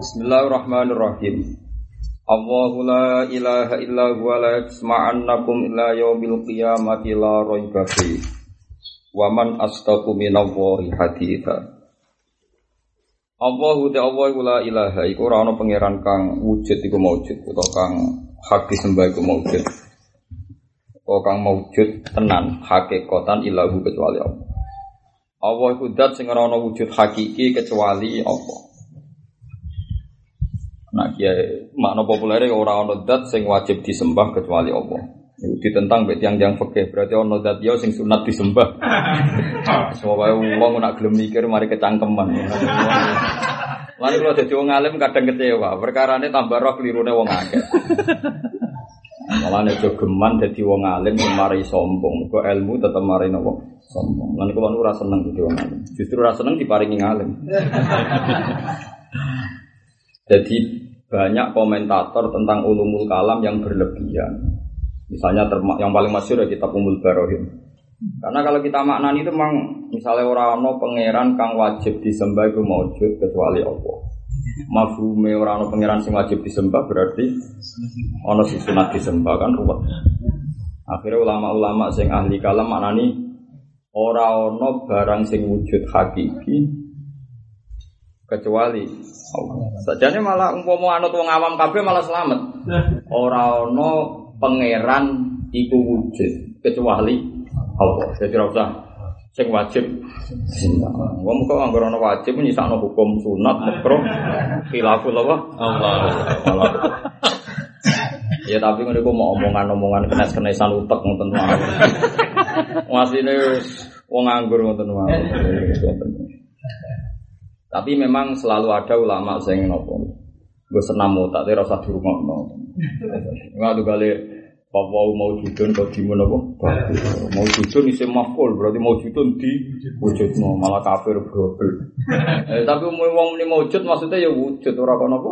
Bismillahirrahmanirrahim. Allahu la ilaha illa huwa la yasma'annakum illa yaumil qiyamati la raiba fi. Wa man astaqu minallahi haditha. Allahu ta Allah la ilaha iku ora ana pangeran kang wujud iku maujud utawa kang hak disembah iku maujud. Utawa kang maujud tenan hakikatan ilahu kecuali Allah. Allah iku dat sing ora ana wujud hakiki kecuali Allah. Nah, kiai makna populer ora ana dat sing wajib disembah kecuali Allah. Itu ditentang mbek tiang-tiang fikih, berarti ana dat yo sing sunat disembah. Semua wong nak gelem mikir mari kecangkeman. Lalu kalau jadi wong alim kadang kecewa, perkarane tambah roh kelirune wong akeh. Malah nek geman dadi wong alim mari sombong. Kok ilmu tetep mari nopo? Sombong. Lan kula ora seneng dadi wong alim. Justru ora seneng diparingi alim. Jadi banyak komentator tentang ulumul kalam yang berlebihan. Misalnya yang paling masyur ya kitab Umul Barohim. Karena kalau kita maknani itu memang misalnya orang no pangeran kang wajib disembah itu maujud kecuali Allah. Mafhume orang no pangeran sing wajib disembah berarti ono si sunat disembah kan ruwet. Akhirnya ulama-ulama sing ahli kalam maknani orang barang sing wujud hakiki kecuali Allah. Sajane malah umpama anut wong awam kabeh malah selamat. Ora ana pangeran iku wujud kecuali Allah. Jadi ora usah sing wajib. Wong kok anggere ana wajib nyisakno hukum sunat makruh khilaful apa? Allah. Ya tapi ngono iku mau omongan-omongan kenes-kenesan utek ngoten mawon. Masine wong nganggur ngoten mawon. Tapi memang selalu ada ulama yang nopo. Gue senam tak tapi rasa di rumah nopo. Enggak tuh kali Papa mau judun kau di mana Mau judun isi maful berarti mau judun di wujud no malah kafir double. eh, tapi mau wong ini wujud maksudnya ya wujud orang kau nopo.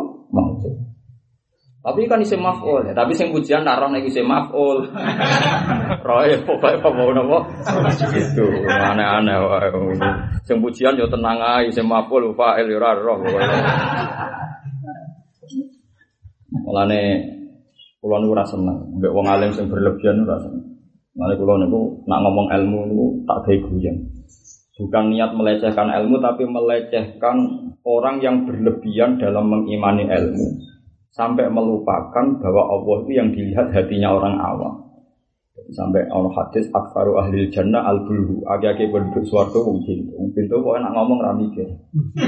Tapi kan isi maful ya. Tapi sing pujian naron nek isi maful. Roy pokoke apa mau nopo? Itu aneh-aneh wae. Sing pujian yo tenang ae isi maful fa'il yo ora roh Mulane kula niku ora seneng mbek wong alim sing berlebihan ora seneng. Mulane kula niku nak ngomong ilmu niku tak gawe guyon. Bukan niat melecehkan ilmu tapi melecehkan orang yang berlebihan dalam mengimani ilmu sampai melupakan bahwa Allah itu yang dilihat hatinya orang awam. Sampai Allah hadis akfaru ahli jannah al bulhu agi-agi penduduk suarga mungkin mungkin tuh kok enak ngomong ramikir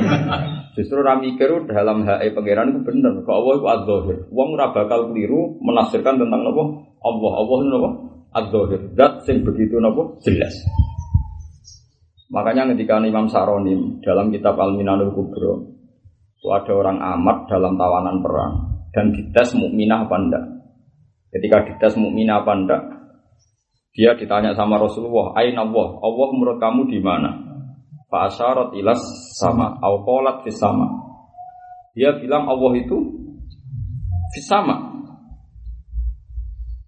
justru ramikir dalam HE pangeran itu bener. Kok Allah itu adzahir. Wong ora bakal keliru menafsirkan tentang apa? Allah. Allah itu apa? Adzahir. Zat sing begitu apa? Jelas. Makanya ketika Imam Saronim dalam kitab Al Minanul Kubro itu ada orang amat dalam tawanan perang dan dites mukminah apa enggak ketika dites mukminah apa enggak dia ditanya sama Rasulullah, "Aina Allah? Allah menurut kamu di mana?" Fa asyarat ilas sama, au qalat fis sama. Dia bilang Allah itu fis sama.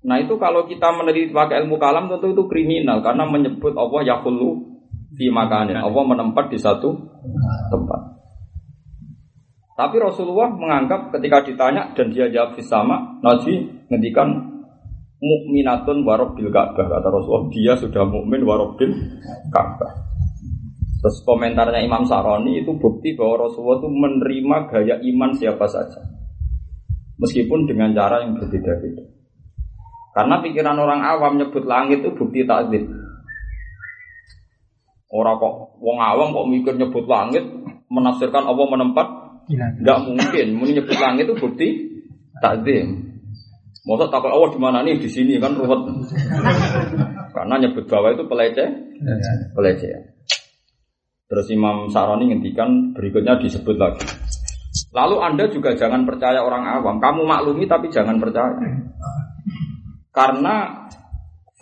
Nah itu kalau kita meneliti pakai ilmu kalam tentu itu kriminal karena menyebut Allah yaqulu fi makanin. Allah menempat di satu tempat. Tapi Rasulullah menganggap ketika ditanya dan dia jawab sama, Nabi ngendikan mukminatun warobil Ka'bah kata Rasulullah dia sudah mukmin warobil Ka'bah. Terus komentarnya Imam Saroni itu bukti bahwa Rasulullah itu menerima gaya iman siapa saja. Meskipun dengan cara yang berbeda-beda. Karena pikiran orang awam nyebut langit itu bukti takdir. Orang kok wong awam kok mikir nyebut langit menafsirkan Allah menempat tidak mungkin. Muni nyebut langit itu bukti takdir. Masa takut Allah di mana nih di sini kan ruwet. Karena nyebut bawah itu peleceh, peleceh. Terus Imam Saroni ngendikan berikutnya disebut lagi. Lalu Anda juga jangan percaya orang awam. Kamu maklumi tapi jangan percaya. Karena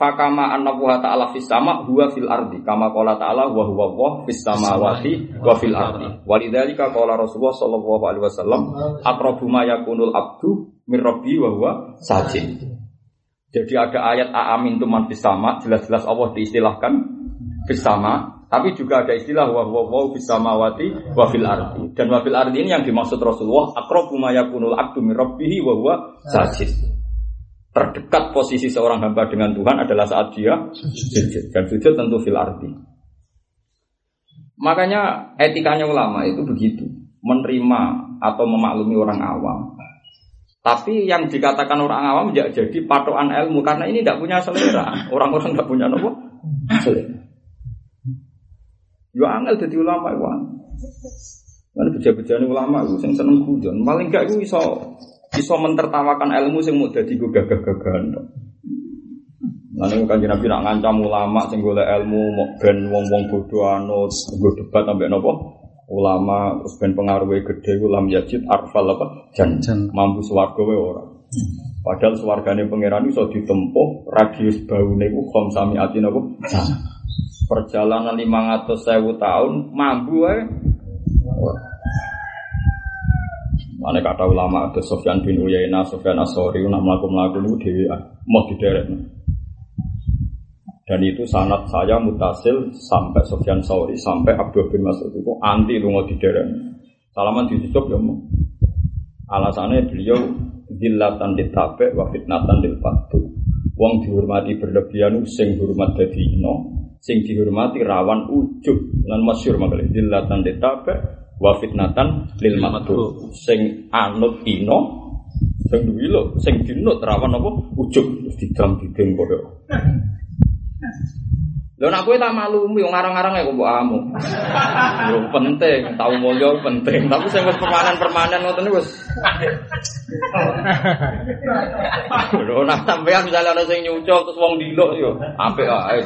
fakama annahu ta'ala fis sama huwa fil ardi kama qala ta'ala wa huwa wa fis samawati wa fil ardi walidzalika qala Rasulullah sallallahu alaihi wasallam aqrabu ma yakunul abdu mir rabbi wa huwa sajid jadi ada ayat aamin tuman fis sama jelas-jelas Allah diistilahkan fis sama Tapi juga ada istilah wa wa wa bisa mawati wa fil ardi. Dan wa fil ardi ini yang dimaksud Rasulullah aqrabu ma yakunul abdu min rabbih wa huwa sajid. Terdekat posisi seorang hamba dengan Tuhan adalah saat dia sujud. Dan sujud tentu fil ardi. Makanya etikanya ulama itu begitu. Menerima atau memaklumi orang awam. Tapi yang dikatakan orang awam tidak jadi patokan ilmu karena ini tidak punya selera. Orang-orang tidak punya nopo selera. Yo angel jadi ulama itu. Kan beja-bejane ulama itu sing seneng guyon. Paling gak iku iso iso mentertawakan ilmu sing mau dadi gagah-gagahan. Lalu kan Nabi nak ngancam ulama sing golek ilmu mau ben wong-wong bodoh anut nggo debat sampai nopo ulama terus ben pengaruhnya gede ulam yajid arfal apa jan, mampu swarga wae ora. Padahal swargane pangeran iso ditempuh radius baune ku sami atin apa? Perjalanan 500 sewu tahun mampu wae. Mana kata ulama ada Sofyan bin Uyainah, Sofyan Asori, nak melakukan melakukan itu dewi mau dideret. Dan itu sanat saya mutasil sampai Sofyan Sauri, sampai Abdul bin Mas'ud itu anti lunga dideret. Salaman ditutup ya mau. Alasannya beliau dilatan ditape wa fitnatan dil Wong dihormati berlebihan sing hormat dadi ino, sing dihormati rawan ujub lan masyhur makale dilatan ditape wa fitnatan lil matu sing anut ino sing duwi lho sing dinut rawan apa? Ujub didam didem padha Lho nak kowe tak maklumi wong ngarang-ngarang ya kok amu. Yo penting, tau mulya penting, tapi sing wis permanen-permanen ngoten wis. Lho nak sampean misalnya ana sing nyucul terus wong diluk yo apik ae.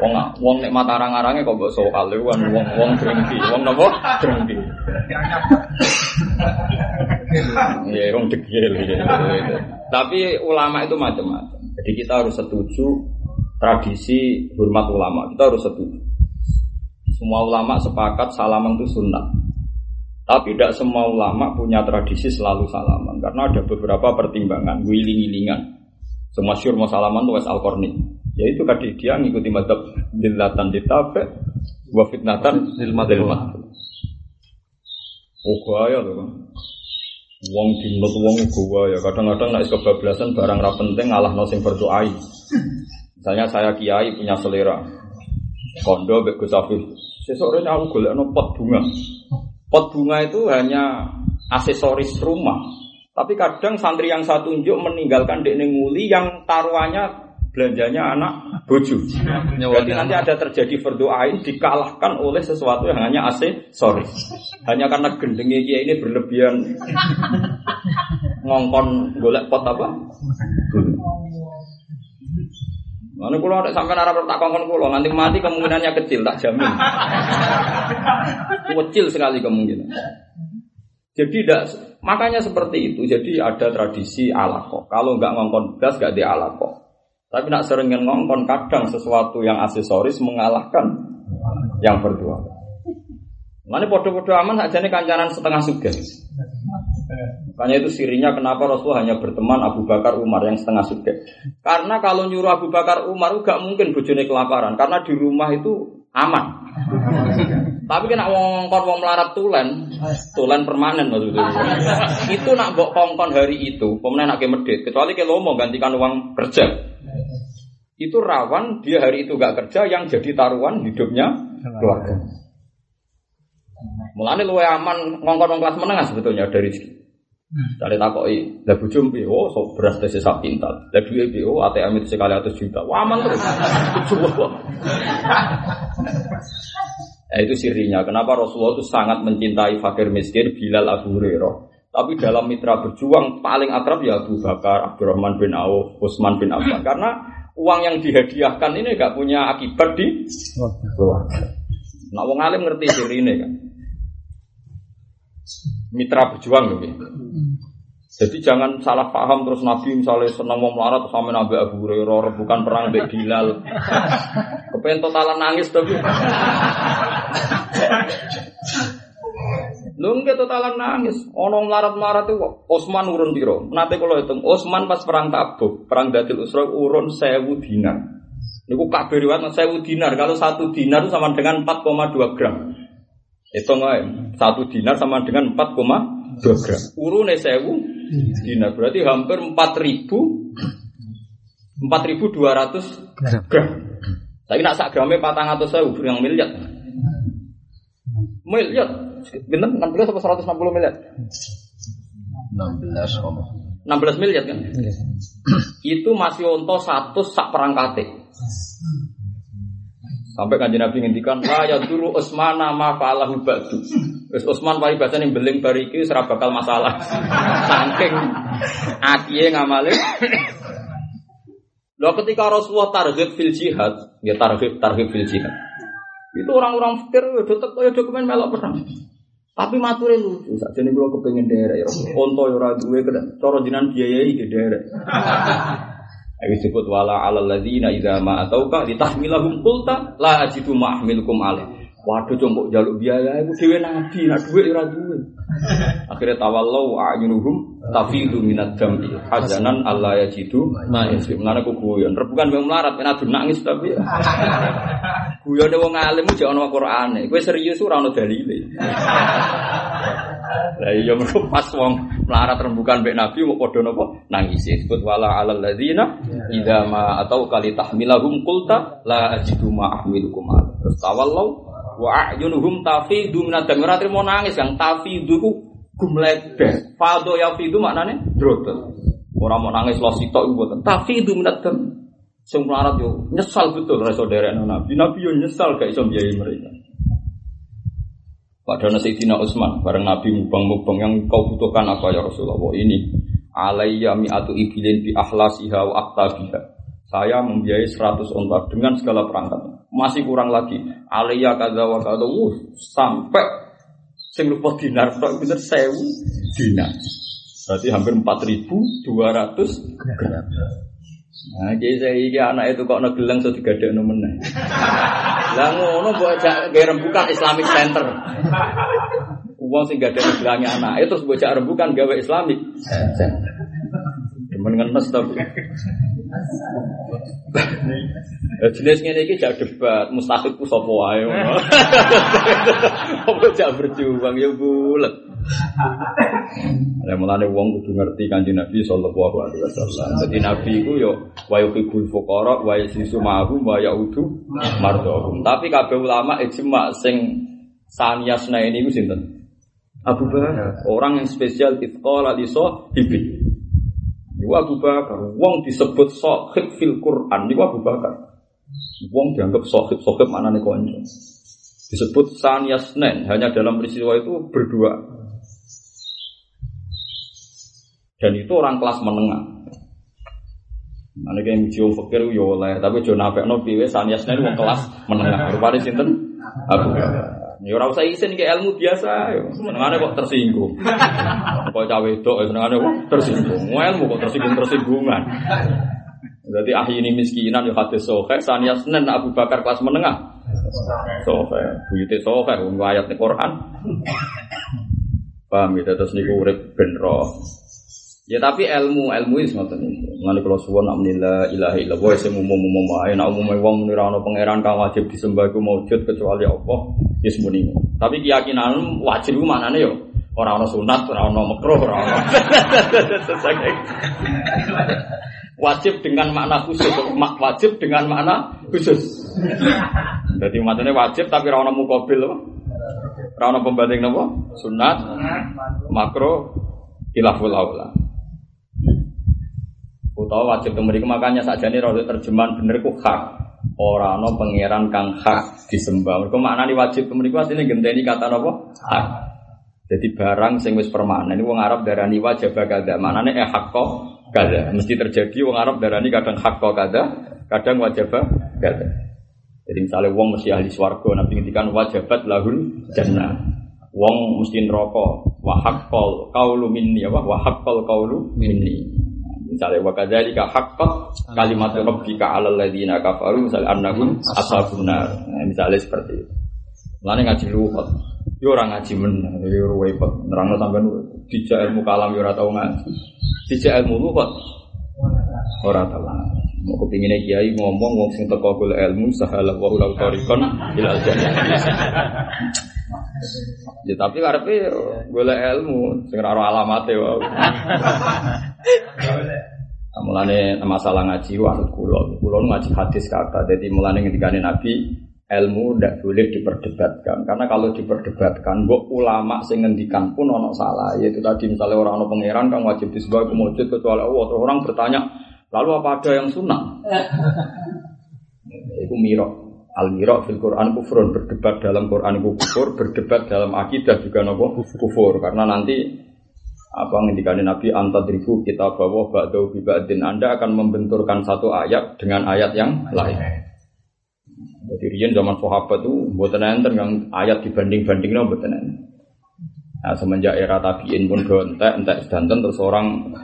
Wong wong nek mata arang-arange kok mbok soal kan wong wong drengki, wong napa? Drengki. Iya, wong degil. Tapi ulama itu macam-macam. Jadi kita harus setuju tradisi hormat ulama. Kita harus setuju. Semua ulama sepakat salaman itu sunnah. Tapi tidak semua ulama punya tradisi selalu salaman karena ada beberapa pertimbangan, wiling-wilingan. Semua syur mau salaman itu al -Qarni. Yaitu tadi dia ngikuti madhab dilatan ditabe wa fitnatan dilmat Oh tuh kan. Wong dinut wong gua ya kadang-kadang nek kebablasan barang ra penting ngalah sing berdoai. Misalnya saya kiai punya selera. Kondo mbek Gus Afif. Aku golekno pot bunga. Pot bunga itu hanya aksesoris rumah. Tapi kadang santri yang satu unjuk meninggalkan dek nguli yang taruhannya belanjanya anak bojo. Berarti nanti ada terjadi berdoain dikalahkan oleh sesuatu yang hanya aksesoris. Hanya karena gendengnya kia ini berlebihan ngongkon golek pot apa? Mana kulo ada sampai arah tak kongkon kulo nanti mati kemungkinannya kecil tak jamin. kecil sekali kemungkinan. Jadi tidak makanya seperti itu. Jadi ada tradisi alako. Kalau nggak ngongkon gas nggak di alako. Tapi nak sering ngongkon kadang sesuatu yang aksesoris mengalahkan yang berdua. Mana podo-podo aman aja nih kancanan setengah sugen. Makanya itu sirinya kenapa Rasul hanya berteman Abu Bakar Umar yang setengah suge. Karena kalau nyuruh Abu Bakar Umar gak mungkin bojone kelaparan karena di rumah itu aman. Tapi kena wong kongkon wong melarat tulen, tulen permanen maksudnya. itu nak bok kongkon hari itu, pemenang nak medit, kecuali kalau mau gantikan uang kerja. Itu rawan dia hari itu gak kerja yang jadi taruhan hidupnya keluarga. Mulane luwe aman ngongkon wong kelas menengah sebetulnya dari. Cari takoi, lah bujum oh so beras tes sak pintal, lah duit oh ATM itu sekali atas juta, wah aman terus. Nah, itu sirinya. Kenapa Rasulullah itu sangat mencintai fakir miskin Bilal Abu Hurairah. Tapi dalam mitra berjuang paling akrab ya Abu Bakar, Abdurrahman bin Auf, Utsman bin Affan. Karena uang yang dihadiahkan ini gak punya akibat di keluarga. Nah, wong alim ngerti sirine kan mitra berjuang gitu. Jadi jangan salah paham terus Nabi misalnya senang mau melarat sama Nabi Abu Hurairah bukan perang Mbak Bilal. Kepengen totalan nangis tapi. Lu totalan nangis. Ono melarat-melarat itu Osman urun piro. Nanti kalau hitung Osman pas perang Tabuk, perang Datil Usra urun sewu dinar. Niku kabeh riwayat sewu dinar. Kalau satu dinar itu sama dengan 4,2 gram. Itu nggak satu dinar sama dengan 4,2 gram. Urune sewu dinar berarti hampir 4.000 4.200 gram. Tapi nak sak gramnya patang atau sewu yang miliar. Miliar. Bener 16 atau 160 miliar? 16 om. 16 miliar kan? Itu masih untuk satu sak perangkate. Sampai kanjeng Nabi ngendikan ya dulu Utsman ma fa'alahu ba'du. Wis Utsman pari bahasa ning beling bariki ora bakal masalah. Saking akiye ngamale. Loh ketika Rasulullah tarhib fil jihad, ya tarhib tarhib fil jihad. Itu orang-orang fikir ya dokumen melok perang. Tapi mature lucu, sakjane kula kepengin derek ya. Onto ya ora duwe cara jinan biayai di derek. Ayo disebut wala alal ladzina idza ma atauka litahmilahum qulta la ajidu ma ahmilukum alaih. Waduh combok jaluk biaya iku dhewe nabi, nak dhuwit ora duwe. Akhirnya tawallau a'yunuhum tafidu minad dam'i hazanan alla yajidu ma yasim. Mulane ku guyon. Rebukan wong melarat ben adu nangis tapi. Guyone wong alim jek ana Qur'ane. Kowe serius ora ana dalile. Lah iya mergo pas wong melarat rembukan mbek Nabi mau padha napa? Nangis. Disebut wala alal ladzina idza ma atau kali tahmilahum qulta la ajidu ma ahmilukum. Terus tawallau wa a'yunuhum tafidu minad dam ora trimo nangis yang tafidu ku gumlebe fado ya fidu maknane? Drotos ora mau nangis lo sitok iku mboten. Tafidu minad dam sing melarat yo nyesal betul ra saudara nabi. Nabi yo nyesal gak iso biayai mereka Padahal Sayyidina Utsman bareng Nabi mubang-mubang yang kau butuhkan apa ya Rasulullah ini alayya mi'atu ibilin bi ahlasiha wa aktabiha saya membiayai 100 onta dengan segala perangkat. Masih kurang lagi. Aliyah kada wa kada. Sampai sing lupa dinar tok bener sewu dinar. Berarti hampir 4.200 gram. Nah, jadi saya ini anak itu kok negelang so digadek no meneh. Lah mbok ajak gawe rembukan Islamic Center. Uang sing gak ada bilangnya anak itu terus bocah rembukan gawe Islamic Center. Demen ngenes tapi. Eh, jenis ngene iki jak debat, mustahil ku sapa wae. Apa jak berjuang ya bulet. Ya mulane wong kudu ngerti Kanjeng Nabi sallallahu alaihi wasallam. Dadi Nabi iku yo wa yuhibbul fuqara wa yasisu ma'hum wa yaudu mardhum. Tapi kabeh ulama ijma sing saniyasna ini ku sinten? Abu Bakar, orang yang spesial itqala li sahibi. Niku Abu Bakar, wong disebut sahib fil Quran niku Abu Bakar. Wong dianggap sahib, sahib mana nih konco. Disebut saniyasnen, hanya dalam peristiwa itu berdua. Dan itu orang kelas menengah. Mana kayak mujiu fakir yo oleh, tapi jo nafek no piwe saniyasnen wong kelas menengah. Rupanya sinten Bakar. Ya ora usah isin ke ilmu biasa, yo. Senengane kok tersinggung. Kok cawe itu, senengane kok tersinggung. Ilmu kok tersinggung-tersinggungan. Berarti ahli ini miskinan ya hadis sohe, sania senen Abu Bakar kelas menengah. Sohe, buyute sohe, wong ayat di Quran. Paham ya, terus niku urip ben. Ya tapi ilmu ilmu itu ngoten niku. Ngene kula suwun nak menila ilaha illallah sing umum-umum wae nak umum wong ora ana pangeran kang wajib disembah iku maujud kecuali Allah. Ya semuanya. Tapi keyakinan wajib itu maknanya yo orang orang sunat, orang orang makruh, orang orang wajib dengan makna khusus, wajib dengan makna khusus. Jadi maknanya wajib tapi orang mukobil, orang pembanding nopo sunat, makro, ilaful aula. Utawa wajib kembali makanya saja ini roda terjemahan bener ku hak. Orang no pangeran kang hak disembah. Mereka maknani wajib kembali ku aslinya genteni kata nopo hak. Jadi barang sing wis permanen wong Arab darani wajib kada. Maknane eh hak kok kada. Mesti terjadi wong Arab darani kadang hak kada, kadang wajib kada. Jadi misalnya wong mesti ahli swarga, nabi ngendikan wajibat lahul jannah. Wong mesti neraka, wa haqqal qaulu minni apa wa haqqal qaulu minni. Misalnya wa kadzalika haqqat kalimat rabbika 'alal ladzina kafaru misalnya annahum ashabun nar. Nah, misalnya seperti itu. Lane ngaji luwat. Yo ora ngaji men, yo repot. Nerangno sampean dijak ilmu kalam yo ora tau ngaji. Dijak ilmu luwat. Ora tau ngaji. Mau kepinginnya kiai ngomong wong sing teko golek ilmu sahala wa ulau tarikon ilal jannah. Ya tapi karepe golek ilmu sing ora alamate wae. Mulane masalah ngaji wanut kula. Kula ngaji hadis kata. Jadi mulane ngendikane Nabi ilmu tidak boleh diperdebatkan. Karena kalau diperdebatkan mbok ulama sing ngendikan pun ono salah. Yaitu tadi misalnya orang ono pangeran kan wajib disebut kemujud kecuali Allah. Terus orang bertanya lalu apa ada yang sunnah? Itu miro al miro fil Quran kufrun. Berdebat dalam Quran itu kufur berdebat dalam akidah juga nopo kufur. Karena nanti apa ngendikane Nabi antadribu kita bawa ba'dau bibadin Anda akan membenturkan satu ayat dengan ayat yang lain jadi rian zaman sahabat itu buatan enten yang ayat dibanding-banding no buatan enten. Nah, semenjak era tabiin pun gontek, entek sedanten terus orang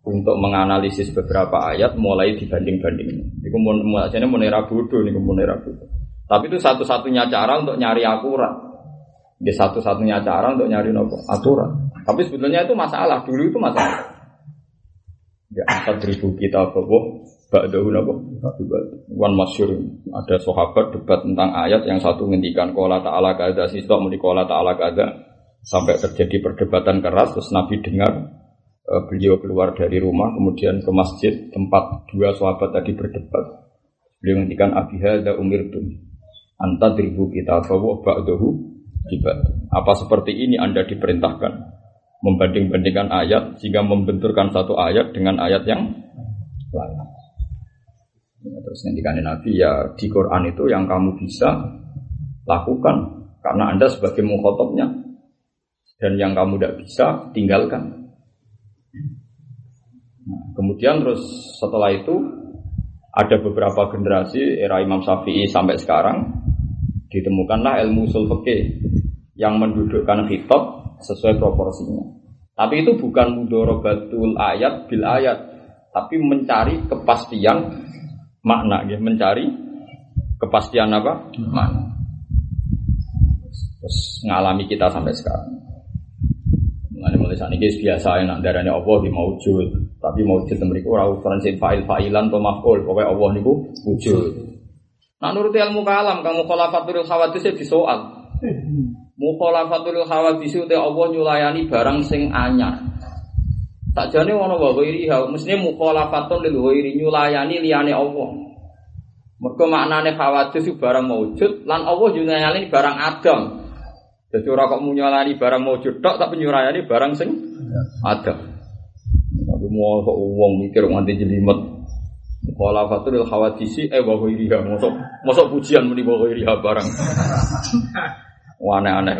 untuk menganalisis beberapa ayat mulai dibanding-banding. Ini mau mulai mau era bodoh, ini mau era bodoh. Tapi itu satu-satunya cara untuk nyari akurat. Di satu-satunya cara untuk nyari nopo aturan. Tapi sebetulnya itu masalah. Dulu itu masalah. Ya, empat ribu kita bawa Ba'dahu napa? Wan masyur. Ada sahabat debat tentang ayat yang satu ngendikan kola ta'ala kada siswa muni kola ta'ala kada sampai terjadi perdebatan keras terus Nabi dengar e, beliau keluar dari rumah kemudian ke masjid tempat dua sahabat tadi berdebat. Beliau ngendikan abi hadza umirtum anta dribu kita bahwa ba'dahu apa seperti ini Anda diperintahkan? Membanding-bandingkan ayat sehingga membenturkan satu ayat dengan ayat yang lain Ya, terus ngendikan Nabi ya di Quran itu yang kamu bisa lakukan karena Anda sebagai mukhotobnya dan yang kamu tidak bisa tinggalkan. Nah, kemudian terus setelah itu ada beberapa generasi era Imam Syafi'i sampai sekarang ditemukanlah ilmu usul yang mendudukkan kitab sesuai proporsinya. Tapi itu bukan mudorobatul ayat bil ayat, tapi mencari kepastian makna ya mencari kepastian apa makna terus ngalami kita sampai sekarang Mulai mulai saat ini biasa nak darahnya Allah di maujud, tapi maujud mereka orang ukuran fa'il fa'ilan atau maf'ul, pokoknya Allah niku wujud. Nah nurut ilmu kalam, kamu khalafatul khawatis di soal. Mukhalafatul khawatis itu Allah nyulayani barang sing anyar. Tak jane ono wa ghairiha, mestine mukhalafatun lil ghairi nyulayani liyane Allah. Mergo maknane khawatir itu barang maujud lan Allah nyulayani barang adam. Jadi ora kok nyulayani barang maujud tok tapi nyulayani barang sing adam. Tapi mau kok wong mikir nganti jelimet. Mukhalafatul lil khawadisi eh wa ghairiha. Mosok mosok pujian muni wa ghairiha barang. Wane aneh.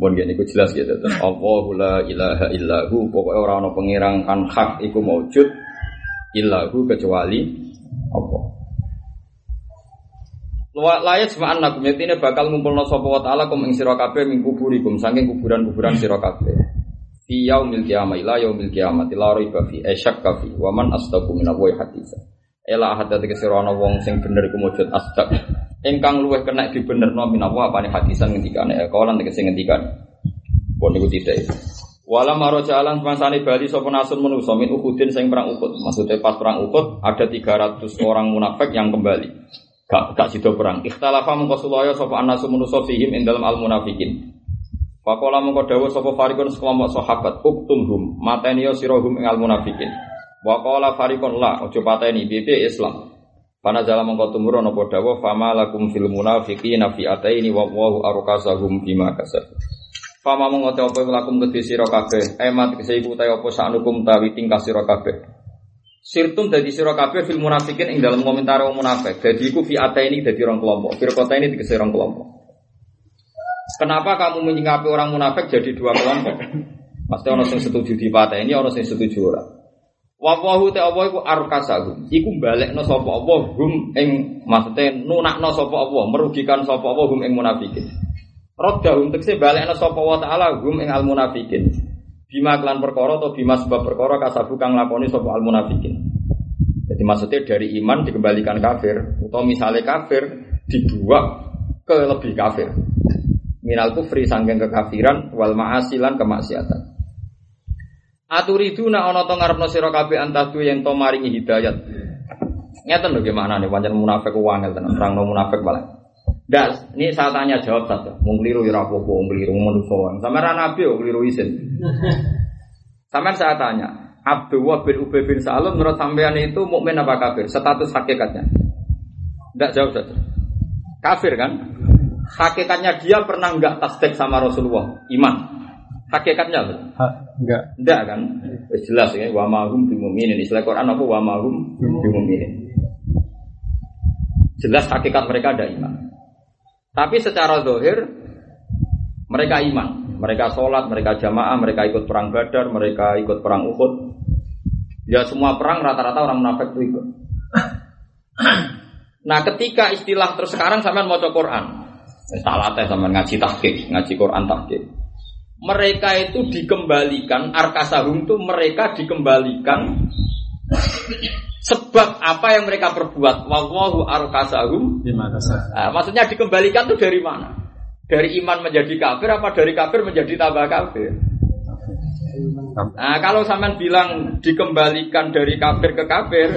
Bon gini ku jelas gitu. Allahu la ilaha illahu. Pokoknya orang orang pengirang kan hak iku maujud illahu kecuali Allah. Layat semua anak ini bakal ngumpul no sopo taala kum ing sira kabeh saking kuburan-kuburan sira kabeh. Fi yaumil qiyamah ila yaumil qiyamah la raiba fi asyak kafi wa man Allahi hadisa. Ela dadi sira ana wong sing bener iku maujud asdaq ingkang luweh kena dibenerno minawa apane hadisan ngendikane eh, kawalan tegese ngendikan pun niku tidak Wala maro jalan semangsane Bali sapa nasun manusa min Uhudin sing perang Uhud. Maksudnya pas perang Uhud ada 300 orang munafik yang kembali. Gak gak sido perang. Ikhtalafa mengko sulaya anasun manusa fihim ing dalam al munafikin. Pakola mengko dawuh farikun sekelompok sahabat uktumhum mateni sirahum ing al munafikin. Wa qala farikun la ojo pateni bebe Islam. Pana jalan mengkau tumurun apa dawa fama lakum fil munafiqina fi ataini wa wallahu arkasahum bima kasab. Fama mengote apa lakum kedhi sira kabeh emat kese iku ta apa sanukum tawi tingkah sira kabeh. Sirtum dadi sira kabeh fil munafiqin ing dalam komentar wong munafik. Dadi iku fi ataini dadi rong kelompok. Firqata ini dikese rong kelompok. Kenapa kamu menyingkapi orang munafik jadi dua kelompok? Pasti orang yang setuju di patah ini, orang yang setuju orang. Wawahu te apa iku arkasahum. Iku balekno sapa apa hum ing maksude nunakno sapa apa, merugikan sapa apa hum ing munafikin. Raddahum tekse balekno sapa wa taala hum ing al munafikin. Bima klan perkara atau bima sebab perkara kasabu kang lakoni sapa al munafikin. Jadi maksudnya dari iman dikembalikan kafir atau misalnya kafir dibuat ke lebih kafir. Minal kufri sangking kekafiran wal ma'asilan kemaksiatan. Aturidu nak ana to ngarepno sira kabeh antadu yang to maringi hidayat. Ngeten lho gimana nih pancen munafik wangel tenan, terangno munafik balik. Ndak, ini saya tanya jawab saja. Mau keliru ya apa mau keliru manusia. Sama nabi yo keliru isin. Sama saya tanya, Abdullah bin Ubay bin Salul menurut sampean itu mukmin apa kafir? Status hakikatnya. Tidak jawab saja. Kafir kan? Hakikatnya dia pernah enggak tasdik sama Rasulullah? Iman. Hakikatnya apa? Ha, enggak. Enggak kan? Jelas ya, wa mahum bimuminin. Istilah Quran apa wa mahum bimuminin. Jelas hakikat mereka ada iman. Tapi secara dohir mereka iman. Mereka sholat, mereka jamaah, mereka ikut perang badar, mereka ikut perang uhud. Ya semua perang rata-rata orang munafik itu ikut. Nah ketika istilah terus sekarang sampean mau Quran, tak latih sama ngaji tahqiq, ngaji Quran tahqiq. Mereka itu dikembalikan, arkasahum itu mereka dikembalikan sebab apa yang mereka perbuat. Wallahu arkasahum. Nah, maksudnya dikembalikan itu dari mana? Dari iman menjadi kafir apa dari kafir menjadi tambah kafir? Nah, kalau sampean bilang dikembalikan dari kafir ke kafir,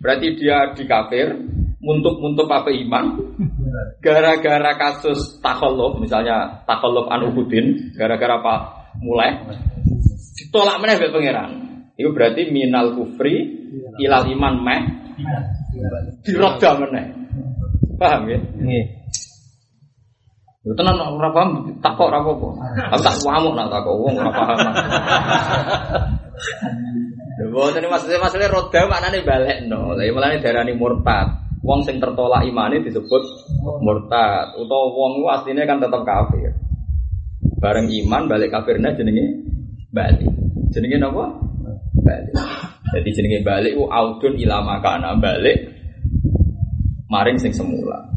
berarti dia di kafir, muntuk-muntuk apa iman? Gara-gara kasus takholuf, misalnya takholuf Anuhudin, gara-gara apa mulai ditolak meneh be pangeran. Itu berarti minal kufri ilal iman meh diroda meneh. Paham ya? Nggih. Itu tenan ora paham, takok ora apa-apa. Aku tak wamuk nak takok wong ora paham. Lha boten maksudnya masalah roda maknane balekno. Lah mulane darani murtad. Wong sing tertolak imane disebut murtad. Utawa wong ku asline kan tetap kafir. Bareng iman balik kafirnya jenenge balik. Jenenge napa? Balik. Jadi jenenge balik ku audun ilama kana balik maring sing semula.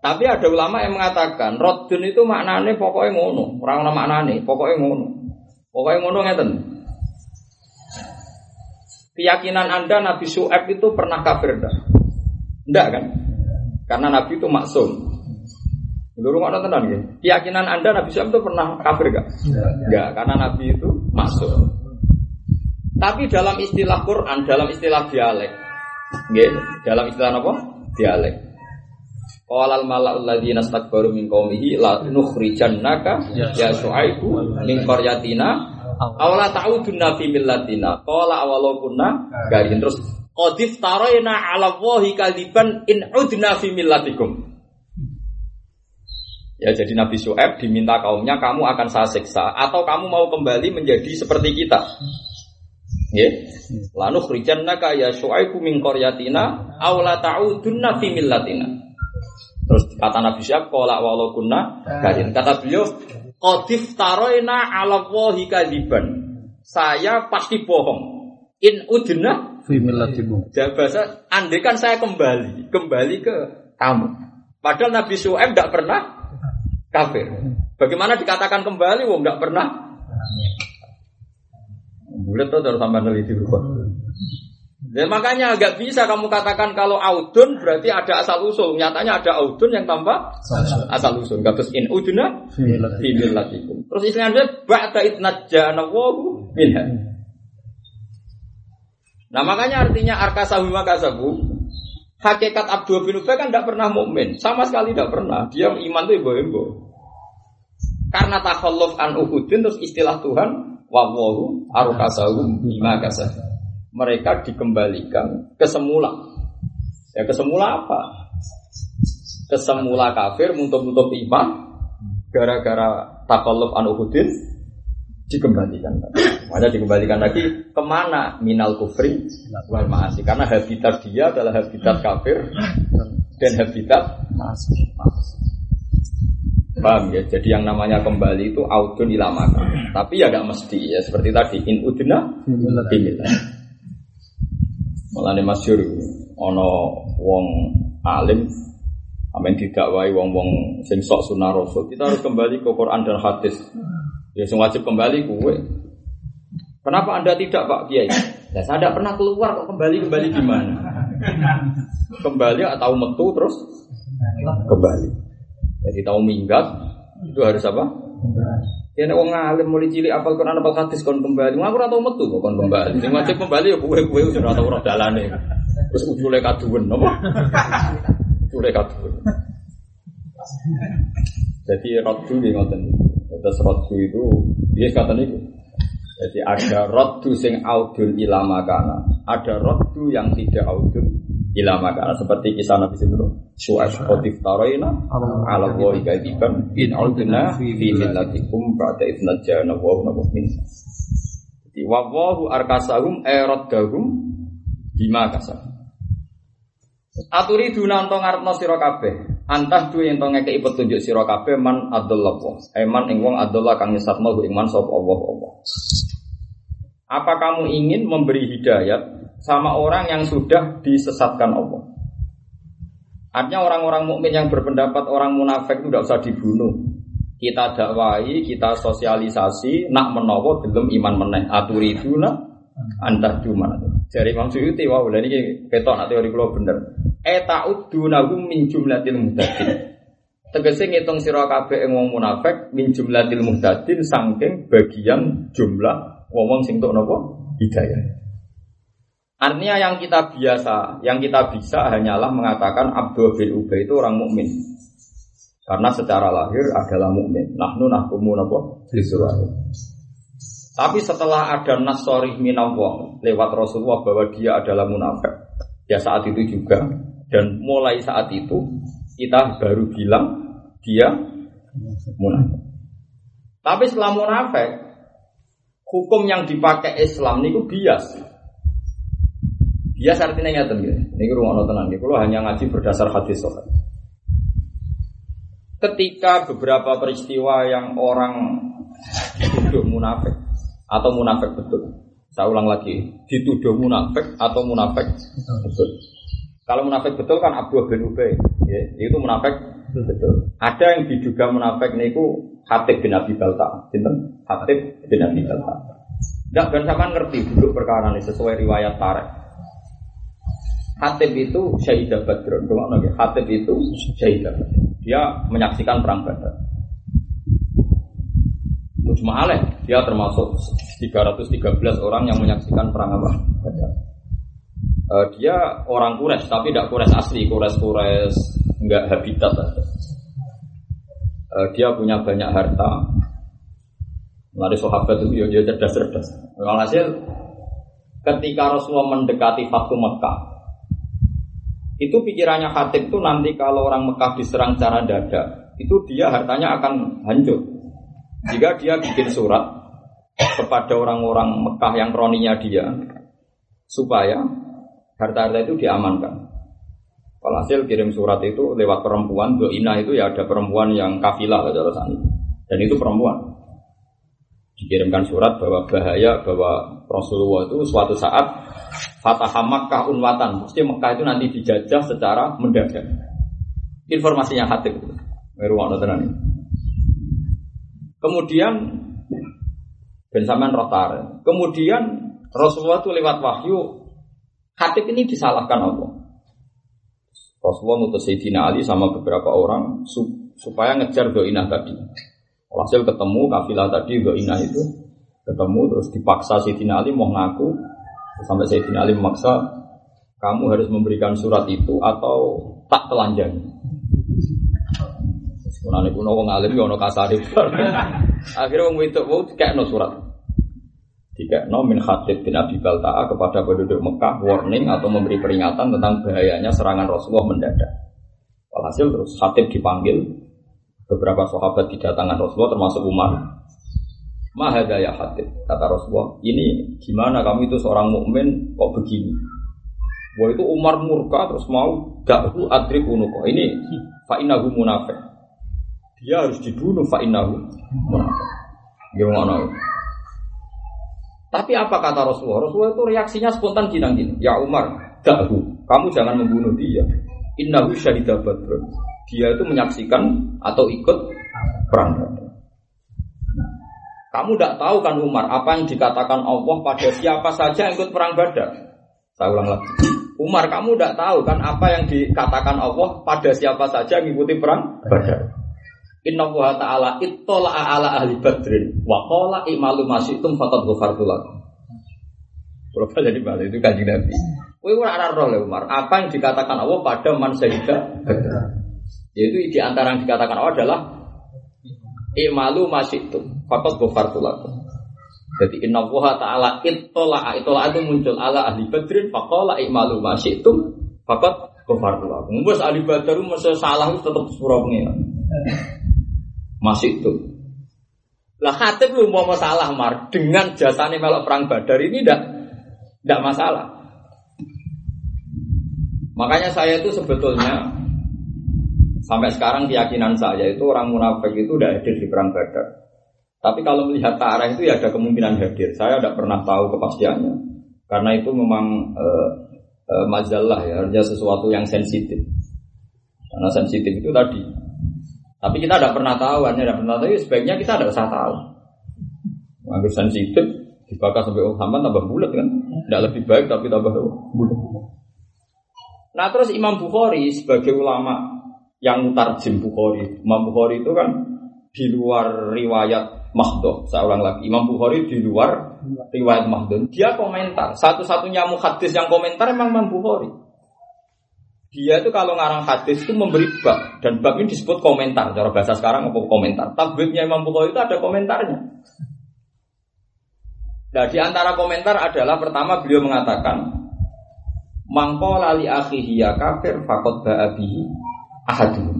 Tapi ada ulama yang mengatakan rodun itu maknanya pokoknya ngono, orang nama maknanya pokoknya ngono, pokoknya ngono ngeten. Keyakinan anda Nabi Su'eb itu pernah kafir dah? Enggak kan? Karena Nabi itu maksum. Dulu mana tenan ya? Keyakinan anda Nabi Su'eb itu pernah kafir gak? Enggak, karena Nabi itu maksum. Tapi dalam istilah Quran, dalam istilah dialek, gitu, dalam istilah apa? Dialek. Qala al mala'ul ladzina istakbaru min qaumihi la nukhrijannaka ya syu'aibu min qaryatina aw la ta'udunna fi millatina qala awalau kunna garin terus qadif taraina 'ala Allahi kadiban in udna fi millatikum Ya jadi Nabi Syuaib diminta kaumnya kamu akan saya siksa atau kamu mau kembali menjadi seperti kita. Ya. Lalu khrijannaka ya Syuaibu min qaryatina aw la ta'udunna fi millatina. Terus kata Nabi Syuaib qala walau kunna kadin. Kata beliau qadif taroina ala wahi kadiban. Saya pasti bohong. In udna Fi millatikum. bahasa andai kan saya kembali, kembali ke kamu. Padahal Nabi Syuaib tidak pernah kafir. Bagaimana dikatakan kembali? Wong nggak pernah. Bulat tuh harus sampai neliti berubah. Dan makanya agak bisa kamu katakan kalau audun berarti ada asal usul. Nyatanya ada audun yang tambah asal usul. Gak in uduna fi millatikum. Terus istilahnya ba'da itnajjana wahu minha. Nah makanya artinya arkasahu makasabu Hakikat Abdul bin Ubay kan tidak pernah mukmin, sama sekali tidak pernah. Dia iman itu ibu-ibu. Karena takhalluf an Uhudin terus istilah Tuhan wawahu arukasahu bima kasah. Mereka dikembalikan ke semula. Ya ke semula apa? Ke semula kafir untuk-untuk iman gara-gara takhalluf an Uhudin dikembalikan. Makanya dikembalikan lagi ke mana minal kufri wal maasi karena habitat dia adalah habitat kafir dan habitat maasi. Paham ya? Jadi yang namanya kembali itu audun ilamaka. Tapi ya gak mesti ya seperti tadi in udna bimillah. Mulane masyhur ana wong alim amen didakwai wong-wong sing sok rasul. Kita harus kembali ke Quran dan hadis. Ya sing wajib kembali kue. Kenapa Anda tidak Pak Kiai? Ya saya tidak pernah keluar kok kembali kembali gimana? Kembali atau metu terus kembali. Jadi tahu minggat itu harus apa? Kene wong alim mulai cilik apal Quran apal hadis kon kembali. Aku ora tau metu kok kon kembali. Sing wajib kembali ya kowe-kowe wis ora tau ora dalane. Terus ujule kaduwen napa? Ujule kaduwen. Jadi rotu di ngoten. Terus rotu itu dia kata niku. Jadi ada rotu sing audul ilama kana, ada rotu yang tidak audul ilama kana seperti kisah Nabi Sallallahu Su'as khotif taroina ala wa ikadiban in audna fi millatikum ba'da idna jana wa nabu min. Jadi wawahu arkasahum eroddahum bima kasah. Aturi dunanto ngarepno sira Antah tu yang tonge kei petunjuk sira kabeh man adallah Eman ing wong adallah kang nyesatno ing man sapa Allah Allah. Apa kamu ingin memberi hidayat sama orang yang sudah disesatkan Allah? Artinya orang-orang mukmin yang berpendapat orang munafik itu tidak usah dibunuh. Kita dakwai, kita sosialisasi, nak menowo belum iman meneh. Aturiduna antah cuma. Jadi Imam Suyuti, wah, ini ketok nak teori kalau bener. Eta'udunahum min jumlatil muhtadin. Tegese ngitung sira kabeh ing wong munafik min jumlatil muhtadin saking bagian jumlah wong sing tok napa hidayah. Artinya yang kita biasa, yang kita bisa hanyalah mengatakan Abdul bin Ubay itu orang mukmin. Karena secara lahir adalah mukmin. Nahnu nahkumu napa Tapi setelah ada nasori minallah lewat Rasulullah bahwa dia adalah munafik. Ya saat itu juga dan mulai saat itu kita baru bilang dia munafik. Tapi setelah munafik, hukum yang dipakai Islam niku bias. Bias artinya nyata gitu. Ini rumah nonton. Kalau hanya ngaji berdasar hadis sohail. Ketika beberapa peristiwa yang orang dituduh munafik atau munafik betul, saya ulang lagi, dituduh munafik atau munafik betul. Kalau munafik betul kan Abu bin Ubay, ya, itu munafik betul. Ada yang diduga munafik niku Hatib bin Abi Balta, sinten? Hatib bin Abi Balta. Tidak ben sama ngerti dulu perkara ini sesuai riwayat Tarek. Hatib itu Syahidah Badrun, cuma nggih. Hatib itu Syahidah Dia menyaksikan perang Badar. Mujma'aleh, dia termasuk 313 orang yang menyaksikan perang apa? Badar uh, dia orang Kures tapi tidak Kures asli, Kures Kures nggak habitat. Uh, dia punya banyak harta. Lari sahabat itu dia cerdas-cerdas. Hasil ketika Rasulullah mendekati Fathu Mekah, itu pikirannya Khatib itu nanti kalau orang Mekah diserang cara dada, itu dia hartanya akan hancur. Jika dia bikin surat kepada orang-orang Mekah yang kroninya dia, supaya harta-harta itu diamankan. Walhasil kirim surat itu lewat perempuan, Doina itu ya ada perempuan yang kafilah kalau Dan itu perempuan. Dikirimkan surat bahwa bahaya bahwa Rasulullah itu suatu saat Fatah Makkah unwatan, mesti Mekah itu nanti dijajah secara mendadak. Informasinya hati itu. Kemudian Ben Saman Rotar. Kemudian Rasulullah itu lewat wahyu Hatib ini disalahkan Allah. Rasulullah ngutus Sayyidina Ali sama beberapa orang supaya ngejar Doinah tadi. Hasil ketemu kafilah tadi Doinah itu ketemu terus dipaksa Sayyidina Ali mau ngaku sampai Sayyidina Ali memaksa kamu harus memberikan surat itu atau tak telanjang. Sebenarnya kuno wong alim ya ono kasar Akhirnya wong wedok wong kayak no surat. Jika no min khatib bin Abi Balta'a kepada penduduk Mekah warning atau memberi peringatan tentang bahayanya serangan Rasulullah mendadak. Walhasil terus khatib dipanggil beberapa sahabat didatangkan Rasulullah termasuk Umar. Mahada ya khatib kata Rasulullah. Ini gimana kamu itu seorang mukmin kok begini? Wah itu Umar murka terus mau dakhu adrib unuko. Ini fa'inahu munafik. Dia harus dibunuh fa'inahu munafik. Gimana? Tapi apa kata Rasulullah? Rasulullah itu reaksinya spontan gini gini. Ya Umar, dahu, kamu jangan membunuh dia. Innahu syahidah badrun. Dia itu menyaksikan atau ikut perang Nah, kamu tidak tahu kan Umar apa yang dikatakan Allah pada siapa saja yang ikut perang Badar. Saya ulang lagi. Umar, kamu tidak tahu kan apa yang dikatakan Allah pada siapa saja yang ikuti perang Badar. Inna wa ta'ala ittala ala ahli badrin wa qala i'malu masyitum faqad ghafartu lakum. Kalau jadi balik itu kanjeng Nabi. Kowe ora ora roh Umar, apa yang dikatakan Allah pada man syahida Yaitu di antara yang dikatakan Allah adalah i'malu masyitum faqad ghafartu lakum. Jadi inna wa ta'ala ittala ittala itu muncul ala ahli badrin faqala i'malu masyitum faqad ghafartu lakum. Wes ahli badar mesti salah tetep surah pengiran. Masih itu. Lah khatib lu mau masalah mar dengan jasanya melok perang Badar ini tidak tidak masalah. Makanya saya itu sebetulnya sampai sekarang keyakinan saya itu orang munafik itu udah hadir di perang Badar. Tapi kalau melihat tarah itu ya ada kemungkinan hadir. Saya tidak pernah tahu kepastiannya. Karena itu memang e, e, majalah ya, artinya sesuatu yang sensitif. Karena sensitif itu tadi tapi kita tidak pernah tahu, hanya tidak pernah tahu. Sebaiknya kita tidak usah tahu. Mengambil sensitif, dibakar sampai Muhammad tambah bulat kan? Tidak lebih baik tapi tambah bulat. Nah terus Imam Bukhari sebagai ulama yang tarjim Bukhari, Imam Bukhari itu kan di luar riwayat Mahdoh. Seorang lagi, Imam Bukhari di luar riwayat Mahdoh. Dia komentar. Satu-satunya muhadis yang komentar memang Imam Bukhari. Dia itu kalau ngarang hadis itu memberi bab dan bab ini disebut komentar. Cara bahasa sekarang apa komentar? Tabibnya Imam Bukhari itu ada komentarnya. Nah, di antara komentar adalah pertama beliau mengatakan Mangkola li akhihi ya kafir fakot ba'abihi ahadun.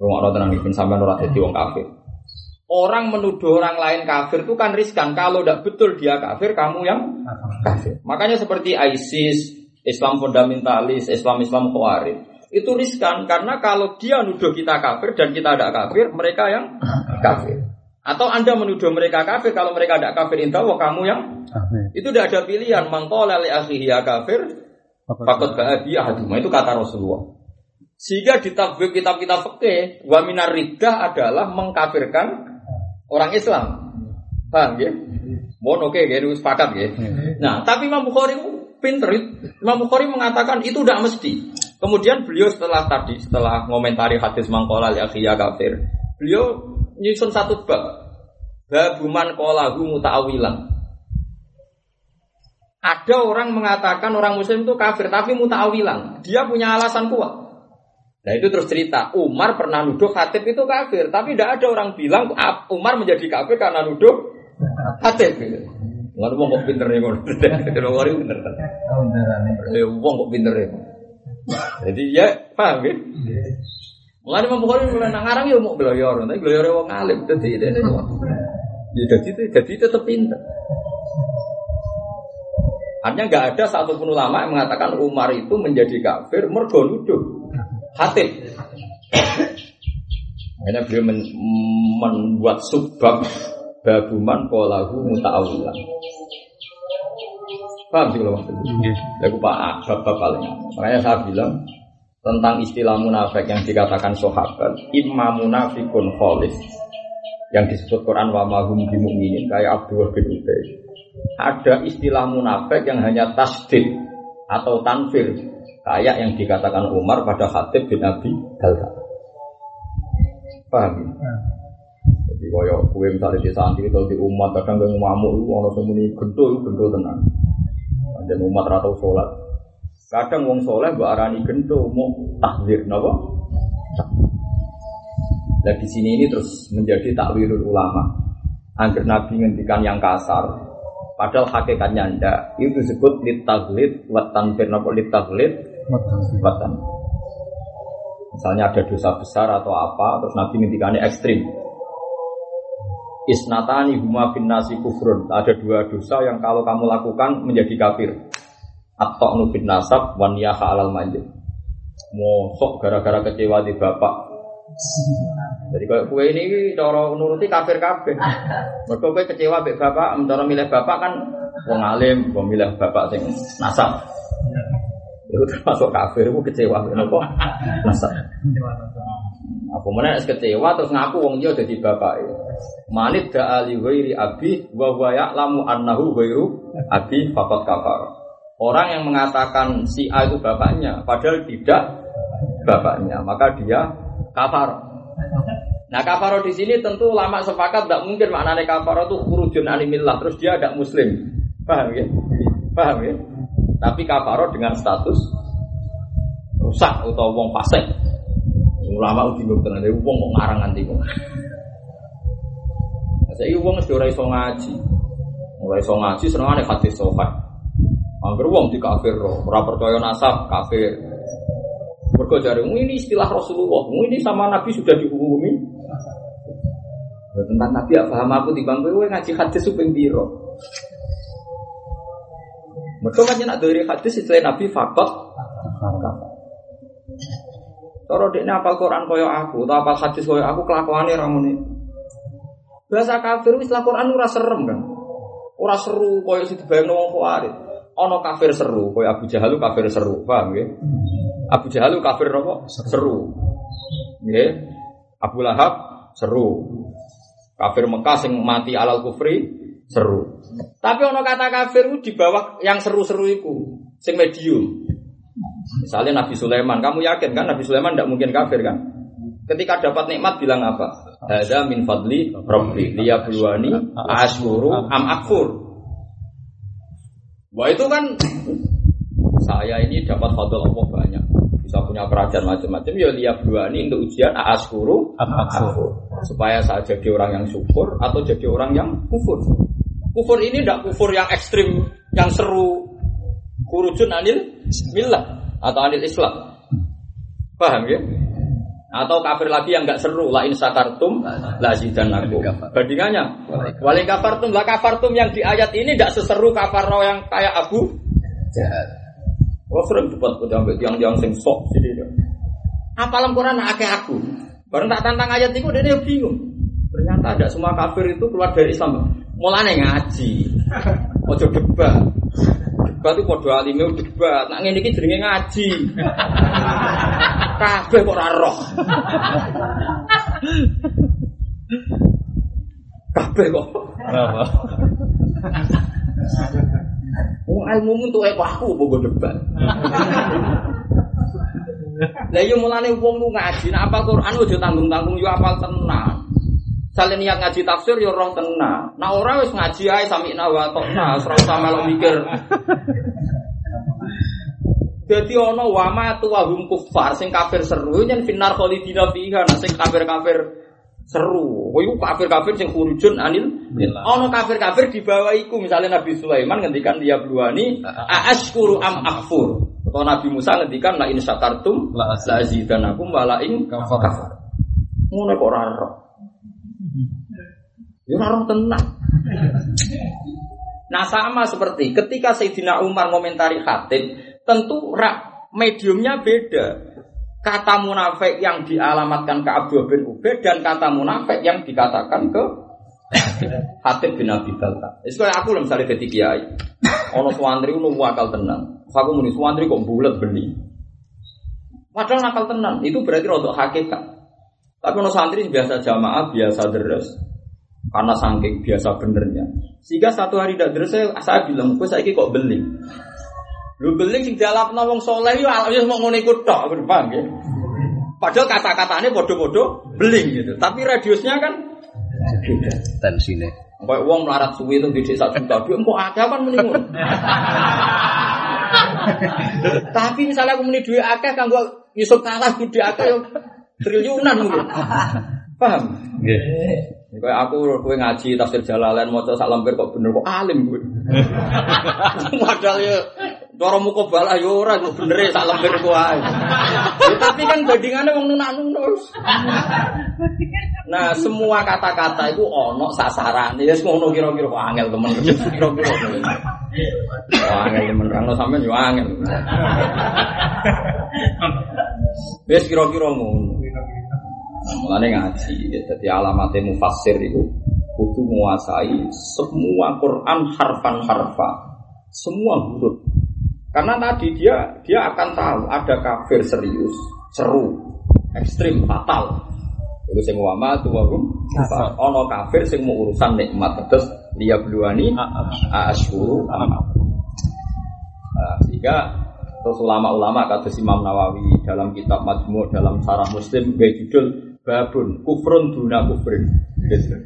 Rumah orang tenang ibn sampai nurat jadi wong kafir. Orang menuduh orang lain kafir itu kan riskan. Kalau tidak betul dia kafir, kamu yang kafir. Makanya seperti ISIS, Islam fundamentalis, Islam Islam khawarij. Itu riskan karena kalau dia nuduh kita kafir dan kita tidak kafir, mereka yang kafir. Atau Anda menuduh mereka kafir kalau mereka tidak kafir, inta wah kamu yang kafir. Itu tidak ada pilihan. Mangkola li akhihi ya kafir, fakot ba'adi ahaduma. Itu kata Rasulullah. Sehingga di tabib kitab-kitab fikih, wa minar riddah adalah mengkafirkan orang Islam. Paham ya? Mohon oke, okay, sepakat ya. Nah, tapi Imam Bukhari pinter. Imam Bukhari mengatakan itu tidak mesti. Kemudian beliau setelah tadi, setelah ngomentari hadis mangkola ya kafir, beliau nyusun satu bab. Babuman kolahu muta'awilan. Ada orang mengatakan orang muslim itu kafir, tapi muta'awilan. Dia punya alasan kuat. Nah itu terus cerita, Umar pernah nuduh khatib itu kafir, tapi tidak ada orang bilang Umar menjadi kafir karena nuduh khatib. Nggak ada kok pinter nih kalau Kalau ngori pinter kan. Oh beneran. Ya wong kok pinter ya. Jadi ya paham ya. Mulai Imam Bukhari mulai nangarang ya mau belajar, tapi belajar wong alim jadi itu. Ya jadi jadi tetap pinter. Artinya nggak ada satupun ulama yang mengatakan Umar itu menjadi kafir mergo nuduh hatib. Akhirnya beliau men membuat subbab babuman polahu muta'awilan. Paham sih kalau maksudnya? Ya, aku pak bab paling. Makanya saya bilang tentang istilah munafik yang dikatakan sahabat, imma munafikun kholis yang disebut Quran wa mahum bimu'minin kayak Abdullah bin Ubay. Ada istilah munafik yang hanya tasdid atau tanfir kayak yang dikatakan Umar pada Khatib bin Abi Dalda. Paham? Ya? Jadi kaya kue misalnya di santri atau di umat kadang kue ngamuk itu orang semuni itu gento tenang. Dan umat atau sholat. Kadang wong soleh mbak arani gento mau takdir, napa? Nah di sini ini terus menjadi takwilul ulama. Agar Nabi ngendikan yang kasar, padahal hakikatnya ndak. Itu disebut litaglid watan napa litaglid watan. Misalnya ada dosa besar atau apa, terus Nabi ngendikannya ekstrim. Isnatani huma bin nasi kufrun. Ada dua dosa yang kalau kamu lakukan menjadi kafir. Nubin nasab wan yaha alal manjid. Mosok gara-gara kecewa di bapak. Jadi kalau kue ini cara nuruti kafir kafir. Mereka kue kecewa be bapak, cara milih bapak kan wong alim, bapak sing nasab. Itu termasuk kafir, itu kecewa. Kenapa? Nasab. Aku mana kecewa terus ngaku wong dia jadi bapak. Manit da ali ghairi abi wa wa ya'lamu annahu ghairu abi faqad kafar. Orang yang mengatakan si A itu bapaknya padahal tidak bapaknya, maka dia kafar. Nah kafaro di sini tentu lama sepakat tidak mungkin maknanya kafaro itu khurujun animillah terus dia ada muslim. Paham ya? Paham ya? Tapi kafaro dengan status rusak atau wong fasik. Ulama udah bingung tenan, wong kok ngarang nanti kok. Saya wis ora iso ngaji. Mulai iso ngaji senengane hadis sofa. Angger wong di kafir ora percaya nasab kafir. Mergo jare ini istilah Rasulullah, ini sama Nabi sudah dihukumi. Tentang Nabi ya paham aku di bangku ngaji hadis suping biro. Mergo kan nak dari hadis istilah Nabi fakot. Kalau dia apal Quran koyo aku, atau apal hadis koyo aku kelakuannya ramune. Bahasa kafir istilah Quran ora serem kan. Ora seru koyo sing dibayangno wong khawarij. Ana kafir seru, koyo Abu Jahal kafir seru, paham nggih? Abu Jahal kafir apa? Seru. Nggih. Abu Lahab seru. Kafir Mekah sing mati alal kufri seru. Tapi ono kata kafir di bawah yang seru-seru itu, sing medium. Misalnya Nabi Sulaiman, kamu yakin kan Nabi Sulaiman tidak mungkin kafir kan? Ketika dapat nikmat bilang apa? Ada min fadli rabbi liyabluwani ashkuru am akfur. Wah itu kan saya ini dapat fadl Allah banyak. Bisa punya kerajaan macam-macam ya liyabluwani untuk ujian ashkuru am akfur. Supaya saya jadi orang yang syukur atau jadi orang yang kufur. Kufur ini tidak kufur yang ekstrim, yang seru. Kurujun anil millah atau anil Islam. Paham ya? Atau kafir lagi yang nggak seru, la in sakartum la aku. Bandingannya, wali kafartum la kafartum yang di ayat ini tidak seseru kafaro yang kayak Abu Jahal. Kalau sering debat sampai tiang-tiang sing sok sini. Apa Quran akeh aku. Baru tak tantang ayat itu dia bingung. Ternyata ada semua kafir itu keluar dari Islam. Mulane ngaji. Ojo debat. Debat itu podo alime debat. Nak ngene iki jenenge ngaji. Kabeh kok ora roh. Kabeh kok. Apa? Wong ilmu untuk aku bogo debat. Lah yo mulane wong lu ngaji, nek apal Quran ojo tanggung-tanggung yo apal tenang. Salin niat ngaji tafsir yo roh tenang. Nah ora wis ngaji ae sami nawa tokna, ora usah melok mikir. Jadi ono wama tu wahum kufar sing kafir seru yen finar khalidina fiha nah sing kafir-kafir seru. Kowe kafir-kafir sing khurujun anil ono kafir-kafir di bawah iku misalnya Nabi Sulaiman ngendikan dia bluani aashkuru am akfur. Atau Nabi Musa ngendikan la in syakartum la azidanakum wa la in kafar. Ngono kok ora. Ya ora tenang. Nah sama seperti ketika Sayyidina Umar komentari khatib, tentu rak mediumnya beda. Kata munafik yang dialamatkan ke Abdul bin Ubed dan kata munafik yang dikatakan ke Hatib bin Abi Balta. Itu aku lah misalnya ketika kiai. Ono suwandri ono wakal tenang. Aku muni suwandri kok bulat beli. Padahal nakal tenang. Itu berarti untuk hakikat. Tapi ono santri biasa jamaah, biasa deres. Karena saking biasa benernya. Sehingga satu hari tidak deres saya, saya bilang, gue saya kok beli. Lu beling sing dialapno wong saleh yo ya mau ngono iku tok, paham ya? Padahal kata-katanya bodoh-bodoh beling gitu. Tapi radiusnya kan beda. Tensine. Kayak wong melarat suwi itu di desa juta, dia kok ada kan menimun. Tapi misalnya aku meni duit akeh kan gua Yusuf kalah duit akeh triliunan mungkin. Paham? Nggih. Kayak aku kowe ngaji tafsir Jalalain maca sak lembar kok bener kok alim kowe. Padahal ya Cara muka bala yo ora kok bener ya, sak lembar ku ae. Ya, tapi kan bandingannya wong nunak-nunus. Nah, semua kata-kata itu ono sasaran. Ya ngono kira-kira kok angel temen. Kira-kira. Oh, angel temen rano sampean yo angel. Wis kira-kira ngono. Mulane ngaji, jadi alamatnya mufassir itu kudu menguasai semua Quran harfan harfa, semua huruf. Karena tadi dia dia akan tahu ada kafir serius, seru, ekstrim, fatal. Itu sing wama tu warum ono kafir sing mau urusan nikmat terus dia bluani asyuru nah, sehingga terus ulama-ulama kata Imam Nawawi dalam kitab Majmu dalam Sarah Muslim gaya judul babun kufrun duna kufrin.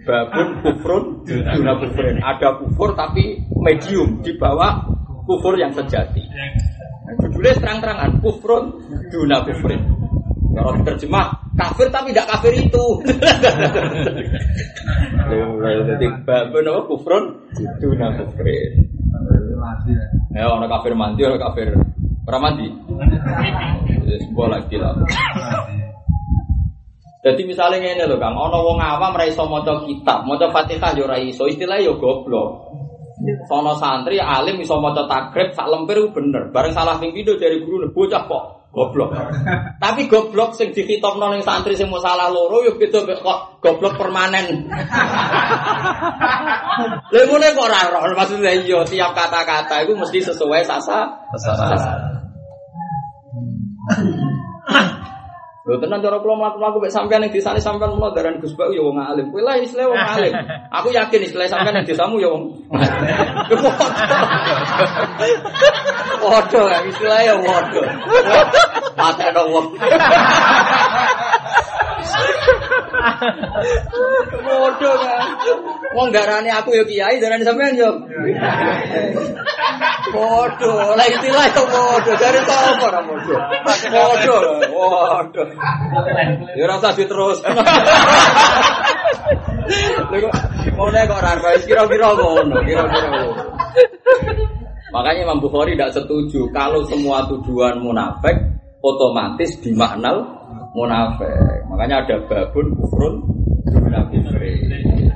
Babun kufrun duna kufrin. Ada kufur tapi medium di bawah kufur yang sejati. Nah, judulnya terang-terangan kufrun duna kufrin. Kalau diterjemah kafir tapi tidak kafir itu. Jadi babun apa kufrun duna kufrin. Ya, orang kafir mandi, orang kafir orang mandi. Sebuah lagi lah. Jadi misalnya ini loh Kang, ono wong awam ra iso maca kitab, maca Fatihah yo ora iso, istilahnya yo goblok. Sono santri alim iso maca takrib sak lemper bener. Bareng salah pindho dari guru bocah kok goblok. Tapi goblok sing dikitokno ning santri sing salah loro yo beda kok goblok permanen. Lha ngene kok ora roh, maksudnya yo tiap kata-kata itu mesti sesuai sasa. Sasa. Lho tenan cara kula mlaku-mlaku mek sampean ning desane sampean mulo daran Gus Bak ya wong alim. Kowe lah istilah wong alim. Aku yakin istilah sampean ning desamu ya wong. Waduh, istilah ya waduh. Mate ada wong. Waduh kan. Wong darane aku ya kiai, darane sampean yo. Waduh, lah istilah itu waduh dari sapa ora waduh. Waduh, waduh. Ya rasa diterus. Lha kok ngene kok ora kira-kira ngono, kira-kira. Makanya Imam Bukhari tidak setuju kalau semua tujuan munafik otomatis dimaknal munafik. Makanya ada babun kufrun.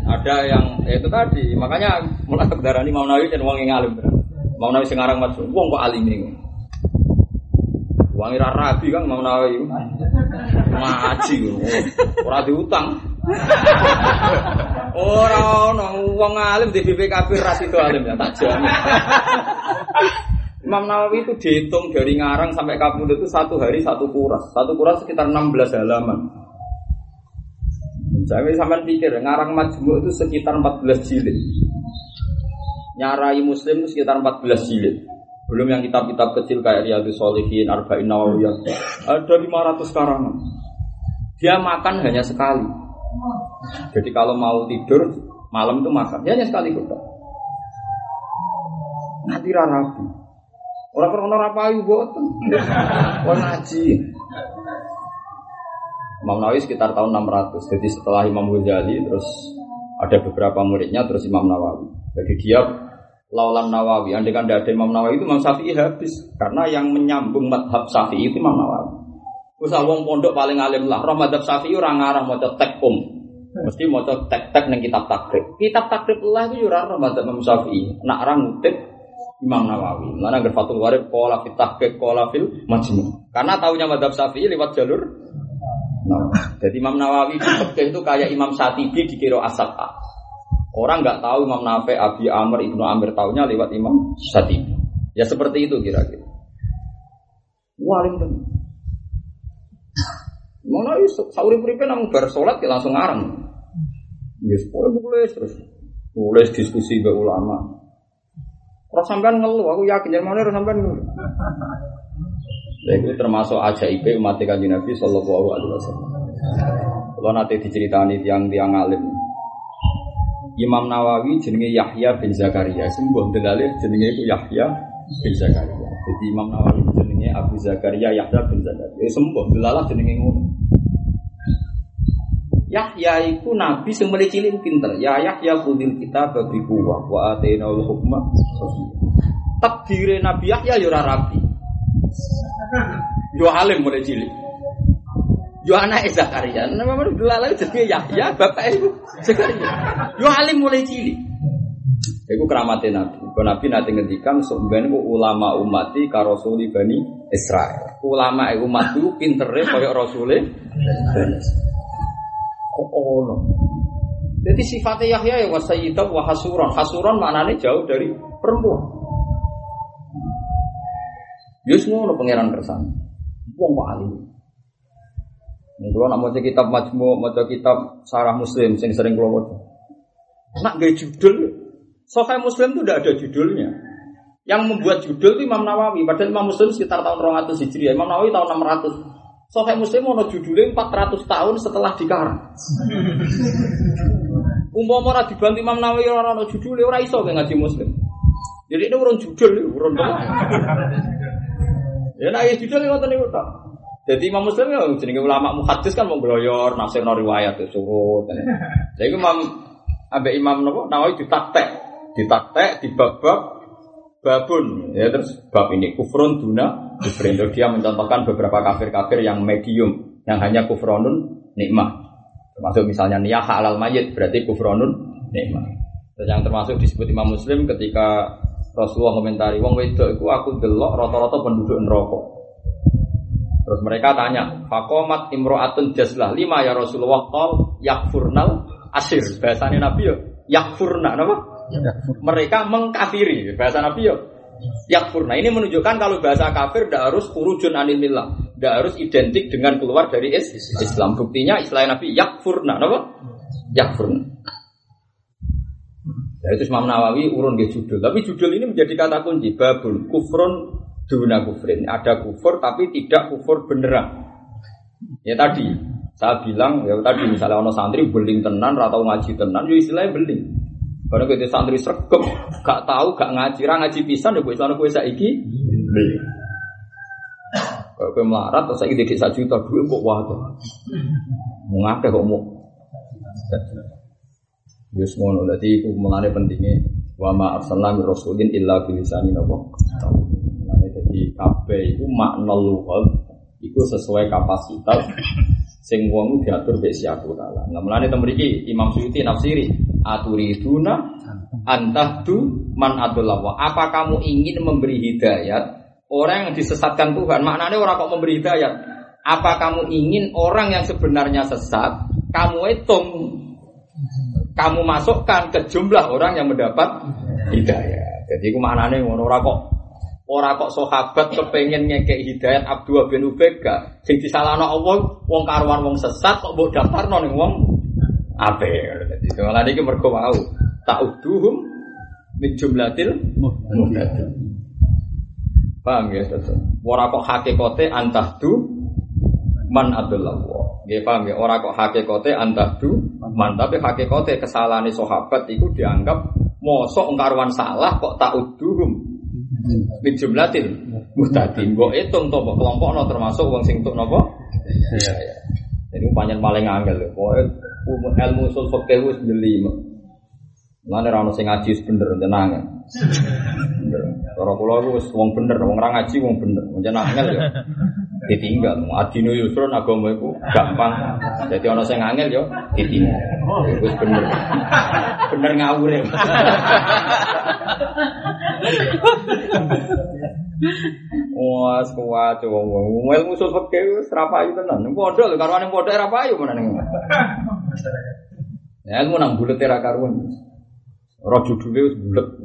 Ada yang ya itu tadi. Makanya munafik darah ini Imam Nawawi dan wong yang alim. Imam Nawawi sekarang mas, wong kok alim ini. Wangi rabi kan Imam Nawawi. Ngaji ora diutang. Ora ono wong alim di BPKB ras itu alim ya tak jamin. Imam Nawawi itu dihitung dari ngarang sampai kabul itu satu hari satu kuras. Satu kuras sekitar 16 halaman. Saya sampai pikir ngarang majmu itu sekitar 14 jilid. Nyarai muslim itu sekitar 14 jilid. Belum yang kitab-kitab kecil kayak Riyadhus Shalihin, Arba'in Nawawiyah. Ada 500 karangan. Dia makan hanya sekali. Jadi kalau mau tidur malam itu makan, ya hanya sekali kita. Nanti rapi. Orang orang rapayu boten. Orang ngaji. Imam Nawawi sekitar tahun 600. Jadi setelah Imam Ghazali terus ada beberapa muridnya terus Imam Nawawi. Jadi dia laulan Nawawi. Andai kan ada Imam Nawawi itu Imam Syafi'i habis karena yang menyambung madhab Syafi'i itu Imam Nawawi. Usah wong pondok paling alim lah. Roh madhab Syafi'i orang ngarah mau tek um. Mesti mau tek-tek neng kitab takrib. Kitab takrib lah itu ora roh madhab Imam Syafi'i. Nak orang ngutip Imam Nawawi. Mana agar Fathul Warib kola fit tahqiq kola fil majmu. Karena tahunya madhab Syafi'i lewat jalur Nah, jadi Imam Nawawi di itu kayak Imam Satibi di kiro asabah. Orang nggak tahu Imam Nafi, Abi Amr, Ibnu Amir tahunya lewat Imam Satibi. Ya seperti itu kira-kira. Waling tenan. Mana iso sauri puripe nang bar ya langsung ngarang. Ya boleh terus. Boleh diskusi be ulama. Orang sampean ngeluh, aku yakin yang mana orang sampean ngeluh. Dan itu termasuk ajaib umat kanjeng Nabi Sallallahu Alaihi Wasallam. Kalau nanti diceritani tiang-tiang alim, Imam Nawawi jenenge Yahya bin Zakaria, sembuh delalih jenenge itu Yahya bin Zakaria. Jadi Imam Nawawi jenenge Abu Zakaria Yahya bin Zakaria. Ya sembuh delalah jenenge ngono. Yahya itu nabi sing mulai cilik pinter. Ya Yahya kudil kita bagi kuwah wa atainaul hukma Takdire Nabi Yahya ya ora rapi. Yo alim mulai cilik. Yo anak Zakaria. Nama mana delala jenenge Yahya, bapak itu Zakaria. Yo alim mulai cilik. Iku keramatnya Nabi. Kalau Nabi nanti ngendikan sebenarnya ulama umati karosuli bani Israel. Ulama umat itu pinternya kayak rasulnya bani Kok ono? Jadi sifatnya Yahya ya wasayyidah wa hasuran. Hasuran maknanya jauh dari perempuan. Yus ngono pangeran kersane. Wong kok alim. Nek kula nak maca kitab Majmu, maca kitab Sarah Muslim sing sering kula maca. Nak gawe judul, Sahih Muslim itu tidak ada judulnya. Yang membuat judul itu Imam Nawawi. Padahal Imam Muslim sekitar tahun 200 Hijriah, Imam Nawawi tahun 600. Sohih Muslim ono judulnya 400 tahun setelah dikarang. Umpama ora dibantu Imam Nawawi ora ono judule ora iso ngaji Muslim. Jadi ini urun judul, urun apa? Ya nek judul ngoten niku tok. Jadi Imam Muslim ya jenenge ulama muhaddis kan mau gloyor nafsir riwayat itu surut. Jadi Imam Abe Imam napa Nawawi ditaktek, ditaktek dibab-bab babun ya terus bab ini kufrun duna kufrin dia mencontohkan beberapa kafir-kafir yang medium yang hanya kufronun nikmah Termasuk misalnya niyah halal mayit berarti kufronun nikmah. Dan yang termasuk disebut Imam Muslim ketika Rasulullah komentari wong wedok itu aku delok rata-rata penduduk neraka. Terus mereka tanya, Fakomat imro'atun jazlah lima ya Rasulullah qal yakfurnal asir. Bahasanya Nabi ya yakfurna apa? Mereka mengkafiri. Bahasa Nabi ya yakfurna. Ini menunjukkan kalau bahasa kafir tidak harus urujun anil millah tidak harus identik dengan keluar dari Islam. Buktinya istilah Nabi yakfurna, apa? Yakfurna. Ya, itu Imam Nawawi urun ke judul. Tapi judul ini menjadi kata kunci. Babul kufrun duna kufrin. Ada kufur tapi tidak kufur beneran. Ya tadi saya bilang ya tadi misalnya ono santri beling tenan atau ngaji tenan, ya istilahnya beling. Karena kita santri sergap, gak tahu, gak ngaji, ngaji pisan, ya gue sana gue saiki beling. Kalau kowe melarat terus saiki dik 1 juta duit kok wae. Mau ngake kok mau. Wis ngono dadi iku mulane pentinge wa ma arsalna min rasulin illa bil lisani napa. Mulane dadi kabeh iku makna lughah iku sesuai kapasitas sing wong diatur mbek siapa taala. Nah mulane teng mriki Imam Suyuti nafsiri aturiduna antahdu man adullah. Apa kamu ingin memberi hidayat Orang yang disesatkan Tuhan, maknanya orang kok memberi hidayat. Apa kamu ingin orang yang sebenarnya sesat, kamu hitung, kamu masukkan ke jumlah orang yang mendapat hidayat. Jadi itu maknanya orang kok orang kok sahabat kepengen ngekek hidayat Abdullah bin Ubega sing disalahno wong karuan wong sesat kok mbok daftarno ning wong ape dadi malah iki mergo mau ta'uduhum min jumlatil muhtadin Paham ya, tetep. Ora kok hakikate antahdu man adullah. Nggih paham ya, ora kok hakikate antahdu man tapi hakikate kesalahane sahabat itu dianggap mosok engkarwan salah kok tak uduhum min jumlatil muhtadin. Mbok hitung to kelompokno termasuk wong sing tuk napa? Iya, iya. Jadi panjang paling angel lho. Pokoke ilmu usul fikih wis jeli. Mana ra ono sing ngaji bener tenang. Bener. Cara kula iku wis wong bener, wong ora ngaji wong bener. Menjen angel ya. Ditinggal. Adino yusrun agama iku gampang. Jadi ana sing angel ya ditinggal. Wis bener. Bener ya. Wah, kuat wong wong. Ilmu usul fikih wis ra payu tenan. Pondok lho karo ning pondok ra payu. Ya ilmu nang bulet ra karuan. Ora judule wis bulet.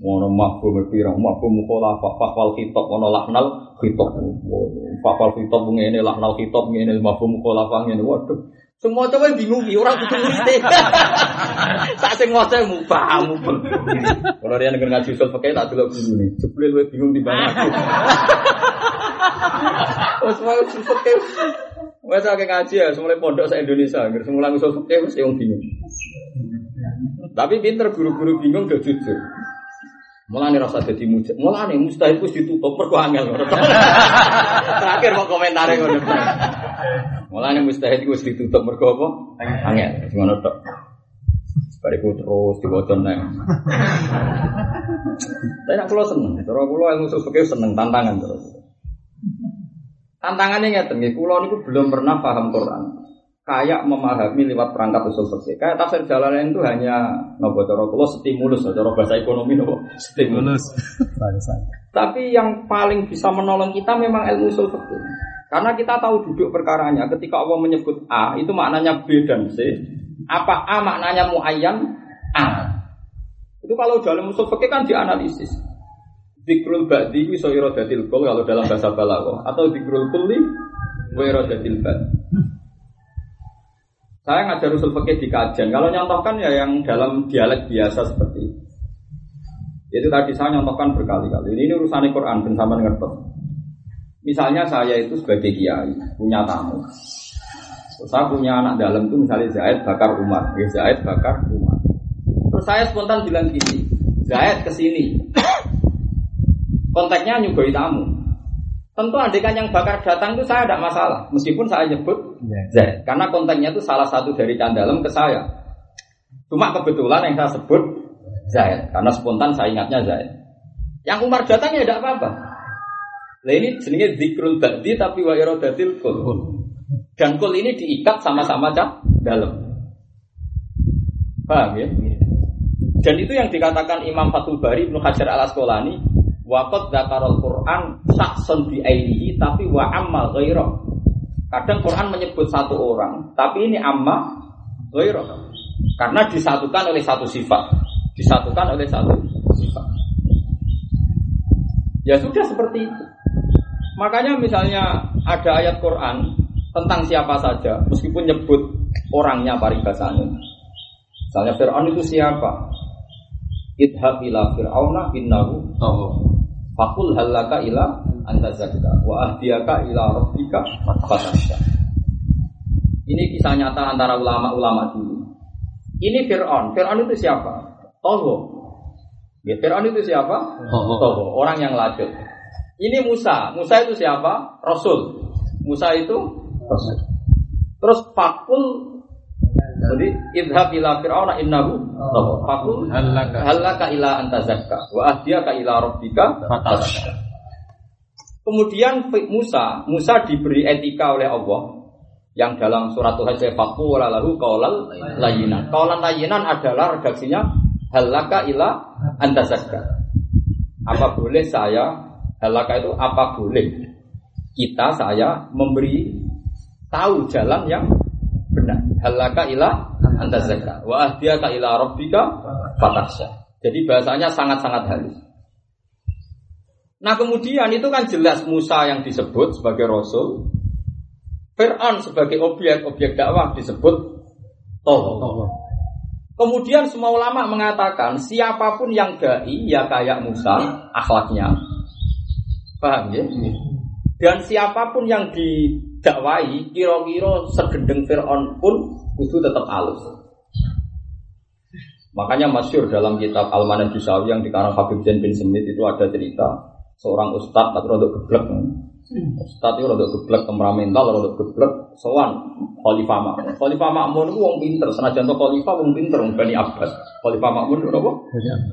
Ngono mafhum pirang mafhum mukhalafah faqwal khitab ono lahnal khitab. Faqwal khitab ngene lahnal khitab ngene mafhum mukhalafah ngene. Waduh. Semua coba bingung ki ora kudu murid. Sak sing waca mubah mubah. Kalau dia negeri ngaji usul pakai tak delok guru nih. Jebule luwih bingung di bawah. Wes mau usul pakai. Wes akeh ngaji ya, semula pondok se Indonesia, nggak semula usul pakai mesti wong bingung. Tapi pinter guru-guru bingung gak jujur. Mulane rasa dadi mujid. Mulane mustahil wis ditutup mergo angel Terakhir mau komentare ngono. Mulane mustahil wis ditutup mergo apa? Angel. Ngono tok. Bariku terus diwaca nang. Tapi nak kula seneng. Cara kula ilmu fikih seneng tantangan terus. Tantangannya ngeten nggih, kula niku belum pernah paham Quran kayak memahami lewat perangkat usul fikih. Kayak tafsir jalanan itu hanya nopo cara kula stimulus, cara bahasa ekonomi nopo stimulus. Tapi yang paling bisa menolong kita memang ilmu usul fikih. Karena kita tahu duduk perkaranya. Ketika Allah menyebut A, itu maknanya B dan C. Apa A maknanya muayyan? A. Itu kalau dalam usul fikih kan dianalisis. Dikrul ba'di iso iradatil kul kalau dalam bahasa balaghah atau dikrul kulli wa iradatil ba'd. Saya ngajar usul fikih di kajian. Kalau nyontohkan ya yang dalam dialek biasa seperti itu. Itu tadi saya nyontohkan berkali-kali. Ini urusan Quran dan sama ngerti. Misalnya saya itu sebagai kiai punya tamu. saya punya anak dalam itu misalnya Zaid bakar Umar, ya Zaid bakar Umar. Terus saya spontan bilang gini, Zaid ke sini. Konteksnya nyugoi tamu. Tentu adegan yang bakar datang itu saya tidak masalah, meskipun saya nyebut iya. Zaid, karena konteksnya itu salah satu dari dalam ke saya. Cuma kebetulan yang saya sebut Zaid, karena spontan saya ingatnya Zaid. Yang Umar datang ya tidak apa-apa. Nah ini jenisnya zikrul ba'di tapi wa iradatil kul. Dan kul ini diikat sama-sama cak dalam. Paham ya? Dan itu yang dikatakan Imam Fathul Bari Ibnu Hajar al Asqalani Waqad dzakarul Quran saksun bi ainihi tapi wa amma ghairah. Kadang Quran menyebut satu orang, tapi ini amma ghairah. Karena disatukan oleh satu sifat. Disatukan oleh satu sifat. Ya sudah seperti itu. Makanya misalnya ada ayat Quran tentang siapa saja, meskipun nyebut orangnya paribasanya. Misalnya Fir'aun itu siapa? Idhab ila fir'auna innahu Fakul halaka ila anta zakka wa ahdiyaka ila rabbika fatasya. Ini kisah nyata antara ulama-ulama dulu. Ini Fir'aun. Fir'aun itu siapa? Toho. Ya, Fir'aun itu siapa? Toho. Orang yang lajut. Ini Musa. Musa itu siapa? Rasul. Musa itu Rasul. Terus fakul jadi idhab ila fir'auna innahu fakul halaka ila anta zakka wa ahdiyaka ila rabbika Kemudian Musa, Musa diberi etika oleh Allah yang dalam surat Tuhan saya fakul lalu kaulal layinan. Kaulan layinan adalah redaksinya halaka ila anta zakka. Apa boleh saya Halaka itu apa boleh kita saya memberi tahu jalan yang. Halaka ila antazaka wa ahdiyaka ila rabbika fatasya. Jadi bahasanya sangat-sangat halus. Nah kemudian itu kan jelas Musa yang disebut sebagai Rasul Fir'aun sebagai objek-objek dakwah disebut Toh. Kemudian semua ulama mengatakan siapa pun yang dai ya kayak Musa akhlaknya Paham ya? Dan siapa pun yang didakwai, kira-kira segendeng Fir'aun pun kudu tetap halus. Makanya masyur dalam kitab Al-Manan Jusawi yang dikarang Habib Zain bin Semit itu ada cerita seorang ustadz tapi rodok geblek. Ustadz itu rodok geblek temperamental, rodok geblek sowan Khalifah Makmun. Khalifah Makmun itu wong pinter, senajan to Khalifah wong pinter wong Bani Abbas. Khalifah Makmun itu apa?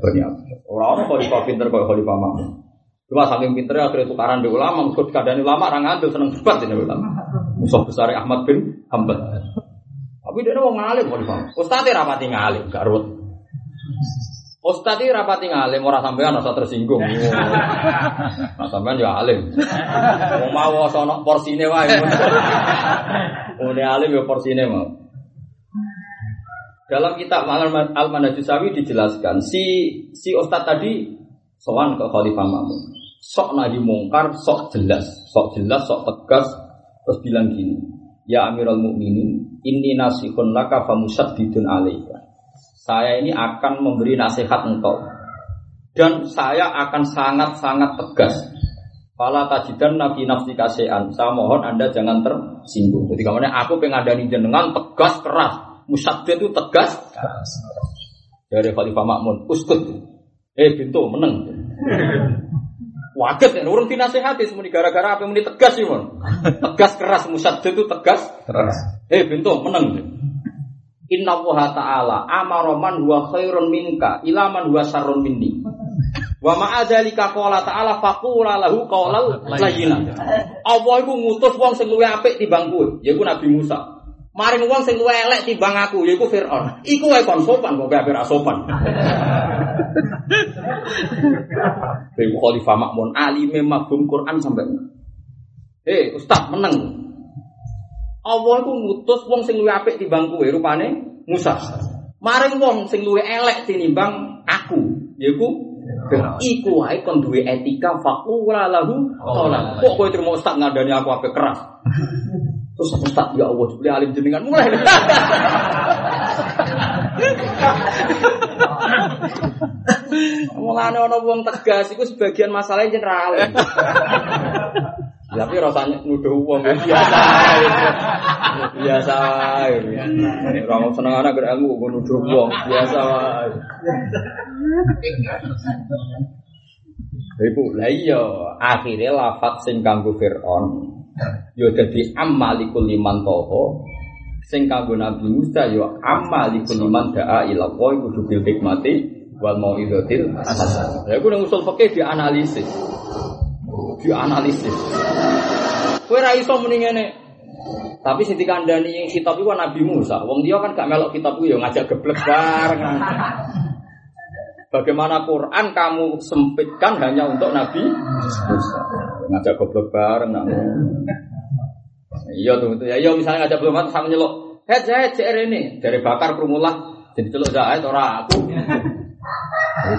Bani Abbas. Orang-orang Khalifah pinter kok Khalifah Makmun. Cuma saking pinternya akhirnya tukaran di ulama, mengikut keadaan ulama, orang ngantuk seneng debat ini ulama. Musuh besar Ahmad bin Hambal. Tapi dia mau ngalim, mau dipaham. Ustadz rapati ngalim, gak ruwet. Ustadz rapati ngalim, orang sampean rasa tersinggung. Nah sampean ya alim. Mau mau sono porsine wae. Ini alim ya porsine mau. Dalam kitab Al-Manajusawi dijelaskan si si ustadz tadi sowan ke Khalifah Mamun sok nahi mungkar, sok jelas, sok jelas, sok tegas, terus bilang gini, ya Amirul Mukminin, ini nasihun laka famusaddidun alaika. Saya ini akan memberi nasihat engkau dan saya akan sangat-sangat tegas. Fala tajidan nabi nafsi kasean. Saya mohon anda jangan tersinggung. Jadi kemudian aku pengadani jenengan tegas keras. Musaddid itu tegas. Dari Khalifah Makmun, uskut. Eh pintu meneng. Waget ya, urung dinasehati semuanya gara-gara apa yang tegas sih mon. Tegas keras musad itu tegas keras. Eh bentuk menang. Inna wa ta'ala amaroman huwa khairun minka ilaman huwa sarun minni. Wa ma'adzalika qala ta'ala faqula lahu qawlal layyina. Allah iku ngutus wong sing luwih apik timbang kowe, yaiku Nabi Musa. Maring wong sing luwih elek timbang aku, yaiku Firaun. Iku wae kon sopan kok gak sopan. Ibu Khalifah Makmun Ali memang Quran sampai. Eh, Ustaz menang. Allah itu ngutus wong sing luwih apik timbang kowe rupane Musa. Maring wong sing luwih elek tinimbang aku, yaiku Iku wae kon duwe etika faqula lahu qala. Kok kowe terima ustaz ngandani aku apik keras. Terus ustaz ya Allah, jebule alim jenengan mulai. Mulane ana wong tegas iku sebagian masalahnya general. Tapi rasanya nuduh uang biasa. biasa. Orang seneng anak berilmu kok nuduh uang biasa. Iku lah iya akhirnya lafat sing kanggo Fir'aun yo dadi amalikul liman toho sing kanggo Nabi Musa yo amalikul liman da'a ila Allah kudu bil hikmati wal mau'izatil hasanah. Ya ku nang usul fikih dianalisis. Dianalisis. Kowe ra iso muni ngene. Tapi sing dikandani yang kitab iku Nabi Musa. Wong dia kan gak melok kitab iku yo ngajak geblek bareng. Bagaimana Quran kamu sempitkan hanya untuk Nabi Musa. Ngajak goblok bareng. Iya tuh, ya iya misalnya ngajak goblok sama nyelok. Hei, Zaid, CR ini dari bakar permulah jadi celok Zaid orang aku.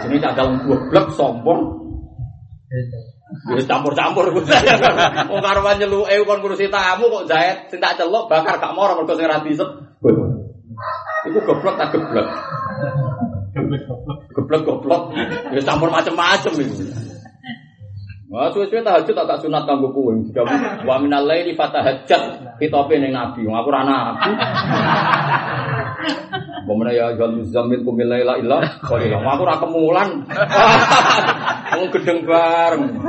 Jadi cadang goblok sombong. Wis campur-campur. Wong karuan eh kon ngurusi tamu kok Zaid sing celok bakar gak moro mergo sing ra disep. Iku goblok tak goblok. Geblek goblok. Ya campur macam-macam itu. Wah, suwe-suwe tahajud tak tak sunat kanggo kowe. Wa minal laili fatahajjat kitabe ning nabi. Wong aku ora nabi. Bagaimana ya jual muzammil kumil laila. Wong aku ora kemulan. Wong gedeng bareng.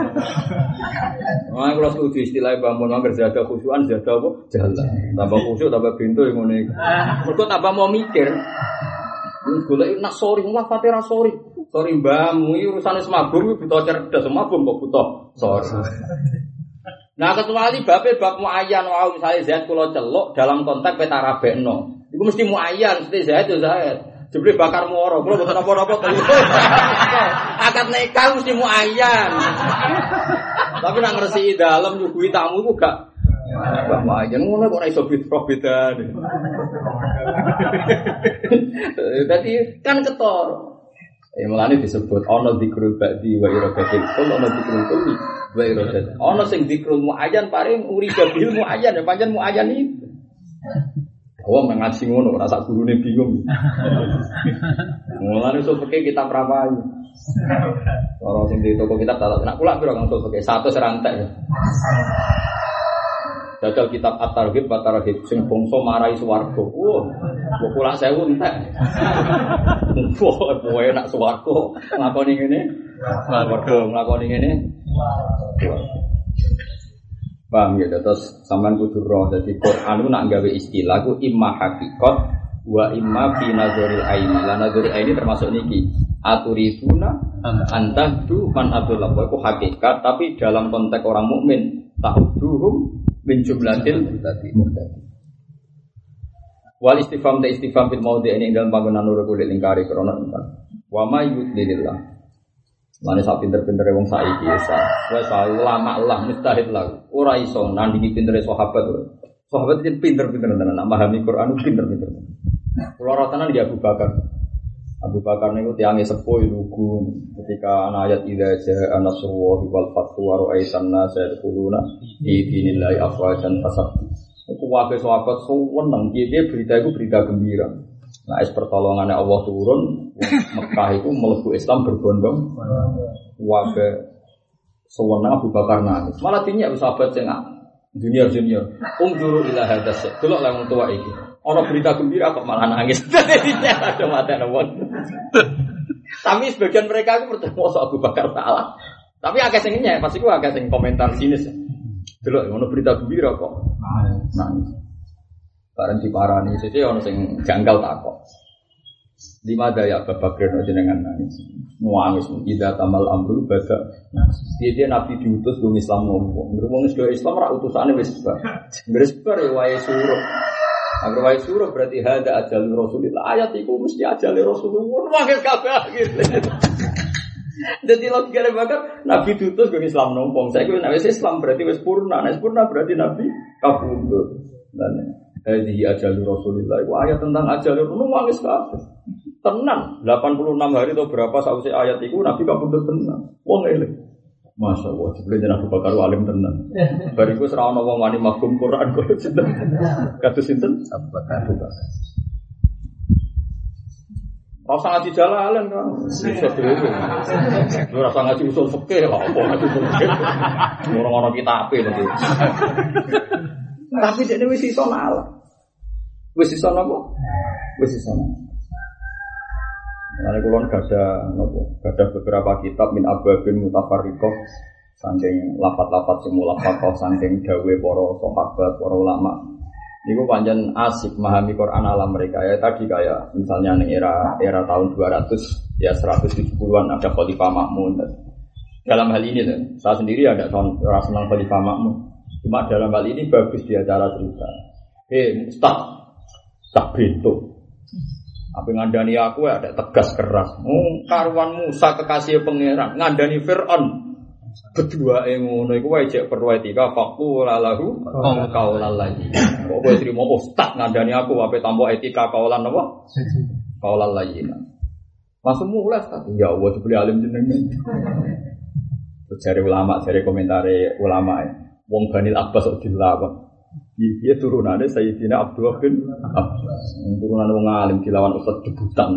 Aku setuju istilah bangun mangger jaga khusyuan jaga apa? Jalan. Tambah khusyuk tambah pintu yang ngene. Mergo tambah mau mikir. Golek nak sorry, lah fatira sorry. Sorry mbahmu iki urusane semabum iki butuh cerdas, semabum kok butuh sorry. Nah kecuali bape bab muayyan wau misalnya Zaid kula celuk dalam konteks peta rabekno. Iku mesti muayyan, mesti Zaid yo Zaid. Jebule bakar muara, kula boten apa-apa to. Akad nikah mesti muayyan. Tapi nak ngresiki dalem nyuguhi tamu iku gak Mbak Mayan ngono kok ora iso beda beda. Tadi kan ketor. Ya mulane disebut ana dzikrul ba'di wa iradatil kul ana dzikrul kulli wa iradatil. Ana sing dzikrul muayyan paring uri bil muayyan ya pancen muayyan itu. Wong oh, ngaji ngono rasa gurune bingung. Mulane iso peke kita prapai. Orang sing di toko kita tak nak pula piro kang peke satu serantai. Jajal kitab At-Targhib wa Tarhib sing bangsa marai swarga. Wah, kok kula sewu entek. Wah, kowe nak swarga nglakoni ngene. Swarga nglakoni ngene. Paham ya, terus sampean kudu roh dadi Quran nak gawe istilah ku imma hakikat wa imma fi nazaril aini. La nazaril aini termasuk niki. Aturiduna antahdu man abdullah. Itu hakikat tapi dalam konteks orang mukmin tahduhum min jumlatil muhtadi. Wal istifham ta istifham fil maudhi ini dalam bangunan nur kulit lingkari krona ingkang. Wa ma yudlilillah. Mana sak pinter-pinter wong saiki ya sa. Wes ulama lah mustahil lah. Ora iso nandingi pinter sahabat. Sahabat itu pinter-pinter tenan, pahami Quran pinter-pinter. Kulo rotanan di Abu Bakar. Abu Bakar niku tiange sepuh lugu ketika ana ayat idza jaa nasrullahi wal fathu wa ra'aitan nasa yadkhuluna fi dinillahi afwajan fasab. Iku wae sahabat seneng piye berita itu berita gembira. Nah, es pertolongannya Allah turun, Mekah itu melebu Islam berbondong, wabe sewenang Abu Bakar nangis. Malah dinyak sahabat sing junior junior. Um juru ilah hadas. Dulu lah tua ini. Orang berita gembira kok malah nangis. Tapi sebagian mereka itu percaya Abu Bakar salah. Tapi agak sengnya, pasti gua agak seng komentar sinis. Dulu yang berita gembira kok nangis. Barang diparani, sih ono sing janggal takok. Di mana ya Bapak Bakar dengan nangis, nuangis, tidak tamal amru bada. Dia dia Nabi diutus gue Islam gue Islam rak utusannya wes bar, bar ya wae suruh. Agar wae suruh berarti ada ajal Rasulullah. Ayat itu mesti ajal Rasulullah. Nuangis kabeh gitu. Jadi logika bakar Nabi diutus gue Islam nopo. Saya gue nabi Islam berarti wes purna, wes purna berarti Nabi kabundut. Dan Hadi ajalur Rasulullah. Itu ayat tentang ajalur Rasulullah nangis kabeh. Tenang, 86 hari atau berapa sausai ayat itu Nabi kabudut tenang. Wong eling. Masya Allah, sebelumnya Nabi Bakar alim tenang. Bariku serawon wong wani mafhum Quran kok sinten. Kados sinten? Abu Bakar. Rasa ngaji jalalan kan. Bisa dhewe. Lu rasa ngaji usul lah apa ngaji fikih. Orang-orang kita apa itu. Tapi dia wis iso nalar. Wis iso napa? Wis iso nalar. Karena kulon gak ada nopo, gak ada beberapa kitab min ababin mutafarrikoh saking lapat-lapat semula fakoh saking dawe poro sahabat poro ulama. Ini panjang asik memahami Quran ala mereka ya tadi kayak misalnya nih era era tahun 200 ya 170-an ada Khalifah Makmun. Dalam hal ini tuh, saya sendiri ada tahun rasa senang Khalifah Makmun. Cuma dalam hal ini bagus dia cara cerita. Hei, Ustaz, tak pintu. Apa ngandani aku ya ada tegas keras. Oh, karuan Musa kekasih pangeran ngandani Fir'aun. Kedua yang ngono iku wae cek perlu etika lalahu kaulan lagi. Kok kowe trimo ustaz ngandani aku apa tambah etika kaulan apa? Kaulan lagi. Langsung mulai tadi ya Allah sebeli alim jenengan. Terus ulama, cari komentar ulama ya. Wong Banil Abbas kok dilawan. Dia turunannya Sayyidina Abdullah bin Abbas. Turunan wong alim dilawan ustaz debutan.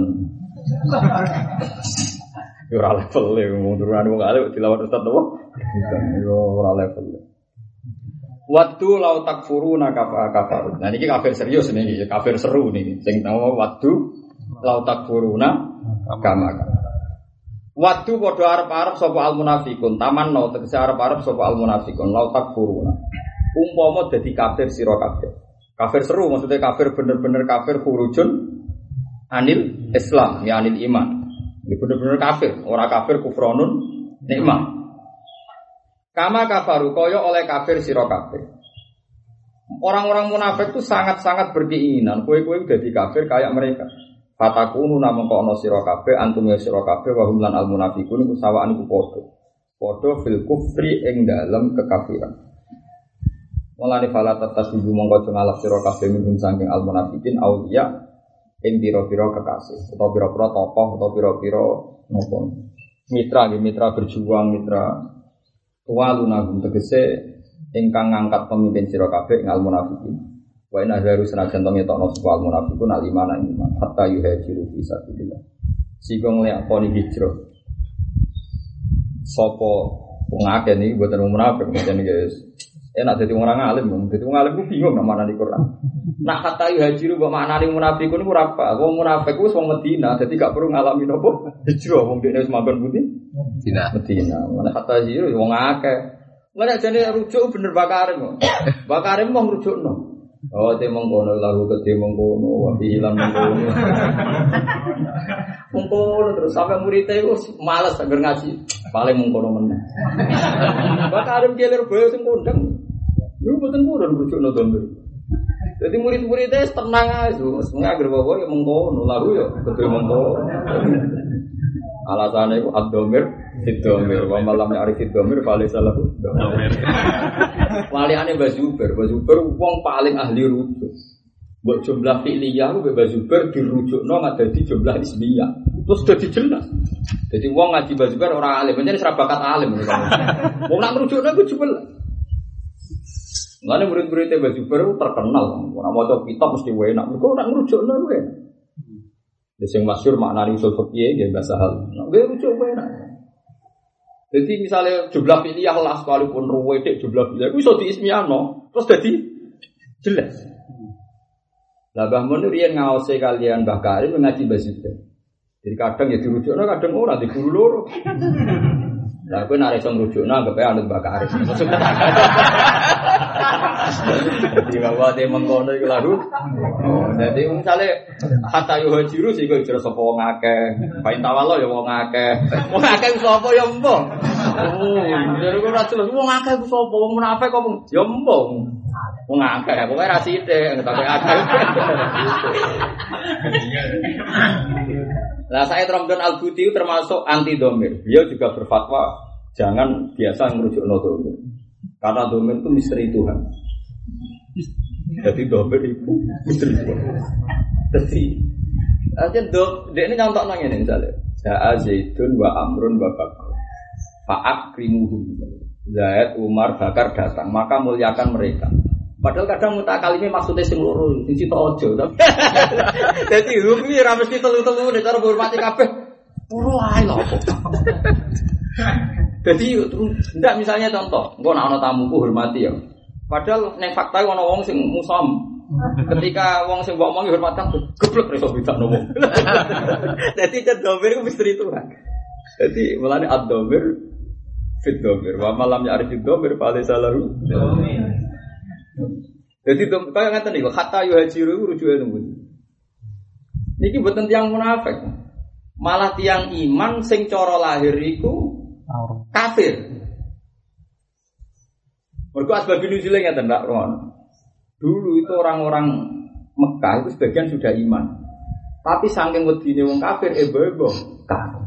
Yo ora level e wong turunan wong alim dilawan ustaz apa? Yo ora level. Waktu lau takfuruna kafar. Nah ini kafir serius nih, kafir seru nih. Sing tahu waktu lau takfuruna kama. Waktu podo arab arab sopo al munafikun taman no tegese arab arab sopo al munafikun lau takfuruna. Umpama dadi kafir sira kafir. Kafir seru maksudnya kafir bener-bener kafir hurujun anil Islam ya anil iman. Ini bener-bener kafir, orang kafir kufronun nikmat. Kama kafaru koyo oleh kafir siro kafir. Orang-orang munafik itu sangat-sangat berkeinginan kue-kue jadi kafir kayak mereka. Fatakunu namung kono siro kafir antum ya siro kafir al munafikun iku sawaan iku. Podo fil kufri ing dalam kekafiran. Mulane fala tatasibu mongko ngalap sira kabeh minum saking al munafikin auliya ing pira-pira kekasih. Utawa pira-pira tokoh utawa pira-pira napa mitra nggih mitra berjuang mitra tuwalunahum tegese ingkang ngangkat pemimpin sira kabeh ing al munafikin. Wa inna haru senajan to ngetokno sapa al munafikun al iman iman. Hatta yuhajiru fi sabilillah. Sing nglakoni hijrah. Sapa wong akeh niki mboten munafik mboten guys Enak jadi orang alim, jadi orang alim gue bingung nama mana di Quran. Nak kata hajiru buat mana nih munafikun itu apa? Gue munafik gue semua Medina, jadi gak perlu ngalamin apa hijrah. Wong dia semakan putih. Medina. Medina. Mana kata hajiru, wong akeh. Mana jadi rujuk bener bakarim. Bakarim mau rujuk no. Oh, te mengkono lagu ke te mengkono, wabi hilang mengkono. mengkono terus sampai muridnya itu malas agar ngaji. Paling mengkono menang. Bakarim kelir boyo sing kondang. Lu betul buron rujuk no domber. Jadi murid-muridnya tenang aja, semuanya agar bawa ya mengkono, lalu ya betul mengkono. Alasannya itu abdomir, sidomir, wa malam arif sidomir, paling salah domir. Wali aneh bazuber, bazuber uang paling ahli rujuk. Buat jumlah fi'liyah, gue bazuber dirujuk no ada di jumlah ismiyah. Terus jadi jelas. Jadi uang ngaji bazuber orang alim, menjadi serabakat alim. Mau nak merujuk no gue jelas. Lalu murid-muridnya baju baru terkenal, orang mau coba kitab mesti enak. Mereka orang merujuk lah gue. Jadi yang masyur maknani usul fikih ya bahasa hal. Gue rujuk gue enak. Jadi misalnya jumlah pilih lah sekalipun ruwedek jumlah pilih, gue bisa diismiano, terus jadi jelas. Lah Mbah Mun riyen ngawase kalian Mbah Karim ngaji basik. Jadi kadang ya dirujukno kadang ora di guru loro. Lah kowe nek iso ngrujukno anggap anut Mbah Karim. Jadi bahwa dia mengkono iku lalu. Jadi misalnya hatta yo hajiru sih kok jero sapa wong akeh. Pain tawalo ya wong akeh. Wong akeh sapa ya mbok. Oh, jero kok ora jelas wong akeh ku sapa wong munafik kok ya mbok. Wong akeh, pokoke ra sithik, tapi akeh. Nah, saya Ramadan Al Buti termasuk anti domir. Beliau juga berfatwa jangan biasa merujuk no domir. Karena domir itu misteri Tuhan. Jadi domir itu misteri Tuhan. Jadi, aja dok, dia ini nyontok nanya nih misalnya. Ja'a Zaidun wa Amrun wa Bakr. Fa'ak krimuhum. Zaid, Umar, Bakar datang, maka muliakan mereka. Padahal kadang mutakalimnya maksudnya sing loro, sing cita ojo. Jadi hukum ini rames kita telu-telu nek cara hormati kabeh. Puro ae lho. Jadi ndak misalnya contoh, engko nek ana tamuku hormati ya. Padahal nek fakta ana wong sing musam. Ketika wong sing mbok omongi hormat kan geblek iso bedakno wong. Dadi cedomir ku misteri Tuhan. Jadi mulane ad-dhamir fit dhamir wa malam ya arif dhamir fa alaysa lahu jadi kaya ngaten niku hatta yuhajiru rujuke nunggu. Niki mboten tiang munafik. Malah tiang iman sing cara lahir iku kafir. Mergo asbab nuzule ngeten ndak Ron. Dulu itu orang-orang Mekah itu sebagian sudah iman. Tapi saking wedine wong kafir ebo-ebo kafir.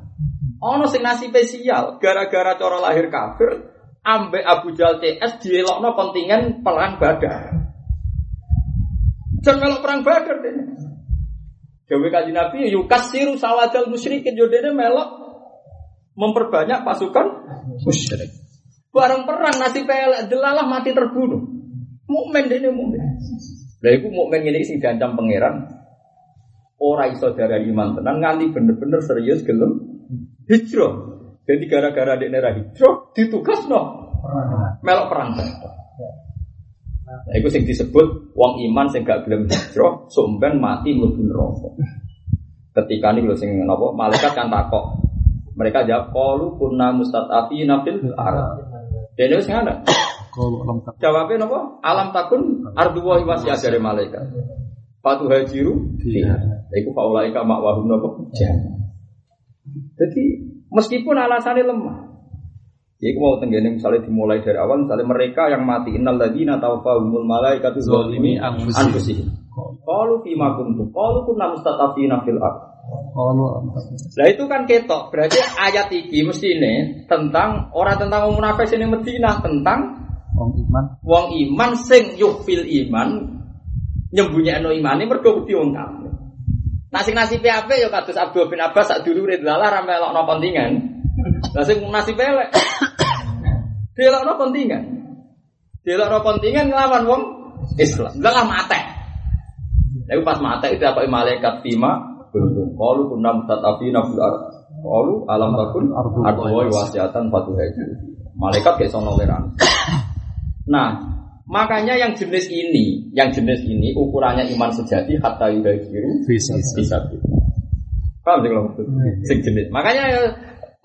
Ono sing nasib spesial gara-gara cara lahir kafir ambek Abu Jal CS dielokno kontingen perang Badar. Jangan melok perang Badar deh. Jawa kaji Nabi yukasiru sawadal musyrikin jodene melok memperbanyak pasukan musyrik. Barang perang nasi pelek delalah mati terbunuh. Mukmin dene mukmin. Lah iku mukmin ngene sing diancam pangeran. Ora iso darah iman tenan nganti bener-bener serius gelem hijrah. Jadi gara-gara dia nerah hijrah ditugas no melok perang. Nah, itu sing disebut wong iman sing gak gelem hijrah, sumpen mati mlebu neraka. Ketika ini lho sing napa malaikat kan takok. Mereka jawab qalu kunna mustatafina fil ard. Dene wis ngene. alam takun. Jawabnya napa? Alam takun ardu wa wasi'ah dari malaikat. Fatu hajiru fiha. Iku faulaika ma'wahum napa? Jadi meskipun alasannya lemah, Ya, aku mau tenggene misalnya dimulai dari awal, misalnya mereka yang mati innal ladzina tawaffahumul malaikatu zalimi anfusihim. Qalu fima kuntum? Qalu kunna mustatafina fil ard. Nah itu kan ketok, berarti ayat ini mesti ini tentang orang tentang wong munafik sini Medina tentang wong iman. Wong iman sing yufil iman nyembunyikan iman ini mergo wedi wong kafir. Nah sing nasibe apik ya kados Abdul bin Abbas sak dulure lalah ra melokno kontingan. Lah sing nasib elek. Delokno kontingen. Delokno kontingen nglawan wong Islam. Lah mate. Lalu pas mate itu apa malaikat fima belum. Qalu kunna mutatafina fil ard. Qalu alam takun ardu wa wasiatan fatu Malaikat kayak sono Nah, makanya yang jenis ini, yang jenis ini ukurannya iman sejati hatta yudahiru bisa bisa. Paham sih kalau maksud? Sing jenis. Makanya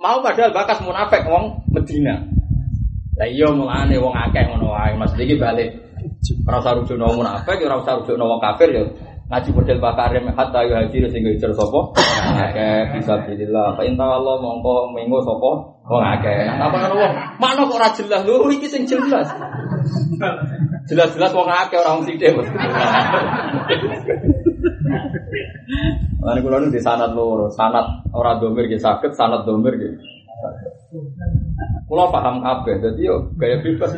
Mau padahal bakas munafik wong Medina. Lah iya mulane wong akeh ngono wae. Mas iki balik. Ora usah rujuk nang munafik, ora usah rujuk nang kafir ya. Ngaji model bakarim hatta ya hadir sing hijr sapa? Akeh bisa bilillah. Fa inta Allah mongko minggu sapa? Wong akeh. Apa ngono wong? Makno kok ora jelas. Lho iki sing jelas. Jelas-jelas wong akeh ora wong sithik. Lalu kalau di sanat loro, sanat orang domir gitu sakit, sanat domir gitu. Kulo paham kabeh, jadi yo gaya bebas.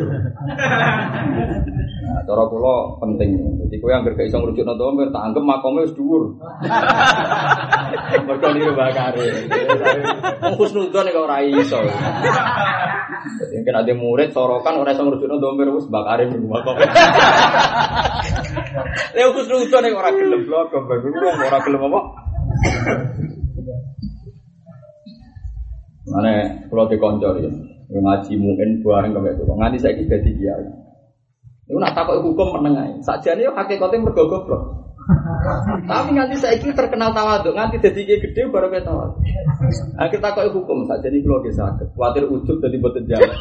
Nah, cara kulo penting. Jadi kowe yang gak iso ngrujukno domir, tak anggap makomnya wis dhuwur. Mergo niru bakare. Wong husnudzon kok ora iso. Jadi mungkin ada murid sorokan orang iso ngrujukno domir wis bakare makomnya. Lha husnudzon kok ora gelem blok, ora gelem apa? Mana kalau dikoncor ya, ngaji mungkin bareng kayak itu. Nganti saya kita jadi kiai. Itu nak takut hukum menengah. Saja nih hakikatnya mergo goblok. Tapi nanti saya ini terkenal tawaduk, nanti jadi kiai gede baru kita tawaduk. Kita kok hukum saja nih kalau kita sakit, khawatir ujub jadi boten jalan.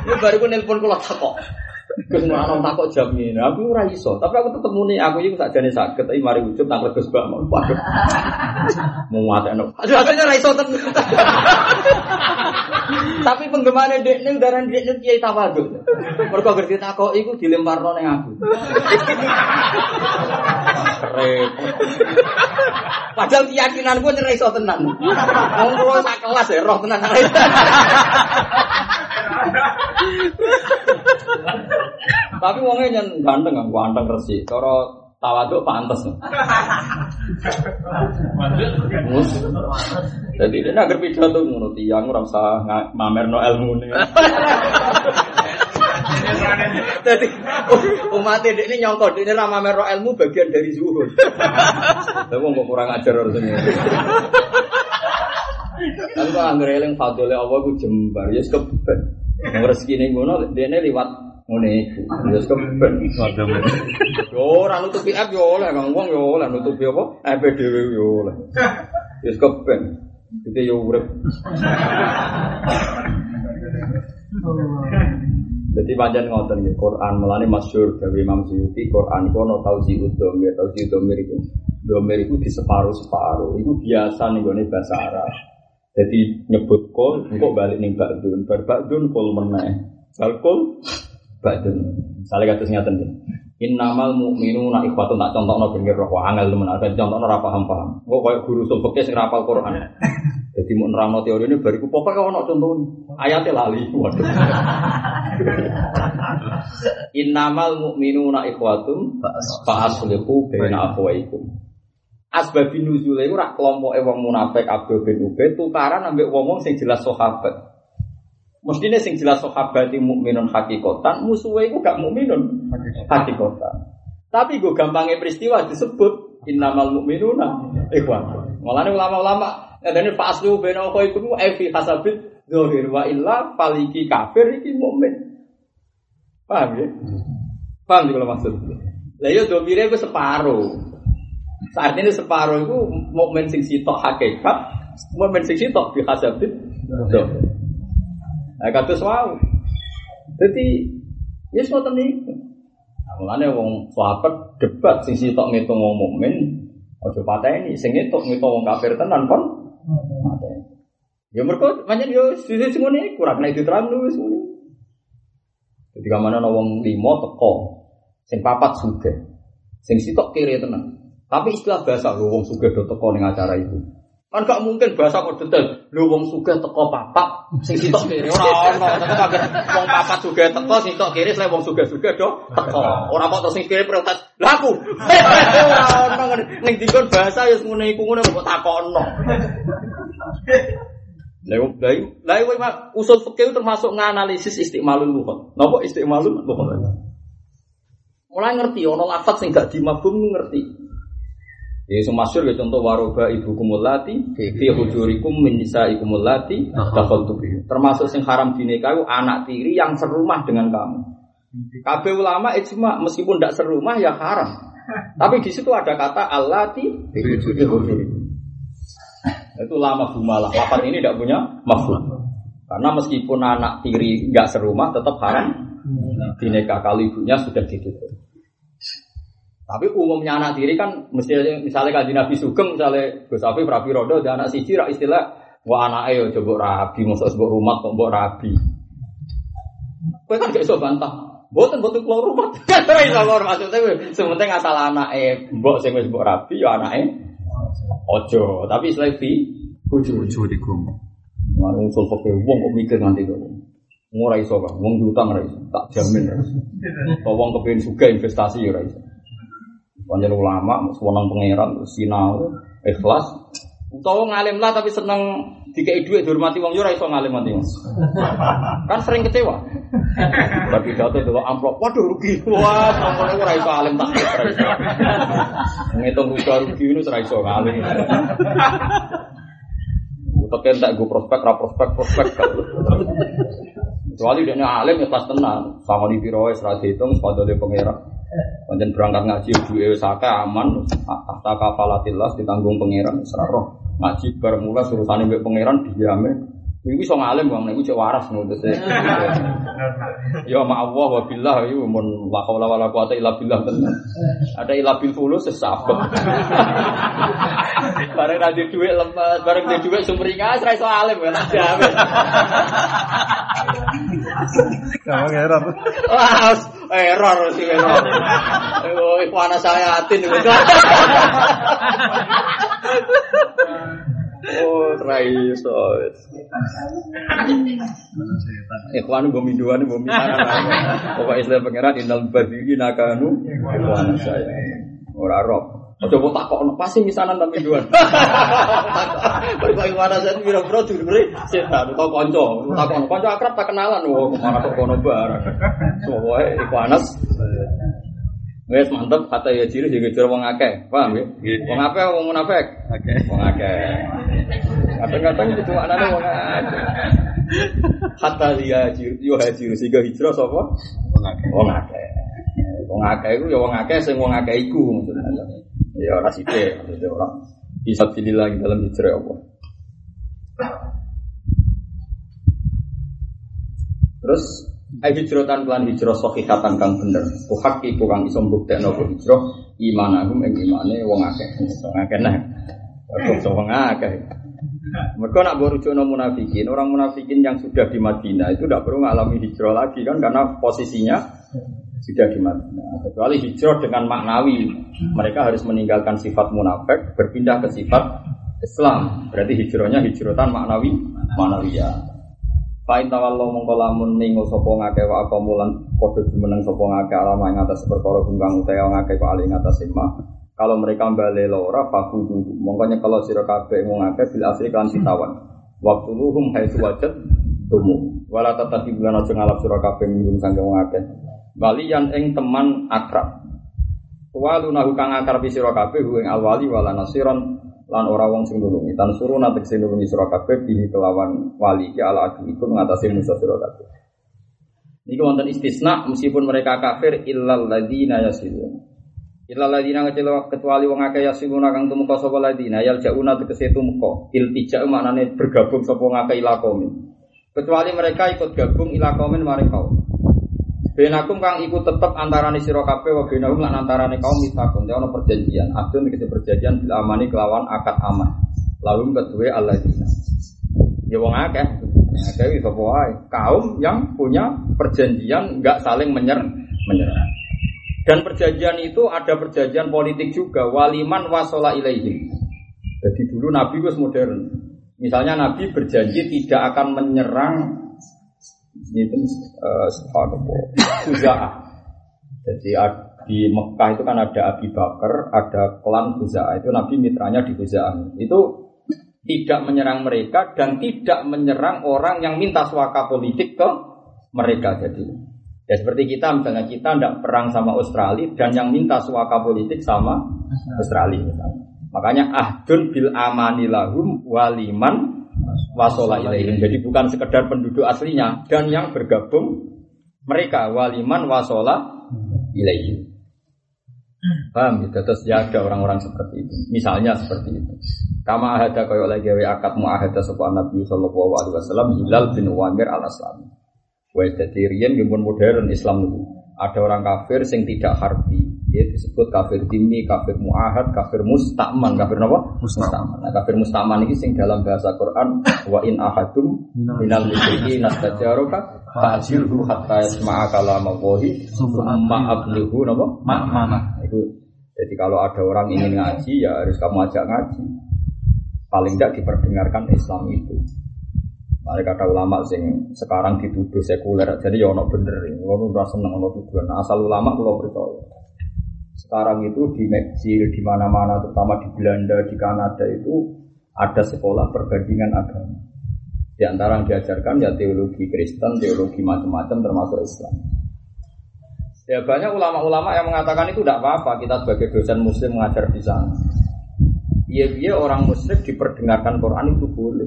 Ini baru gue nelpon kalau takut. Gus anak takut jam ini, aku ora iso. Tapi aku tetep muni, aku tak jadi sakit. Tapi mari wujud tak Gus Bak mau waduh. Anak. Aduh, akhirnya ora iso Tapi penggemarnya dek ini udaran dek ini kiai tawaduk. Mereka ngerti takut, itu dilempar nong aku. Repot. Padahal keyakinan gue nyerai iso tenan. Wong kulo sak kelas ya roh tenan. Tapi wongnya nyen ganteng kan, ganteng resi. Cara tawaduk pantes. Mus. Jadi dia nak pidato ngono tiang ora usah mamerno ilmu ne. Jadi umat ini nyongkok ini ramah merok ilmu bagian dari zuhud. Tapi kok kurang ajar harusnya. Tapi kalau anggar eling fadole Allah ku jembar ya keben. Rezeki ning ngono dene liwat ngene iku. Ya keben. Yo ora nutupi app yo oleh kang wong yo oleh nutupi apa? App dhewe yo oleh. Ya keben. Kita yo urip. Jadi panjang ngoten ya Quran melani masyur dari Imam Suyuti Quran kono tauzi udomir tauzi udomir itu domir itu di separuh separuh itu biasa nih gue bahasa Arab jadi nyebut kol, kok balik nih bakdun, bar bakdun kol meneh, bal kol bakdun. Misalnya kata ngaten ya. Innamal mu'minu nak ikhwatun tak contoh no pinggir roh angel temen ada contoh no paham paham. Gue kayak guru sulfeknya sing rapal Quran. Jadi mau nerang teori ini bariku pokoknya kau nak contoh ayatnya lali. Waduh. Innamal mu'minu nak ikhwatun fa'aslihu baina akhwaikum. Asbabi nuzule rak kelompoke wong munafik Abdul bin Ubay tukaran ambek wong-wong sing jelas sahabat. Mestine sing jelas sahabat mukminun hakikatan, musuhe iku gak mukminun hakikatan. Tapi gue gampangnya peristiwa disebut innamal mu'minuna ikhwan. Mulane ulama-ulama ngene fa aslu baina khaikum wa fi hasabit zahir wa illa faliki kafir iki mukmin. Paham ya? Paham juga maksud. Lah yo domire ku separuh. Saat ini separuh itu mukmin sing sitok hakikat, mukmin sing sitok bi hasabit. Nah, kata wow. Jadi, ya semua niku. Nah, mulane wong sahabat debat sing sitok ngitung wong mukmin, aja pateni sing ngitung ngitung wong kafir tenan kon. Ya mereka banyak yo sisi semua nih kurang naik diterang dulu semua. Ketika mana wong limo teko, sing papat suge, sing sitok kiri tenan. Tapi istilah bahasa wong sugih do teko ning acara itu. Kan gak mungkin bahasa kok detail. Lu wong sugih teko papat sing sitok kiri ora ono. Wong papat sugih teko sitok kiri selain wong sugih-sugih do teko. Ora kok terus sing kiri protes. Lah aku. Ora ono ning dikon bahasa ya ngene iku ngono kok takono. Lalu, lalu, lalu, usul fikih termasuk nganalisis istiqmalul lughat. Napa istiqmalul lughat? Mulai ngerti, ono lafaz sing gak dimabum ngerti. Ya masyhur ya contoh waroba ibu kumulati fi hujurikum min nisaikum allati dakhaltu Termasuk sing haram dinikahi anak tiri yang serumah dengan kamu. Kabeh ulama ijma meskipun tidak serumah ya haram. Tapi di situ ada kata allati fi Itu lama bumalah. Lapat ini tidak punya mafhum. Karena meskipun anak tiri nggak serumah tetap haram. Dineka kali ibunya sudah ditutup. Tapi umumnya anak tiri kan mesti misalnya kaji Nabi Sugeng misalnya Gus Afif Rabi Rodo dan anak siji rak istilah wah anak ayo coba rabi masuk sebuah rumah kok mbok rabi. Kowe kan gak iso bantah. Boten boten keluar rumah. Ora iso keluar maksudnya sementing asal anak eh mbok sing wis mbok rabi ya anake ojo. Tapi istilah fi bojo bojo dikum. Manung usul fakir wong kok mikir nanti kok. Ora iso kan, wong diutang ora iso, tak jamin ora iso. Wong kepengin suga investasi ora iso. Panjang ulama, sewenang pangeran, sinau, ikhlas. Utawa ngalim lah tapi seneng dikai duit dihormati wong yo ora iso ngalim mati. Kan sering kecewa. Tapi jatuh itu amplop, waduh rugi. Wah, pokoknya ora iso alim tak. Ngitung rugi rugi ini ora ngalim. Tapi tak gue prospek, ra prospek, prospek. Kecuali dia alim ya pas tenang, sama di biro serah dihitung, dia pangeran. Panjen berangkat ngaji duwe saka aman, tahta kafalatillah ditanggung pangeran roh Ngaji bermula surutane mbek pangeran diame. Kuwi iso ngalim wong niku cek waras ngono terus. Ya ma Allah wa billah iku mun la haula wala quwata illa billah tenan. Ada ila bil fulus sesabek. Bareng ra di dhuwit lemes, bareng di dhuwit sumringah ra iso alim kan jamin. Gampang error. Wah, error sih error. Oh, iku anak saya atin. Oh, raiso. Ikhwan gue minduan gue minduan. Pokok Islam pangeran inal badiri nakanu ikhwan saya. Ora roh. Coba tak kok pasti misanan tapi dua. Berbagai mana saya biro biro tuh beri setan atau konco, tak konco akrab tak kenalan, wah ke mana kok kono barang. Semua iku anas. Wes mantep kata ya ciri juga ciri wong akeh, paham ya? Wong akeh wong munafik. Wong akeh. Kadang-kadang itu anane wong akeh. Kata dia ciri yo haji sehingga hijrah sapa? Wong akeh. Wong akeh. Wong akeh iku ya wong akeh sing wong akeh iku maksudnya. Ya ora sithik, maksudnya orang bisa pilih lagi dalam hijrah apa. Terus ai hijratan kelan hijrah sahihatan kang bener. Tuhak iku kang iso mbuktekno ku hijrah imanahum ing imane wong akeh. Wong akeh nah. Wong akeh. Mereka nak berujukno munafikin, orang munafikin yang sudah di Madinah itu tidak perlu mengalami hijrah lagi kan karena posisinya sudah di Madinah. Kecuali hijrah dengan maknawi, mereka harus meninggalkan sifat munafik, berpindah ke sifat Islam. Berarti hijrahnya hijratan maknawi, maknawiyah. Fa'in tawallo mongko lamun ningo sapa ngake wa apa mulan padha jumeneng sapa ngake alama ing atas perkara gunggang utawa ngake kok ing atas sema. Kalau mereka balik lora fakudu mongko nyekelo sira kabeh wong ngake bil asri kan sitawan. Waktu luhum haitsu wajad tumu. Wala tatapi bulan aja ngalap sira kabeh minum sangge wong akeh. Waliyan ing teman akrab. Walu nahu kang akrab sira kabeh ing alwali wala nasiron lan ora wong sing nulungi. Tan suruh natek sing nulungi sira kabeh bihi kelawan wali ki ala adu iku ngatasi musuh sira kabeh. Niki wonten istisna meskipun mereka kafir illal ladzina yasilun illal ladzina kecuali wong akeh yasilun kang tumeka sapa ladzina yal jauna tegese tumeka iltija maknane bergabung sapa ngakeh ila kecuali mereka ikut gabung ila qaumin maring kaum Benakum kang ikut tetep antarane sira kabeh wa benahum lan antarane kaum misakun. Ya ono perjanjian. Abdun tegese perjanjian bil amani kelawan akad aman. Lalu kedua alladzina. Ya wong akeh. Akeh iso wae. Kaum yang punya perjanjian enggak saling menyerang, menyerang. Dan perjanjian itu ada perjanjian politik juga. Waliman wasola ilaihim. Jadi dulu Nabi was modern. Misalnya Nabi berjanji tidak akan menyerang itu uh, Khuza'ah. Jadi di Mekah itu kan ada Abi Bakar, ada klan Khuza'ah. Itu Nabi mitranya di Khuza'ah. Itu tidak menyerang mereka dan tidak menyerang orang yang minta suaka politik ke mereka. Jadi ya seperti kita misalnya kita tidak perang sama Australia dan yang minta suaka politik sama Australia misalnya. Makanya ahdun bil amani lahum waliman wasola ilaihim. Jadi bukan sekedar penduduk aslinya dan yang bergabung mereka waliman wasola ilaihim. Paham gitu? Terus ya ada orang-orang seperti itu. Misalnya seperti itu. Kama ahada kaya lagi wa akad muahada sapa Nabi sallallahu alaihi wasallam Hilal bin Uwaimir al-Aslami. Wa dadi riyen modern Islam itu. Ada orang kafir sing tidak harbi, ya disebut kafir dimi, kafir muahad, kafir mustakman, kafir apa? Mustakman. Nah, kafir mustakman ini sing dalam bahasa Quran wa in ahadum minal musyriki nastajaruka fa'jilhu hatta yasma'a kalamallahi summa ablighu napa? Mana? Itu jadi kalau ada orang ingin ngaji ya harus kamu ajak ngaji. Paling tidak diperdengarkan Islam itu. Mereka kata ulama sing sekarang dituduh sekuler, jadi ya ono bener, ono udah seneng ono tuduhan. Nah, asal ulama kalau percaya. Sekarang itu di Meksiko, di mana-mana, terutama di Belanda, di Kanada itu ada sekolah perbandingan agama. Di antara yang diajarkan ya teologi Kristen, teologi macam-macam termasuk Islam. Ya banyak ulama-ulama yang mengatakan itu tidak apa-apa kita sebagai dosen muslim mengajar di sana. Iya-iya orang muslim diperdengarkan Quran itu boleh.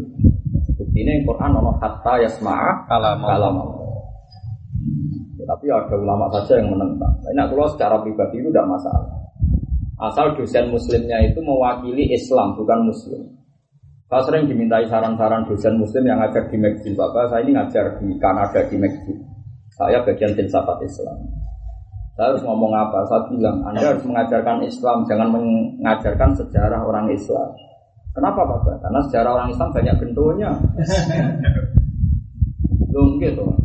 Bukti ini Quran ono hatta yasma'a Kalam kalam Allah. Ya, tapi ada ulama saja yang menentang. Nah, kalau secara pribadi itu tidak masalah. Asal dosen muslimnya itu mewakili Islam bukan muslim. Saya sering dimintai saran-saran dosen muslim yang ngajar di Meksiko. Bapak saya ini ngajar di Kanada di Meksiko. Saya bagian filsafat Islam. Saya harus ngomong apa? Saya bilang, Anda harus mengajarkan Islam, jangan mengajarkan sejarah orang Islam. Kenapa Bapak? Karena sejarah orang Islam banyak bentuknya. Belum gitu.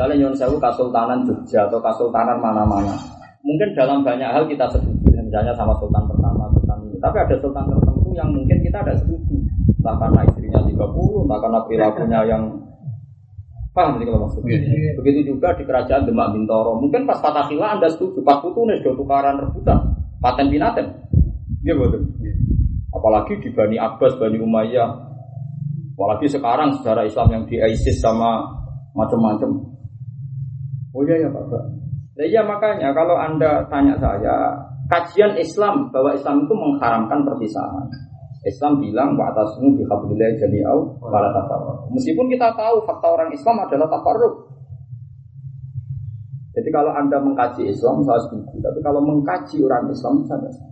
Misalnya Nyon Sewu Kasultanan Jogja atau Kasultanan mana-mana. Mungkin dalam banyak hal kita setuju, misalnya sama Sultan pertama, Sultan ini. Tapi ada Sultan tertentu yang mungkin kita ada setuju. Entah karena istrinya 30, entah karena perilakunya yang Paham sih kalau maksudnya? Begitu juga di kerajaan Demak Bintoro. Mungkin pas Fatahila Anda setuju, pas putu nih sudah tukaran rebutan, paten binaten. Iya betul. Apalagi di Bani Abbas, Bani Umayyah. Apalagi sekarang sejarah Islam yang di ISIS sama macam-macam. Oh iya ya Pak. Nah, iya makanya kalau Anda tanya saya, kajian Islam bahwa Islam itu mengharamkan perpisahan. Islam bilang wa atasmu bi hablillah jami'au wala tafarraq. Meskipun kita tahu fakta orang Islam adalah tafarruq. Jadi kalau Anda mengkaji Islam saya setuju, tapi kalau mengkaji orang Islam saya tidak setuju.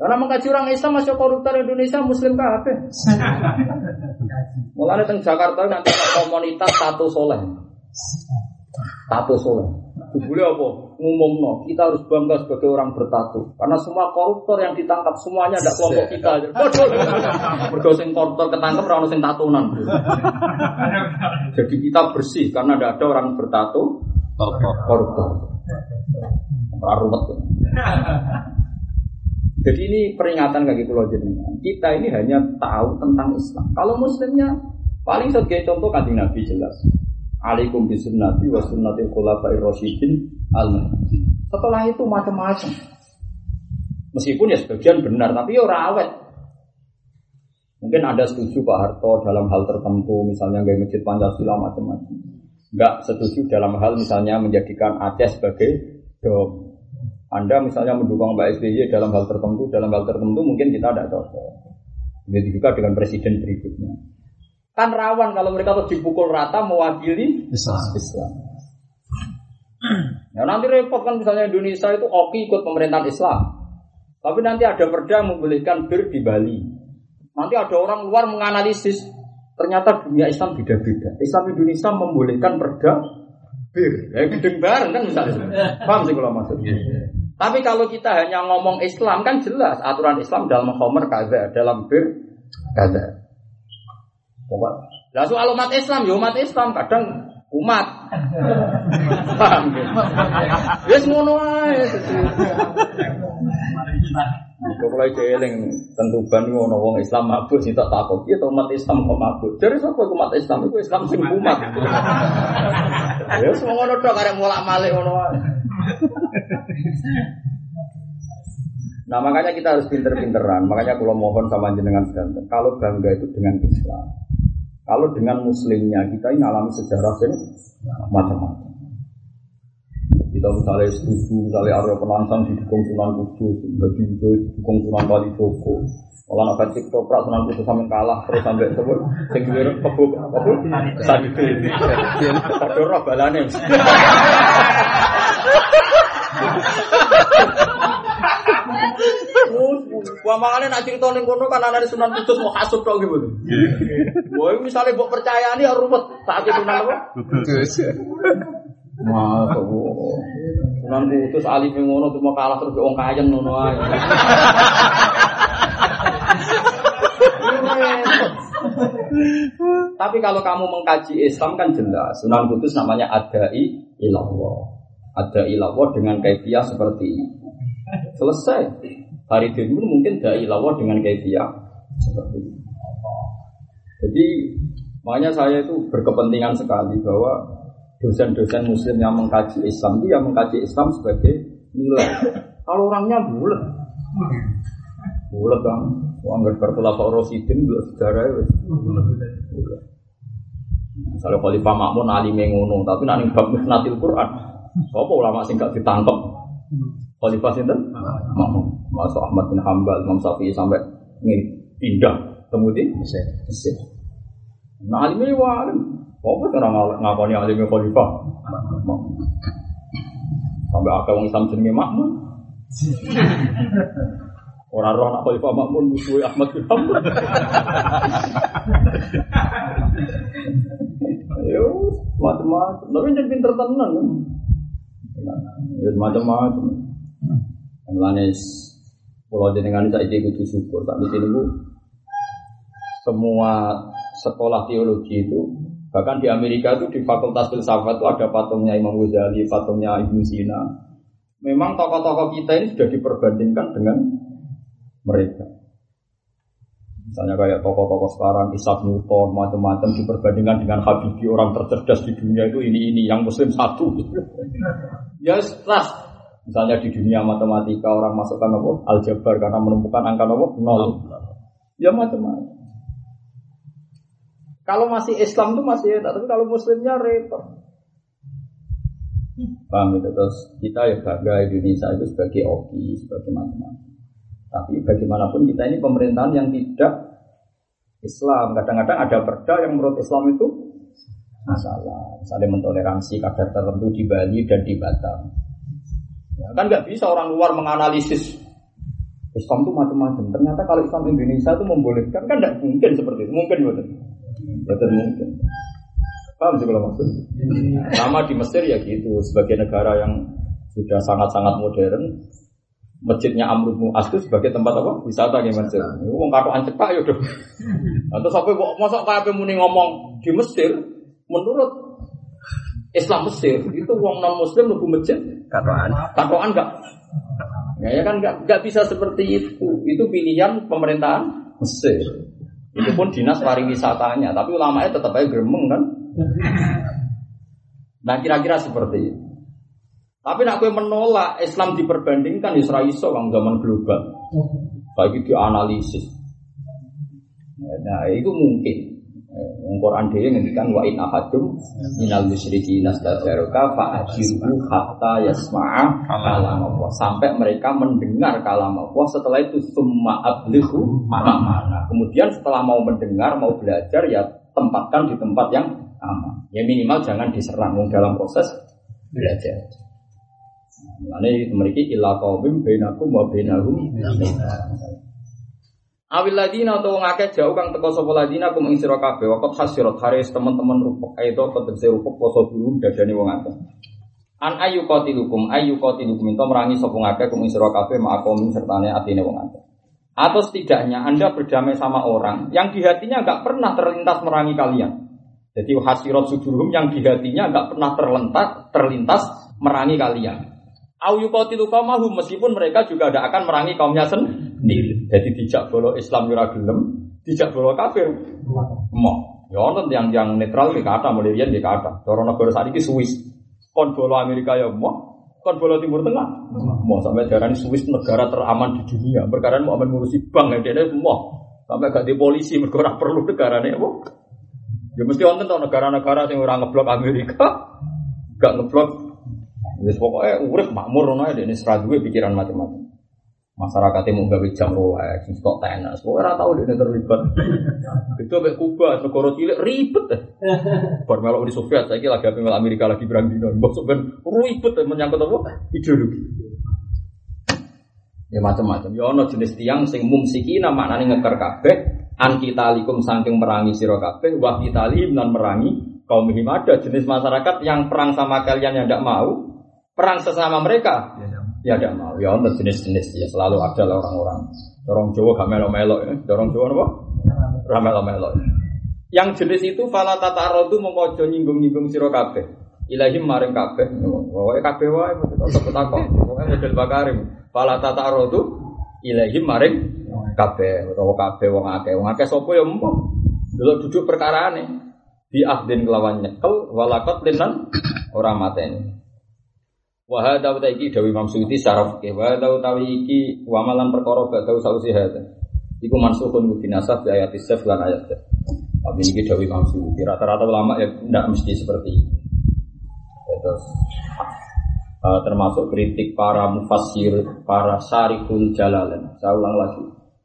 Karena mengkaji orang Islam masih koruptor Indonesia Muslim kabeh. Mulane teng Jakarta nanti komunitas satu soleh. Tato soleh. Boleh apa? Ngumumno, kita harus bangga sebagai orang bertato. Karena semua koruptor yang ditangkap semuanya ada kelompok kita. Bodoh. Mergo sing koruptor ketangkep ora ono sing tatonan. Jadi kita bersih karena tidak ada orang bertato koruptor. Ora ruwet. Jadi ini peringatan bagi pulau jenengan. Kita ini hanya tahu tentang Islam. Kalau Muslimnya paling sebagai contoh kanjeng Nabi jelas. Alaikum bisunnati wa sunnatil khulafair rasyidin al. Setelah itu macam-macam. Meskipun ya sebagian benar, tapi ya rawet. Mungkin ada setuju Pak Harto dalam hal tertentu, misalnya gaya masjid Pancasila macam-macam. Enggak setuju dalam hal misalnya menjadikan Aceh sebagai dom. Anda misalnya mendukung Mbak SBY dalam hal tertentu, dalam hal tertentu mungkin kita tidak cocok. Begitu juga dengan presiden berikutnya. Kan rawan kalau mereka terus dipukul rata mewakili Islam. Islam. Ya nanti repot kan misalnya Indonesia itu oke ikut pemerintahan Islam. Tapi nanti ada perda membolehkan bir di Bali. Nanti ada orang luar menganalisis ternyata dunia Islam beda-beda. Islam Indonesia membolehkan perda bir. Ya gedeng bareng kan misalnya. Paham sih kalau maksudnya. Tapi kalau kita hanya ngomong Islam kan jelas aturan Islam dalam Homer kaza, dalam bir kaza. Lah soal umat Islam, ya umat Islam kadang umat. Paham ya? Wis ngono mulai jeling tentu ban ngono wong Islam mabuk sih tak takut. Iya umat Islam kok mabuk. Jadi sapa umat Islam iku Islam sing umat. Ya semua ngono tok arek mulak-malik ngono wae. Nah makanya kita harus pinter-pinteran. Makanya kalau mohon sama jenengan sedanten, kalau bangga itu dengan Islam, kalau dengan Muslimnya kita ini alami sejarah yang macam-macam. Kita misalnya setuju, misalnya Arya Penangsang didukung Sunan Kudus, bagi itu didukung Sunan Kalijogo. Kalau nak baca toprak Sunan Kudus sampai kalah terus sampai sebut, sing kebuk? Sadike. Padha roh balane. Wah makanya nak cerita ning kono kan ana Sunan Kudus mau hasud tok gitu. Wah misalnya mbok percayani ya ruwet saat itu nang apa? Masuk. Sunan Kudus alif ngono cuma kalah terus wong kayen ngono ae. Tapi kalau kamu mengkaji Islam kan jelas Sunan Kudus namanya adai ilallah. Adai ilallah dengan kaifiah seperti itu. Selesai. Hari itu mungkin dai ilallah dengan kaifiah seperti itu. Jadi makanya saya itu berkepentingan sekali bahwa dosen-dosen muslim yang mengkaji Islam itu yang mengkaji Islam sebagai nilai. Kalau orangnya bulat, bulat kan, uang nggak berkelapa rosidin bulat sejarah. Bulat. Misalnya Khalifah Makmun Ali mengono, tapi nanti bab natil Quran, apa ulama sing gak ditangkap? Khalifah sinten? Makmun. Masuk Ahmad bin Hambal, Imam Syafi'i sampai pindah kemudian Mesir. Nah alimnya wa alim. Apa orang ngakoni alimnya Khalifah? Sampai akal orang Islam jenenge Makmun. Orang roh anak Khalifah Makmun musuh Ahmad bin Hanbal. Ayo, macam-macam. Tapi jangan pinter tenan kan. Ya macam-macam. Mulane Pulau jenengan saya kudu syukur. Tapi ini bu, semua sekolah teologi itu bahkan di Amerika itu di Fakultas Filsafat itu ada patungnya Imam Ghazali, patungnya Ibnu Sina. Memang tokoh-tokoh kita ini sudah diperbandingkan dengan mereka. Misalnya kayak tokoh-tokoh sekarang Isaac Newton macam-macam diperbandingkan dengan Habibie orang tercerdas di dunia itu ini ini yang Muslim satu. ya setelah Misalnya di dunia matematika orang masukkan apa? Aljabar karena menemukan angka apa? Nol. Ya macam-macam. Kalau masih Islam tuh masih enak, tapi kalau Muslimnya repot. Paham itu terus kita ya bangga Indonesia itu sebagai oki, sebagai macam-macam. Tapi bagaimanapun kita ini pemerintahan yang tidak Islam. Kadang-kadang ada perda yang menurut Islam itu masalah. Misalnya mentoleransi kadar tertentu di Bali dan di Batam. Ya, kan nggak bisa orang luar menganalisis Islam itu macam-macam. Ternyata kalau Islam Indonesia itu membolehkan kan tidak mungkin seperti itu. Mungkin betul. Betul mungkin. Paham sih kalau maksud? Sama di Mesir ya gitu. Sebagai negara yang sudah sangat-sangat modern, masjidnya Amr bin As itu sebagai tempat apa? Wisata di Mesir. Ini wong katokan cepak ya udah. Atau sampai kok masa kayak muni ngomong di Mesir, menurut Islam Mesir itu wong non Muslim lebih masjid Katoan. katoan enggak? Ya, ya kan enggak, enggak bisa seperti itu. Itu pilihan pemerintahan Mesir. Itu pun dinas pariwisatanya, tapi ulamanya tetap aja gremeng kan. Nah kira-kira seperti itu. Tapi nak gue menolak Islam diperbandingkan Israel iso kang zaman global. Baik itu analisis. Nah itu mungkin. Quran dhewe ngendikan wa in ahadum minal musyriki nastajaruka fa ajiru hatta yasma'a kalam Allah. Sampai mereka mendengar kalam Allah setelah itu summa ablighu mana kemudian setelah mau mendengar mau belajar ya tempatkan di tempat yang aman. Ya minimal jangan diserang dalam proses belajar. Ini memiliki ilah kaum bainakum wa bainahum Awil ladina atau ngake jauh kang teko sapa ladina kum ing sira kabeh waqt hasirat haris teman-teman rupuk ayo tegese rupuk poso dulu dadane wong akeh. An ayu qatilukum ayu qatilukum ento merangi sapa ngake kum ing sira kabeh ma'akum sertane atine wong akeh. Atau setidaknya Anda berdamai sama orang yang di hatinya nggak pernah terlintas merangi kalian. Jadi hasirat sudurum yang di hatinya nggak pernah terlintas terlintas merangi kalian. Au yuqatilu qaumahum meskipun mereka juga tidak akan merangi kaumnya sendiri. Jadi dijak bolo Islam ora gelem, dijak bolo kafir. Mau. Ya ono yang yang netral di kata riyen di kata. Cara negara saat ini Swiss. Kon bolo Amerika ya mau, kon bolo Timur Tengah. Mau sampai darah Swiss negara teraman di dunia. Perkara mau ngurusi bank ya dia mau. Sampai gak di polisi mergo perlu negarane apa. Ya mesti wonten to negara-negara sing ora ngeblok Amerika, gak ngeblok Wis pokoknya urip makmur ngono ae dene sira duwe pikiran macam-macam. Masyarakat mau gawe jam Rolex, stok tenas, pokoknya ora tau dene terlibat. Itu mek Kuba, negara cilik ribet. Bar melok Uni Soviet saiki lagi apa melok Amerika lagi perang dino. Mbok ben ribet menyangkut apa? Ideologi. Ya macam-macam. Ya ono jenis tiang sing mumsikina maknane ngeker kabeh an kitalikum saking merangi sira kabeh wa kitalim nan merangi kaum ada jenis masyarakat yang perang sama kalian yang tidak mau perang sesama mereka ya tidak mau. Ya untuk jenis-jenis. Ya selalu ada lah orang-orang. Dorong Jawa gak melo-melo ya. Dorong Jawa apa? Ora melo-melo yang jenis itu fala tata rodu memojo nyinggung-nyinggung siro kabeh. Ilahim maring kabeh. Wae kabeh wae tetep takon pokoke model bakarim. Fala tata rodu ilahim maring kabeh. Utawa kabeh wong akeh. Wong akeh sapa ya empo dulu duduk perkaraane di ahdin kelawan nyekel walakot linan orang mateni Wa hadza wa iki dawi Imam Suyuti secara fikih wa utawi iki wa malan perkara badau sausi hadza. Iku mansukhun ku dinasab di ayat isaf lan ayat. Tapi ini dawi Imam Suyuti rata-rata ulama ya tidak mesti seperti itu. Terus uh, termasuk kritik para mufassir, para syarikul jalalain. Saya ulang lagi.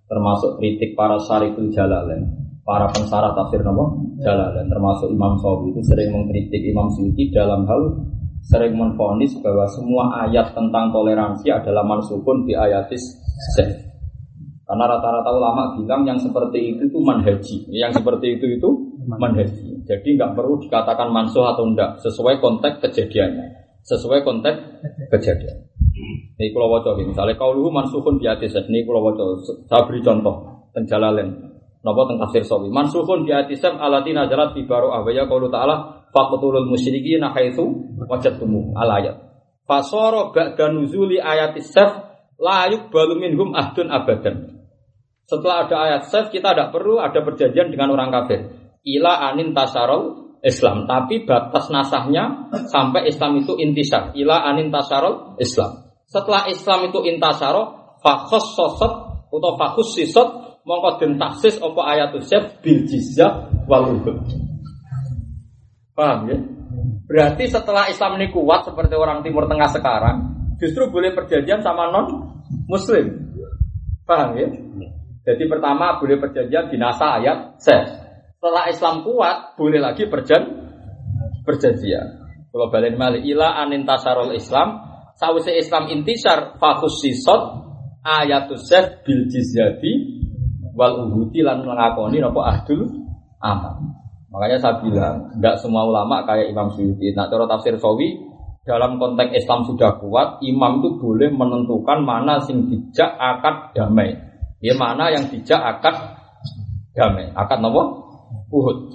Termasuk kritik para syarikul jalalain para pensarah tafsir nama Jalalain termasuk Imam Sawi itu sering mengkritik Imam Suyuti dalam hal sering menfonis bahwa semua ayat tentang toleransi adalah mansukun di ayatis. Karena rata-rata ulama bilang yang seperti itu itu manhaji, yang seperti itu itu manhaji. Jadi nggak perlu dikatakan mansuh atau enggak, sesuai konteks kejadiannya, sesuai konteks kejadian. Ini kalau wajah misalnya kau luhu mansuhun di atis ini kalau wajah saya beri contoh penjalalen. Nopo tentang tafsir sawi. Mansuhun di atisam alatina jalat fi baru ahwaya kalau taala Fakutul musyrikin haitsu wajadtumu al ayat. Fasara ba'da nuzuli ayat saf la yuqbalu minhum ahdun abadan. Setelah ada ayat saf kita tidak perlu ada perjanjian dengan orang kafir. Ila anin tasarol Islam, tapi batas nasahnya sampai Islam itu intisar. Ila anin tasarol Islam. Setelah Islam itu intasaro, fakhos sosot atau fakhus sisot, mongko den taksis apa ayatul syaf bil jizyah. Paham ya? Berarti setelah Islam ini kuat seperti orang Timur Tengah sekarang, justru boleh perjanjian sama non Muslim. Paham ya? Jadi pertama boleh perjanjian di nasa ayat ses. Setelah Islam kuat, boleh lagi perjan perjanjian. Kalau balik mali ila anintasarul Islam, sawise Islam intisar fakus sisot ayatus ses bil jizyati wal uhudi lan mengakoni nopo ahdul aman. Makanya saya bilang, nggak semua ulama kayak Imam Suyuti. Nah, cara tafsir Sawi, dalam konteks Islam sudah kuat, imam itu boleh menentukan mana sing dijak akad damai. Ya mana yang dijak akad damai. Akad nopo? Uhud.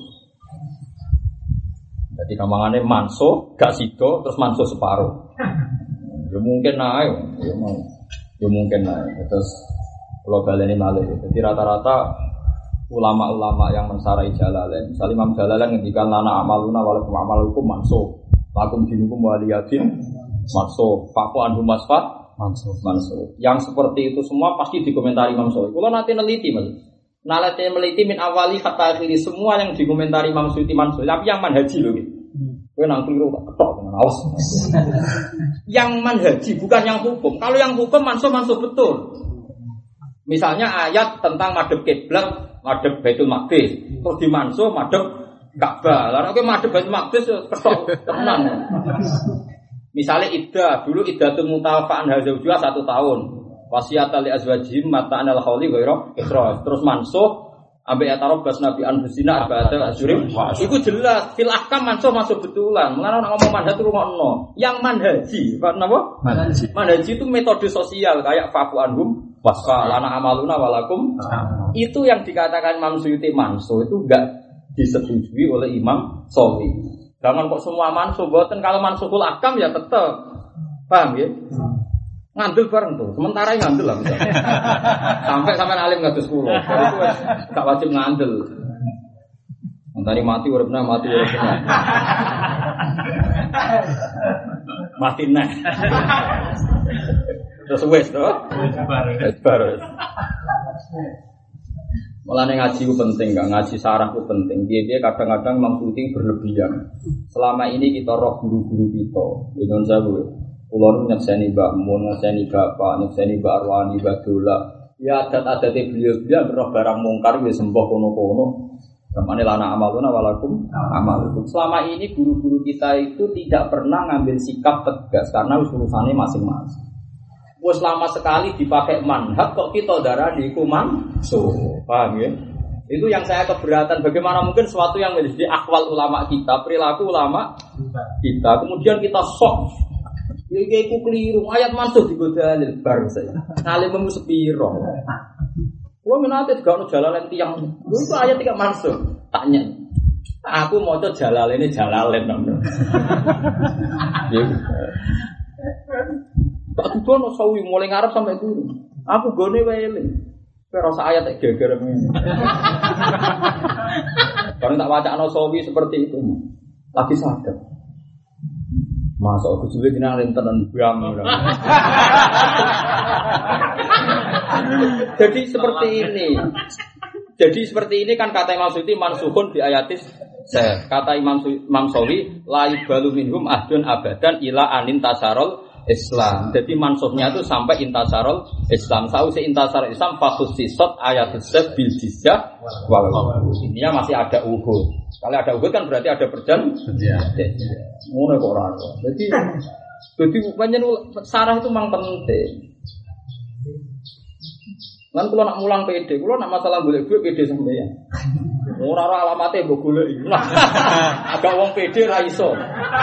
Jadi kamangannya manso, gak sido, terus manso separuh. Ya mungkin naik, ya, ya mungkin naik. Terus kalau baleni malih. Jadi rata-rata ulama-ulama yang mensarai jalalain. Misalnya Imam Jalalain ngendikan lana amaluna walakum amalukum manso. Lakum dinukum waliyatin manso. Faku anhu masfat manso. manso. Yang seperti itu semua pasti dikomentari Imam Syafi'i. Kalau nanti neliti mas. Nalati meliti min awali kata akhiri semua yang dikomentari Imam Syafi'i manso. Tapi yang manhaji loh. Gue nang keliru ketok dengan awas. yang manhaji bukan yang hukum. Kalau yang hukum manso manso betul. Misalnya ayat tentang madhab kiblat, madhab Baitul Maqdis, terus dimansuh madhab Ka'bah. Lalu oke madhab Baitul Maqdis ketok tenan. Misalnya iddah, dulu iddah itu mutawafa'an hazawjua satu tahun. Wasiat ali azwajim mata anal khawli gairah. Terus mansuh Ambil bas nabi anfusina arba'ata asyurim Itu jelas Fil ahkam mansuh masuk betulan. Mengenai orang ngomong manhaj itu no. Yang manhaji Pak Napa? Manhaji. Manhaji itu metode sosial Kayak faku anhum Wasfa lana amaluna walakum. Itu yang dikatakan Imam Suyuti mansuh Itu enggak disetujui oleh Imam Sofi Jangan kok semua mansuh Buatan kalau mansuhul ahkam ya tetap Paham ya? Ngandel bareng tuh. Sementara yang ngandel lah misalnya. sampai sampai alim nggak sekolah. Jadi itu gak wajib ngandel. Mentari mati uripna mati uripna. mati nah. Terus wes tuh. Wes baru. Malah ngaji itu penting, gak ngaji sarah itu penting. Dia dia kadang-kadang mengikuti berlebihan. Selama ini kita roh guru-guru kita, dengan saya Kulon nyekseni Mbak Mun, nyekseni Bapak, nyekseni Mbak Arwani, Mbak Dola. Ya adat-adat beliau-beliau roh barang mungkar ya sembah kono-kono. Ke mana lana amaluna walakum amalukum. Selama ini guru-guru kita itu tidak pernah ngambil sikap tegas karena urusannya masing-masing. Wes lama sekali dipakai manhat kok kita darah di kuman so paham ya? Itu yang saya keberatan. Bagaimana mungkin sesuatu yang menjadi akwal ulama kita, perilaku ulama kita, kemudian kita sok Ya iku keliru, ayat masuk di dalil bar saya. Ngalim memu sepiro. Kulo menate gak ono jalalen tiang. Lu itu ayat tidak masuk. Tanya. Aku mau coba jalalen ini jalalen nomor. Tak no sawi mulai ngarep sampai dulu. Aku gone wele. Pero ayat tak geger Karena tak baca no sawi seperti itu. Lagi sadar. Masa aku juga kenalin tenan bram. Jadi seperti ini. Jadi seperti ini kan kata Imam Suyuti mansuhun di ayatis kata Imam Imam Sawi la balu minhum ahdun abadan ila anin tasarol Islam. Jadi mansuhnya itu sampai intasarol Islam. Tahu si intasarol Islam fakus sisot ayat bil jizyah Ini masih ada uhud. Kalau ada uhud kan berarti ada perjanjian. Ngono kok ora. Jadi jadi banyak sarah itu memang penting. Kan kalau nak mulang PD, kalau nak masalah boleh gue PD sampai ya. Ora ora alamatnya gue golek. Agak wong PD ra iso.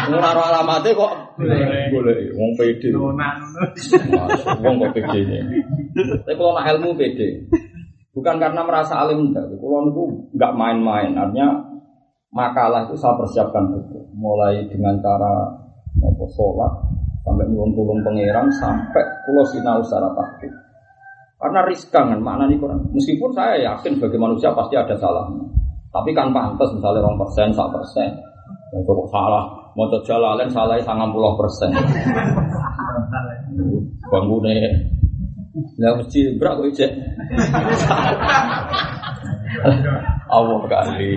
Ora ora alamatnya kok golek wong PD. Wong kok PD ini. Tapi kalau nak ilmu PD, bukan karena merasa alim enggak. Kalau niku enggak main-main. Artinya makalah itu saya persiapkan betul. Mulai dengan cara apa sholat sampai nyuwun tulung pangeran sampai pulau sinau secara taktik karena riskan kan makna ini Quran. Meskipun saya yakin sebagai manusia pasti ada salahnya. Tapi kan pantas misalnya orang persen, satu persen. Untuk salah, mau jalalen salah sangat puluh persen. Bangune. Lah mesti brak kok cek. Allah kali.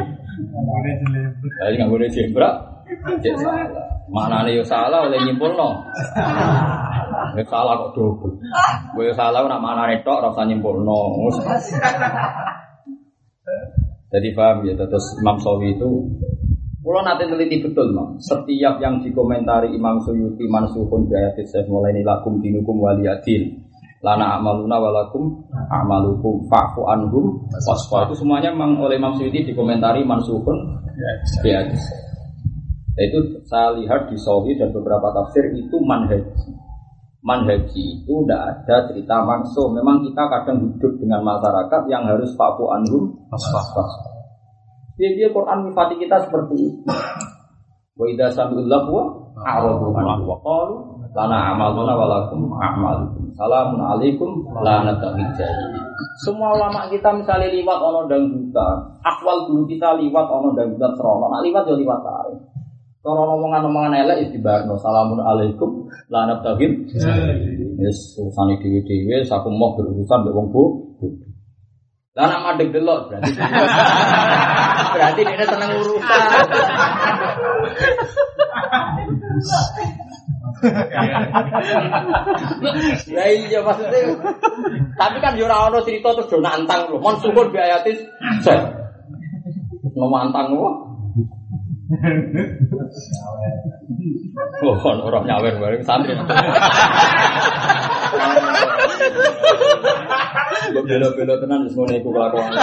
Kali nggak boleh jebrak, cek salah. Mana nih yo salah oleh nyimpulno. Nek salah kok double. Gue salah nak mana nih tok rasa nyimpulno. Jadi paham ya, terus Imam Sawi itu Pulau nanti teliti betul, Mam. Setiap yang dikomentari Imam Suyuti mansuhun biayatis saya mulai ini lakum dinukum waliyadin. Lana amaluna walakum amalukum fa'fu anhum wasfa. Itu semuanya memang oleh Imam Suyuti dikomentari mansuhun biayatis. Itu saya lihat di Sawi dan beberapa tafsir itu manhaji. Manhaji itu tidak ada cerita mansuh. Memang kita kadang hidup dengan masyarakat yang harus fa'fu anhum wasfa. Dia dia Quran mifati kita seperti itu. Wa idza sami'ul lahwa a'radu anhu wa qalu lana amaluna wa lakum a'malukum. Salamun alaikum la jahilin. Semua ulama kita misalnya liwat ono dangdutan, akwal dulu kita liwat ono dangdutan serono, nak liwat yo liwat ae. Kalau omongan-omongan elek istibarno salamun alaikum la nattabi'il jahilin. Yes, urusane dhewe-dhewe, aku mau berurusan mbek wong bodoh. Lah nak madeg delok berarti berarti dia seneng urusan. Lah iya maksudnya. Tapi kan yo ora ono cerita terus do nantang lho. Mon syukur biayatis. No mantang lho. Oh, orang nyawer bareng santri. Bela-bela tenan wis ngene iku kelakuan.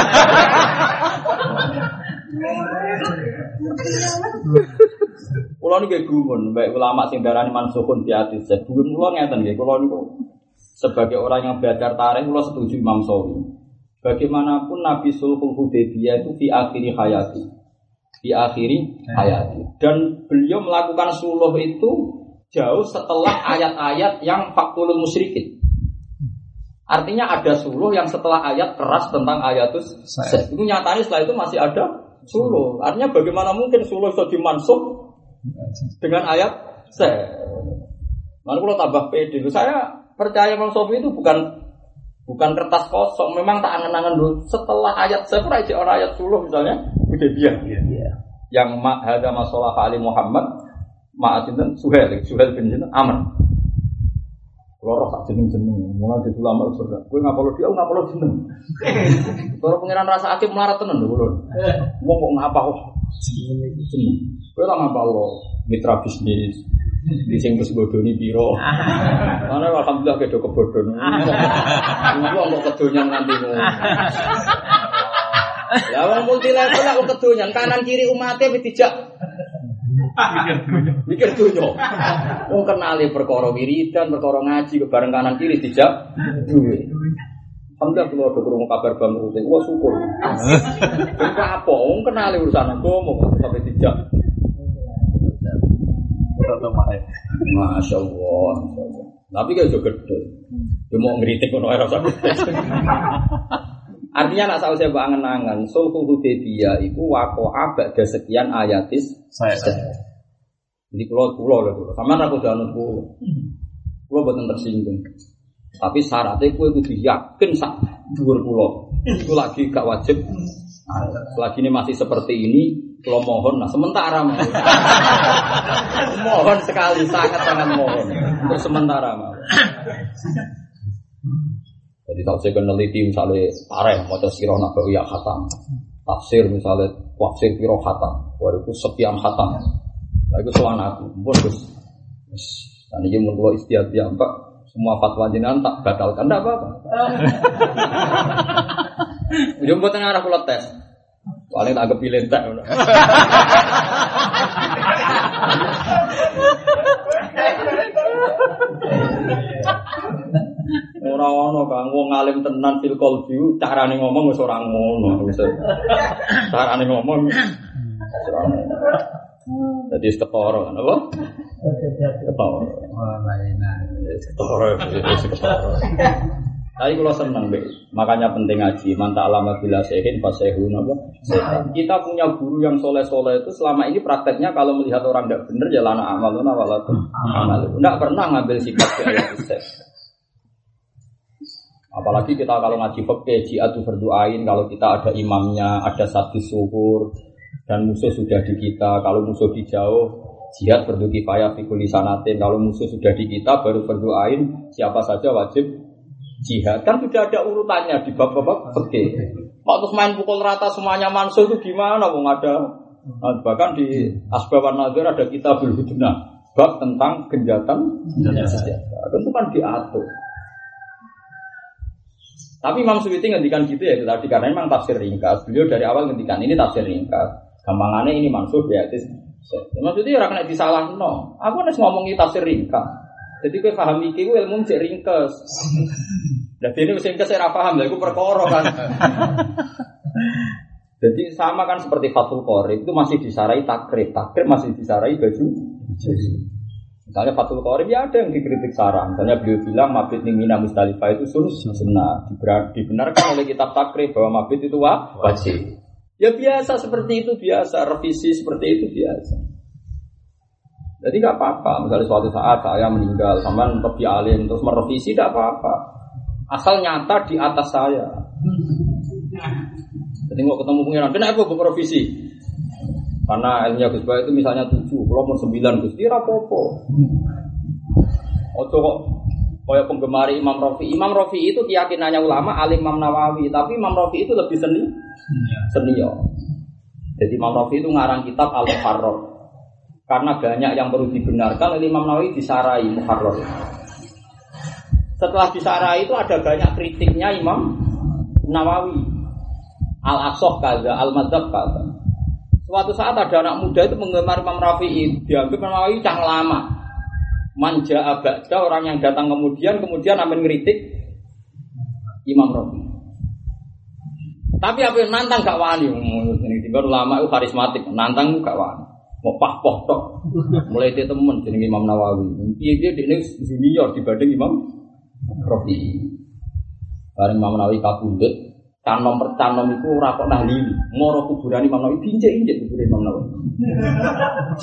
Kulo niku gumun, baik ulama sing darani mansukhun fi hadis. Gumun kulo ngeten nggih, kulo niku sebagai orang yang belajar tarikh kulo setuju Imam Sawi. Bagaimanapun Nabi Sulhul Hudaybiyah itu di akhiri hayati. Di akhiri hayati. Dan beliau melakukan suluh itu jauh setelah ayat-ayat yang fakulul musyrikin. Artinya ada suluh yang setelah ayat keras tentang ayatus Itu nyatanya setelah itu masih ada suluh. Artinya bagaimana mungkin suluh itu dimansuh dengan ayat se. Lalu kalau tambah pede, saya percaya Bang Sofi itu bukan bukan kertas kosong. Memang tak angan-angan dulu. Setelah ayat saya pun aja orang ayat suluh misalnya, udah dia. Yang ada masalah Ali Muhammad, maaf dan Suhel, Suhel bin Jinten, Aman. Loro tak jeneng jeneng, mulai di ulama berat. Gue nggak perlu dia, nggak perlu jeneng. Kalau pengiran rasa aktif melarat tenan dulu. Mau kok ngapa kok jeneng. Gue lah ngapa lo mitra bisnis. Di sing wis bodoni piro. Mana alhamdulillah kedo kebodon. Iku kok kedonyan nanti Ya wong multi level aku kedonyan kanan kiri umatnya tidak Mikir dunya. Wong kenali perkara wiridan, perkara ngaji bareng kanan kiri dijak duwe. Alhamdulillah kalau ada kurung kabar bang rutin, wah syukur. Itu apa? Wong kenali urusan agama sampai dijak. Masya Allah. Tapi kan juga gede. Dia mau ngeritik kono era Artinya nak saya saya angen-angen, sulhul Hudaybiyah itu wakoa ba'da sekian ayatis saya. Jadi pulau pulau lah pulau. Sama aku udah nunggu. Pulau buatan tersinggung. Tapi syaratnya kue kudu yakin sak dhuwur pulau. Itu lagi gak wajib. Selagi ini masih seperti ini, kalau mohon, nah sementara mohon, mohon sekali, sangat sangat mohon untuk sementara mohon. Jadi tak saya peneliti misalnya pareh mau sirah nabawi ya khatam, tafsir misalnya tafsir piro khatam, waduh sekian khatam. Nah itu soal aku, pun Gus. Dan ini menurut istiadat ya Mbak, semua fatwa jenengan tak batalkan, tidak apa-apa. Ujung buat arah pulau tes. Paling tak kepilih tak. Ora ono Kang wong alim tenan fil qalbi carane ngomong wis ora ngono. Carane ngomong ora Jadi ketara, apa? Ketara. Oh, lainah. Ketara, ketara. Tapi kalau seneng be, makanya penting ngaji. Manta alama bila sehin fasehun apa? Kita punya guru yang soleh soleh itu selama ini prakteknya kalau melihat orang tidak benar walaupun amal. Tidak pernah ngambil sikap ke Apalagi kita kalau ngaji fikih jihad berdoain kalau kita ada imamnya, ada satu syukur dan musuh sudah di kita. Kalau musuh di jauh, jihad berdu kifayah fikul sanatin. Kalau musuh sudah di kita baru berdoain siapa saja wajib jihad kan sudah ada urutannya di bab-bab fikih. Mau terus main pukul rata semuanya mansuh itu gimana? Wong ada nah, bahkan di Asbaban Nadir ada kita berhubungan bab tentang genjatan senjata. Tentu kan diatur. Tapi Imam Suyuti ngendikan gitu ya itu tadi karena memang tafsir ringkas. Beliau dari awal ngendikan ini tafsir ringkas. Gampangannya ini mansuh ya itu. Maksudnya orang kena disalah no. Aku harus ngomongi tafsir ringkas. Jadi gue paham iki gue ilmu cek ringkes. Jadi ini mesin saya paham, lah gue perkoro kan. Jadi sama kan seperti Fathul Qorib itu masih disarai takrib, takrib masih disarai baju. Misalnya Fathul Qorib ya ada yang dikritik sarang. Misalnya beliau bilang mabit Mina Mustalifah itu sunnah. Dibenarkan oleh kitab takrib bahwa mabit itu wajib. Ya biasa seperti itu biasa, revisi seperti itu biasa. Jadi nggak apa-apa. Misalnya suatu saat saya meninggal, sama lebih alim terus merevisi tidak apa-apa. Asal nyata di atas saya. Jadi nggak ketemu pengiran, kenapa gue merevisi? Karena ilmunya Gus itu misalnya tujuh, kalau mau sembilan Gus, dia rapopo. Ojo kok kayak penggemar Imam Rafi. Imam Rafi itu keyakinannya ulama, alim Imam Nawawi, tapi Imam Rafi itu lebih seni, senior. Jadi Imam Rafi itu ngarang kitab Al Farror. Karena banyak yang perlu dibenarkan oleh Imam Nawawi disarai Muharrar. Setelah disarai itu ada banyak kritiknya Imam Nawawi. Al Asoh kaza, Al Madzhab kaza. Suatu saat ada anak muda itu menggemar Imam Rafi'i, dianggap Imam Nawawi cang lama. Manja abada orang yang datang kemudian kemudian amin ngeritik Imam Rafi'i. Tapi apa yang nantang gak wani, tiba ulama itu karismatik, nantang gak wani. Mau pah poh tok. Mulai itu temen jadi Imam Nawawi. Iya dia ini junior dibanding Imam Rofi. Bareng Imam Nawawi kabundut, canom per canom itu rapok nahlili. Ngoro kuburan Imam Nawawi injek injek kuburan Imam Nawawi.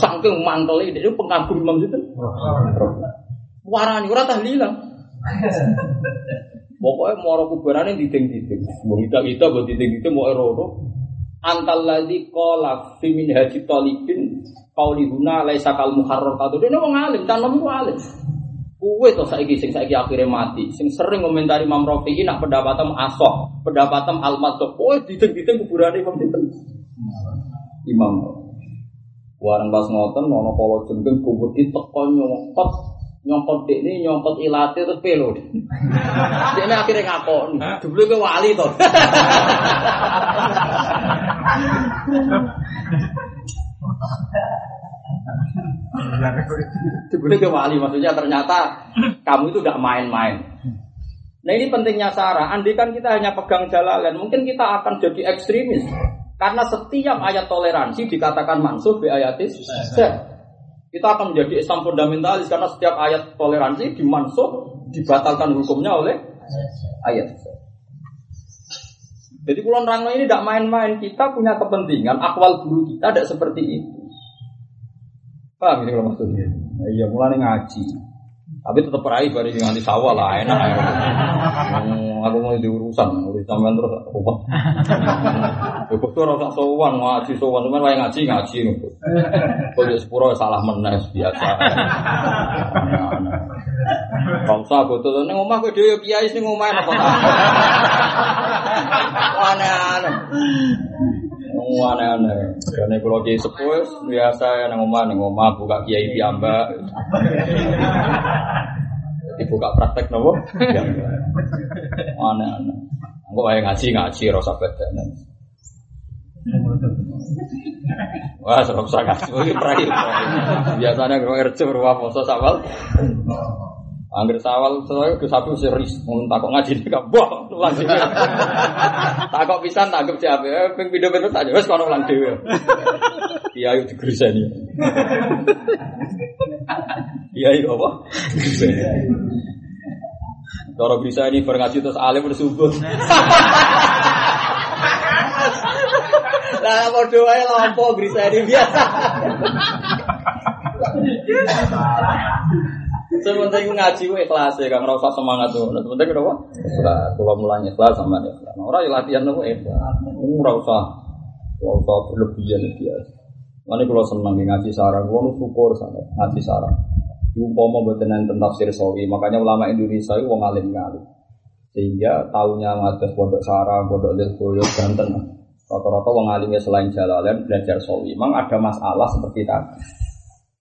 Saking mantelnya dia pengagum Imam itu. Warani ora tahlilan. Pokoknya moro kuburannya diding-diding. Mau kita-kita buat diding-diding mau erodo antal ladzi qala fi min haji talibin qauli huna laisa kal katu dene wong alim tanom ku alim Kuwe to saiki sing saiki akhirnya mati, sing sering komentari Imam Rafi'i nak pendapatem asok, pendapatem al-madzhab. Kowe dideng-dideng kuburane Imam sinten? Imam. Warang pas ngoten ana kala jengking kubur teko nyongkot nyongkot ini nyongkot ilate terus pelo. Ini akhirnya ngakon. Dulu ke wali toh. Dulu ke wali maksudnya ternyata kamu itu tidak main-main. Nah ini pentingnya Sarah. Andai kan kita hanya pegang jalalan, mungkin kita akan jadi ekstremis. Karena setiap ayat toleransi dikatakan mansuh bi ayatis. Kita akan menjadi Islam fundamentalis karena setiap ayat toleransi dimansuh, dibatalkan hukumnya oleh ayat. Jadi kulon rangno ini tidak main-main. Kita punya kepentingan. Akwal guru kita tidak seperti itu. Paham ini kalau maksudnya? Nah, iya, mulai ngaji. Tapi tetap peraih bari nganti sawah lah enak. Ya. Hmm, aku mau diurusan, urus sampean terus ruwet. Ya kok ora usah sowan ngaji sowan, cuman wae ngaji ngaji. Kok yo sepuro salah menes biasa. Kau usah betul ning omah kowe dhewe kiai sing omah apa? Aneh-aneh. Aneh-aneh. Karena kalau kiai sepuh biasa nang omah nang omah buka kiai piamba. Dibuka praktek nopo? Aneh-aneh. Engko wae ngaji ngaji rasa bedanan. Wah, serap sangat. Biasanya kalau kerja berwah poso sawal. Angger sawal saya ke sapi serius, mau takut ngaji di kampung, ulang dewe. takut pisan tangkep siapa? Eh, ping video saja, wes kalau ulang dewe. Iya, itu digerisani. Iya, itu apa? Cara bisa ini berngaji terus alim bersubuh. Lah mau doa lampu bisa ini biasa. Sementing ngaji gue ikhlas ya, kang rasa semangat tuh. Nah, sementing kenapa? Ikhlas. Kalau mulanya ikhlas sama dia. Nah, orang yang latihan tuh ikhlas. Ini rasa, rasa berlebihan biasa. Nanti kalau senang ngaji sarang, gue syukur sangat ngaji sarang. Umpama buatan tentang tafsir sawi, makanya ulama Indonesia itu wong alim kali. Sehingga tahunya ngajar pondok sarang, pondok lirboyo, Banten. Rata-rata wong alimnya selain jalalain belajar sawi. Memang ada masalah seperti tadi.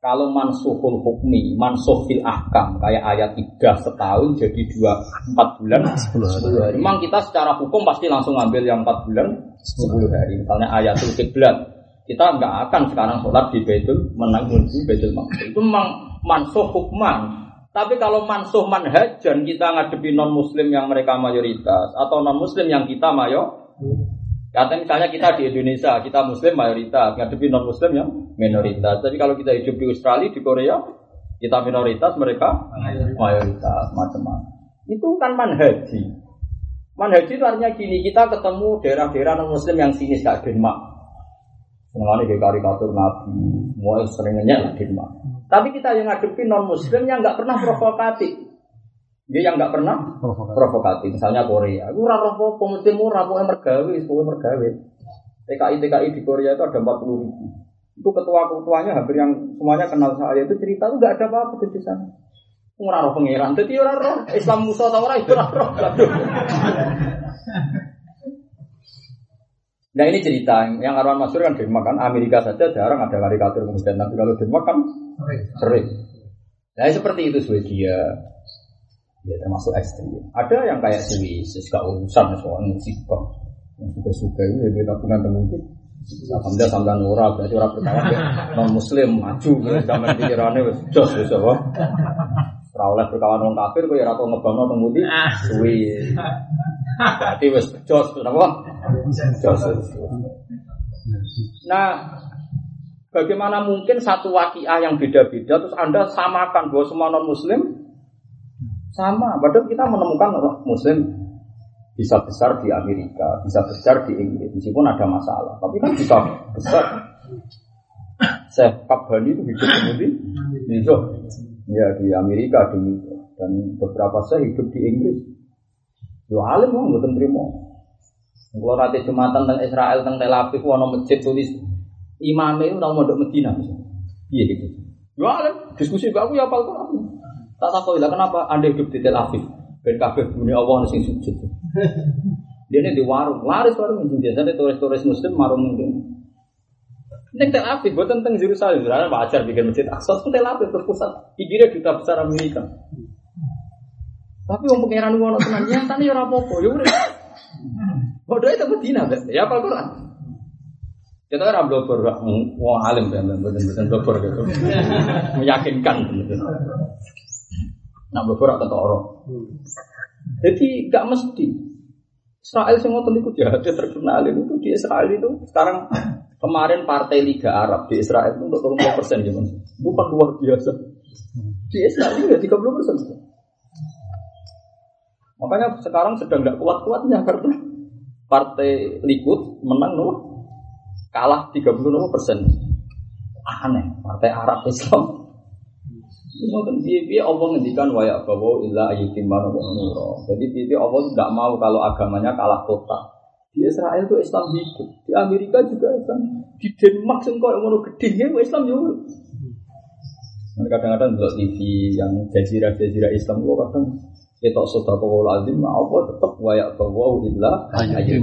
Kalau mansuhul hukmi, mansuh fil ahkam, kayak ayat tiga setahun jadi dua empat bulan sepuluh hari. Memang kita secara hukum pasti langsung ambil yang empat bulan sepuluh hari. Misalnya ayatul kiblat, kita nggak akan sekarang sholat di Baitul menang di Baitul Maqdis. Itu memang mansuh hukman. Tapi kalau mansuh manhajan kita ngadepi non muslim yang mereka mayoritas atau non muslim yang kita mayo Kata misalnya kita di Indonesia, kita Muslim mayoritas, ngadepi non Muslim yang minoritas. Tapi kalau kita hidup di Australia, di Korea, kita minoritas, mereka mayoritas, macam-macam. Itu kan manhaji. Manhaji itu artinya gini, kita ketemu daerah-daerah non Muslim yang sinis kayak Denmark. Mengenai kayak karikatur Nabi, mau seringnya lah Denmark. Tapi kita yang ngadepi non Muslim yang nggak pernah provokatif. Dia yang nggak pernah provokatif. provokatif. Misalnya Korea, aku raro apa, mesti murah, pokoknya mergawe, pokoknya mergawe. TKI TKI di Korea itu ada 40 ribu. Itu ketua-ketuanya hampir yang semuanya kenal saya itu cerita itu nggak ada apa-apa di sana. Ora roh pangeran, dadi ora roh Islam Musa ta ora itu ora roh. Nah ini cerita yang Arwan Masur kan Denmark kan Amerika saja jarang ada karikatur kemudian tapi kalau Denmark kan sering. Nah seperti itu Swedia, ya termasuk ekstrim. Ada yang kayak Swiss, gak urusan soal musibah. Suka-suka itu ya tabungan mungkin. Alhamdulillah sampai ora berarti ora percaya non muslim maju zaman pikirannya wis jos wis apa. Ora oleh berkawan wong kafir kok ya ora tau ngebangno teng ngendi suwi. Berarti wis jos apa? Jos. Nah, bagaimana mungkin satu wakiah yang beda-beda terus Anda samakan bahwa semua non muslim sama, padahal kita menemukan orang Muslim bisa besar di Amerika, bisa besar di Inggris, meskipun ada masalah, tapi kan bisa besar. Saya Kabani itu hidup di York, ya di Amerika di dan beberapa saya hidup di Inggris. Yo alim mau nggak terima. Kalau nanti jumatan tentang Israel tentang Tel Aviv, wono masjid tulis imamnya itu mau mondok Medina, iya gitu. Yo alim diskusi aku ya apal Quran. Tak tahu lah kenapa anda hidup di Tel Aviv? Ben kabeh bumi Allah nasi sujud. Dia ini di warung, laris warung ini biasanya turis-turis Muslim marung mungkin. Neng Tel Aviv, buat tentang Yerusalem, Yerusalem wajar bikin masjid Aqsa, Tel Aviv terpusat, pikirnya duta besar Amerika. Tapi om pangeran ngono tenan nyatane ya ora apa-apa, ya udah. Bodoh itu Medina, ya apa Quran. Kita kan blogger, wong alim kan, betul-betul blogger gitu, meyakinkan. Nah, beberapa kata orang. Jadi gak mesti. Israel semua tentu jahat terkenal itu di Israel itu sekarang kemarin partai Liga Arab di Israel itu untuk 30 persen gimana? Bukan luar biasa. Di Israel itu tiga puluh persen. Makanya sekarang sedang tidak kuat-kuatnya karena partai Likud menang loh kalah 30 persen. Aneh, partai Arab Islam Ngoten piye Allah ngendikan wa ya bawa illa ayyutimman wa Jadi piye Allah tidak mau kalau agamanya kalah total. Di Israel itu Islam hidup, di Amerika juga Islam, di Denmark sing koyo ngono gedhe Islam yo. Kadang-kadang di TV yang jazirah-jazirah Islam lo kadang kita sudah kau lazim apa tetap wayak bahwa illa ayat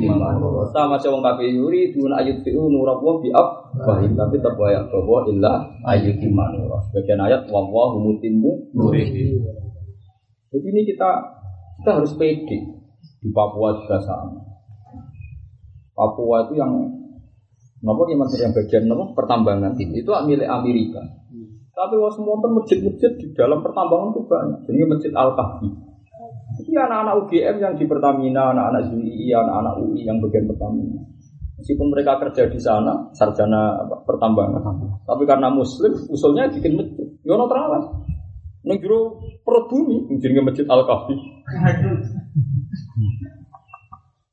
sama cewek kafe yuri dun ayat fiu nurabwa biab bahim tapi tetap wayak bahwa illa ayat sebagian ayat wawahu mutimmu nurihi jadi ini kita kita harus pede. Di Papua juga sama. Papua itu yang Nopo yang yang bagian nopo pertambangan. Ini itu milik Amerika. Tapi was monten masjid-masjid di dalam pertambangan itu banyak. Jadi masjid Al Kahfi. Ini anak-anak UGM yang di Pertamina, anak-anak UI, anak-anak UI yang bagian Pertamina. Meskipun mereka kerja di sana, sarjana pertambangan, tapi karena Muslim, usulnya bikin masjid. Ya terawat. Negro perut bumi, jadi masjid Al Kahfi.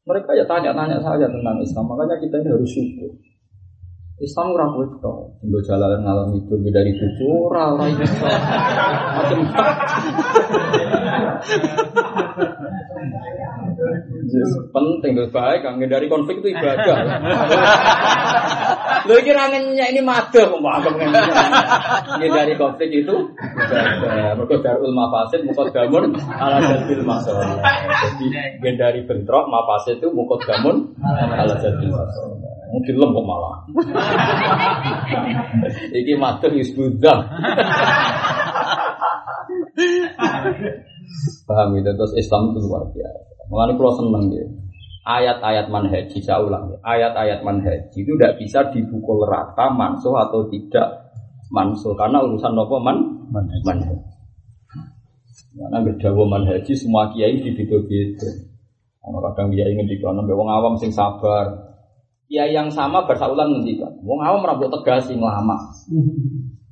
Mereka ya tanya-tanya saja tentang Islam, makanya kita ini harus syukur. Islam ora kowe tok. Jalan ngalor itu dari buku ora ora iso. Macam Yes, penting tuh baik kan dari konflik itu ibadah. Lho iki ra ini madah kok anggap dari konflik itu ibadah. Mergo darul mafasid mukaddamun ala jadil masalah. Jadi dari bentrok mafasid itu mukaddamun ala jadil masalah. Mungkin lembek malah. Iki matur yusbudah. Paham itu terus Islam itu luar biasa. Mengenai kalau seneng ya. Ayat-ayat manhaji saya ulang ya. Ayat-ayat manhaji itu tidak bisa dipukul rata mansuh atau tidak mansuh karena urusan nopo man manhaji. Karena berdawa manhaji semua kiai di beda-beda. Orang kadang kiai ingin dikono, wong awam sing sabar, Ya yang sama bersaulan ngendikan. Wong awam rambut tegas sing lama.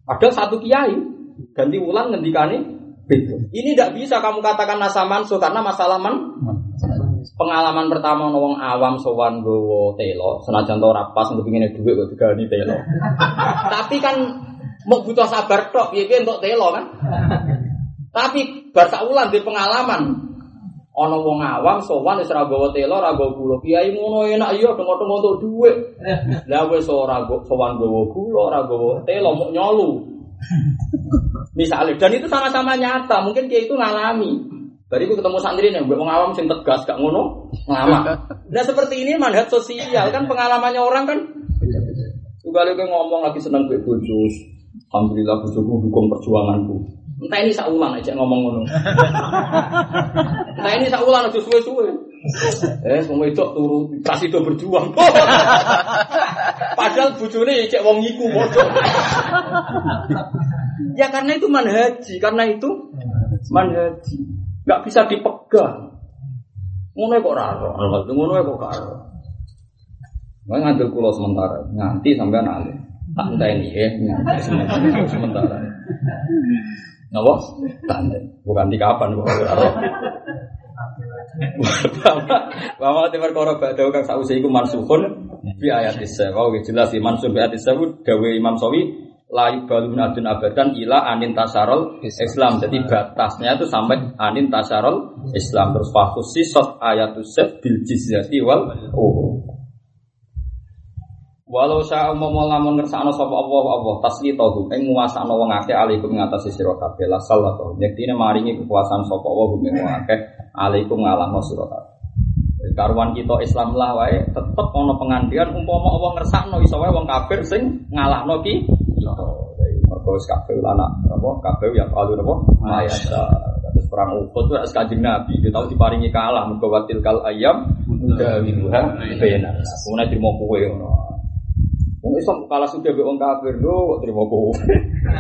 Ada satu kiai ganti ulang ngendikane beda. Ini tidak bisa kamu katakan nasa mansuh karena masalah man pengalaman pertama wong awam sowan gowo telo senajan to rapas untuk ingin duit kok digani telo. Tapi kan mau butuh sabar tok piye untuk telo kan. Tapi bar ulang di pengalaman Ana wong awam sowan wis ra gawa telo ra gawa gula. Kiai ngono enak iya tengok-tengok untuk dhuwit. Lah wis ora sowan gawa gula, ora gawa telo mok nyolu. Misalnya, dan itu sama-sama nyata, mungkin dia itu ngalami. Bariku ketemu santri nih, wong awam sing tegas gak ngono, lama. Nah seperti ini manfaat sosial kan pengalamannya orang kan. Juga lagi ngomong lagi seneng gue bujus, alhamdulillah bujuku dukung perjuanganku. Entah ini saulang aja ngomong ngono. Entah ini saulang aja suwe-suwe. Eh, semua itu turu pas itu berjuang. Padahal bujune cek wong iku bodoh. ya karena itu manhaji, karena itu manhaji. Gak bisa dipegang. Ngono kok raro, ngono kok ngambil kulo sementara, nganti sampai alih. Tak entah ini ya, nganti sementara. sementara. Napa? Tanda. Bukan di kapan kok ora. Bahwa timur koro badau kang sausi iku mansuhun bi ayat isa. Wau jelas di mansuh bi ayat isa dawe Imam Sawi layu balun adun abadan ila anin tasarol Islam. Jadi batasnya itu sampai anin tasarol Islam terus fahusi sot ayat usef bil jizyati wal oh. Walau saya mau lamun ngersakno sapa Allah Allah taslitahu ing nguasakno wong akeh alaikum ngatasi sira kabeh la sallallahu. Yektine maringi kekuasaan sapa Allah ing wong akeh alaikum ngalahno sira kabeh. Karuan kita Islam lah wae tetep ana pengandian umpama Allah ngersakno iso wae wong kafir sing ngalahno ki. Kita mergo wis kabeh anak apa kabeh ya kalu napa mayasa terus perang Uhud wis kanjeng Nabi dia tahu diparingi kalah mergo watil kal ayam dawiluha benar kemudian terima kowe ngono Wong Islam kalah sudah be wong kafir lho kok terima kowe.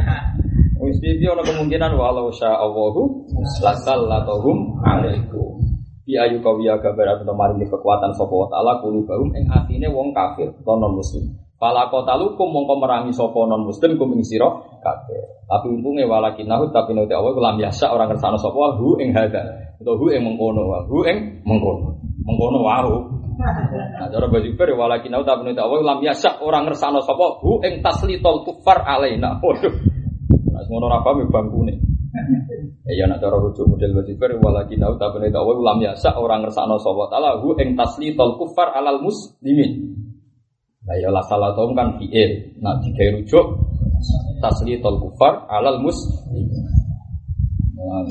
Wong iki ana kemungkinan walau sya Allahu lasallatuhum alaikum. Bi ayu kawiya kabar atau maringi kekuatan sapa wa taala kulo baum ing atine wong kafir non muslim. Fala qatalukum mongko merangi sapa non muslim kum ing sira kabeh. Tapi untungnya walakinahu tapi nanti awal lam yasa orang kersane sapa hu ing hada. Atau hu ing mengkono hu ing mengkono. Mengkono waru. Nah, cara baju ber walakin au tak menit awal lam yasa orang ngersano sapa hu ing taslitol kufar alaina. Waduh. Nah, ngono ora paham bangkune. Ya nak cara rujuk model baju ber walakin au tak menit awal lam yasa orang ngersano sapa taala hu ing taslitol kufar alal muslimin. Nah ya la salah kan fi'il. Nah digawe rujuk taslitol kufar alal muslimin. Nah,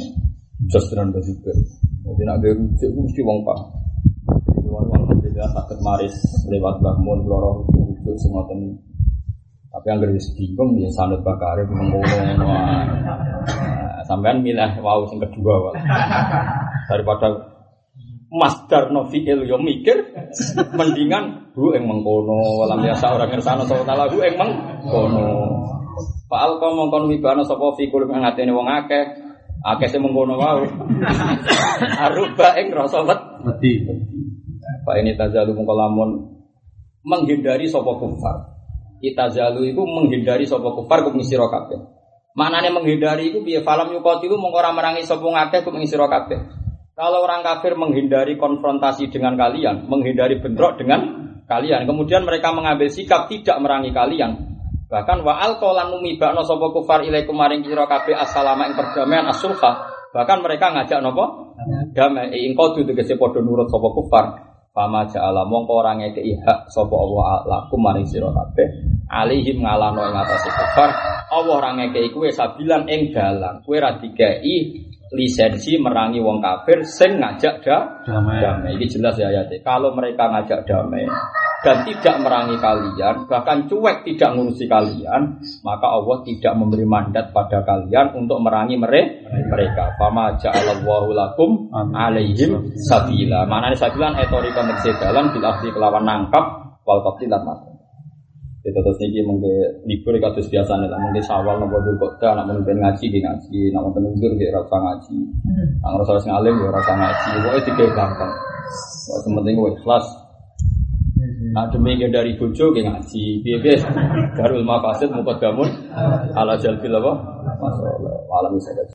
just tenan baju ber. Jadi nak gawe rujuk mesti wong paham. Alhamdulillah sakit maris lewat bangun loro lucu sing ngoten Tapi yang garis bingung ya sanut bakare mengono Sampean milih wau sing kedua wae. Daripada Masdar nofiil yo mikir mendingan bu eng mengkono walam biasa orang ngersano sapa taala bu eng mengkono. Fa'al kau mongkon wibana sapa fi kulum ing atene wong akeh akeh sing mengkono wae. Aruba ing rasa wedi. Pak ini tazalu mengkolamun menghindari sopo kufar. Itazalu itu menghindari sopo kufar kum sira kabeh. Maknane menghindari itu biar falam yukoti itu mengkora merangi sopo ngakeh kum sira. Kalau orang kafir menghindari konfrontasi dengan kalian, menghindari bentrok dengan kalian, kemudian mereka mengambil sikap tidak merangi kalian. Bahkan wa alqalan mumibakno sapa kufar ilaikum maring kira kabeh assalama ing perdamaian asulha. Bahkan mereka ngajak nopo? Damai ing kodu tegese padha nurut sapa kufar. Fama ja'ala mongko ora ngekeki hak sapa Allah lakum maring sira kabeh. Alihim ngalano ing atase kufar. Allah ora ngekeki kowe sabilan ing dalan. Kowe ra lisensi merangi wong kafir sing ngajak da Damai. damai. Ini jelas ya ayatnya. Kalau mereka ngajak damai dan tidak merangi kalian, bahkan cuek tidak ngurusi kalian, maka Allah tidak memberi mandat pada kalian untuk merangi mere- mereka. Fama ja'alallahu lakum alaihim sabila. Mana ini sabila etori koneksi dalan ahli kelawan nangkap wal qatl lan mati. Itu terus niki mengke libur kados biasa nih, mengke sawal nopo dulu kota, nak mungkin ngaji di ngaji, nak mungkin nunggur di rasa ngaji, nak ngerasa harus ngalim ya rasa ngaji, pokoknya tiga gampang. Wah, sementing gue ikhlas. Nah demi dari bojo ke ngaji, biar darul mafasid mukadamun ala jalbil apa? Malam bisa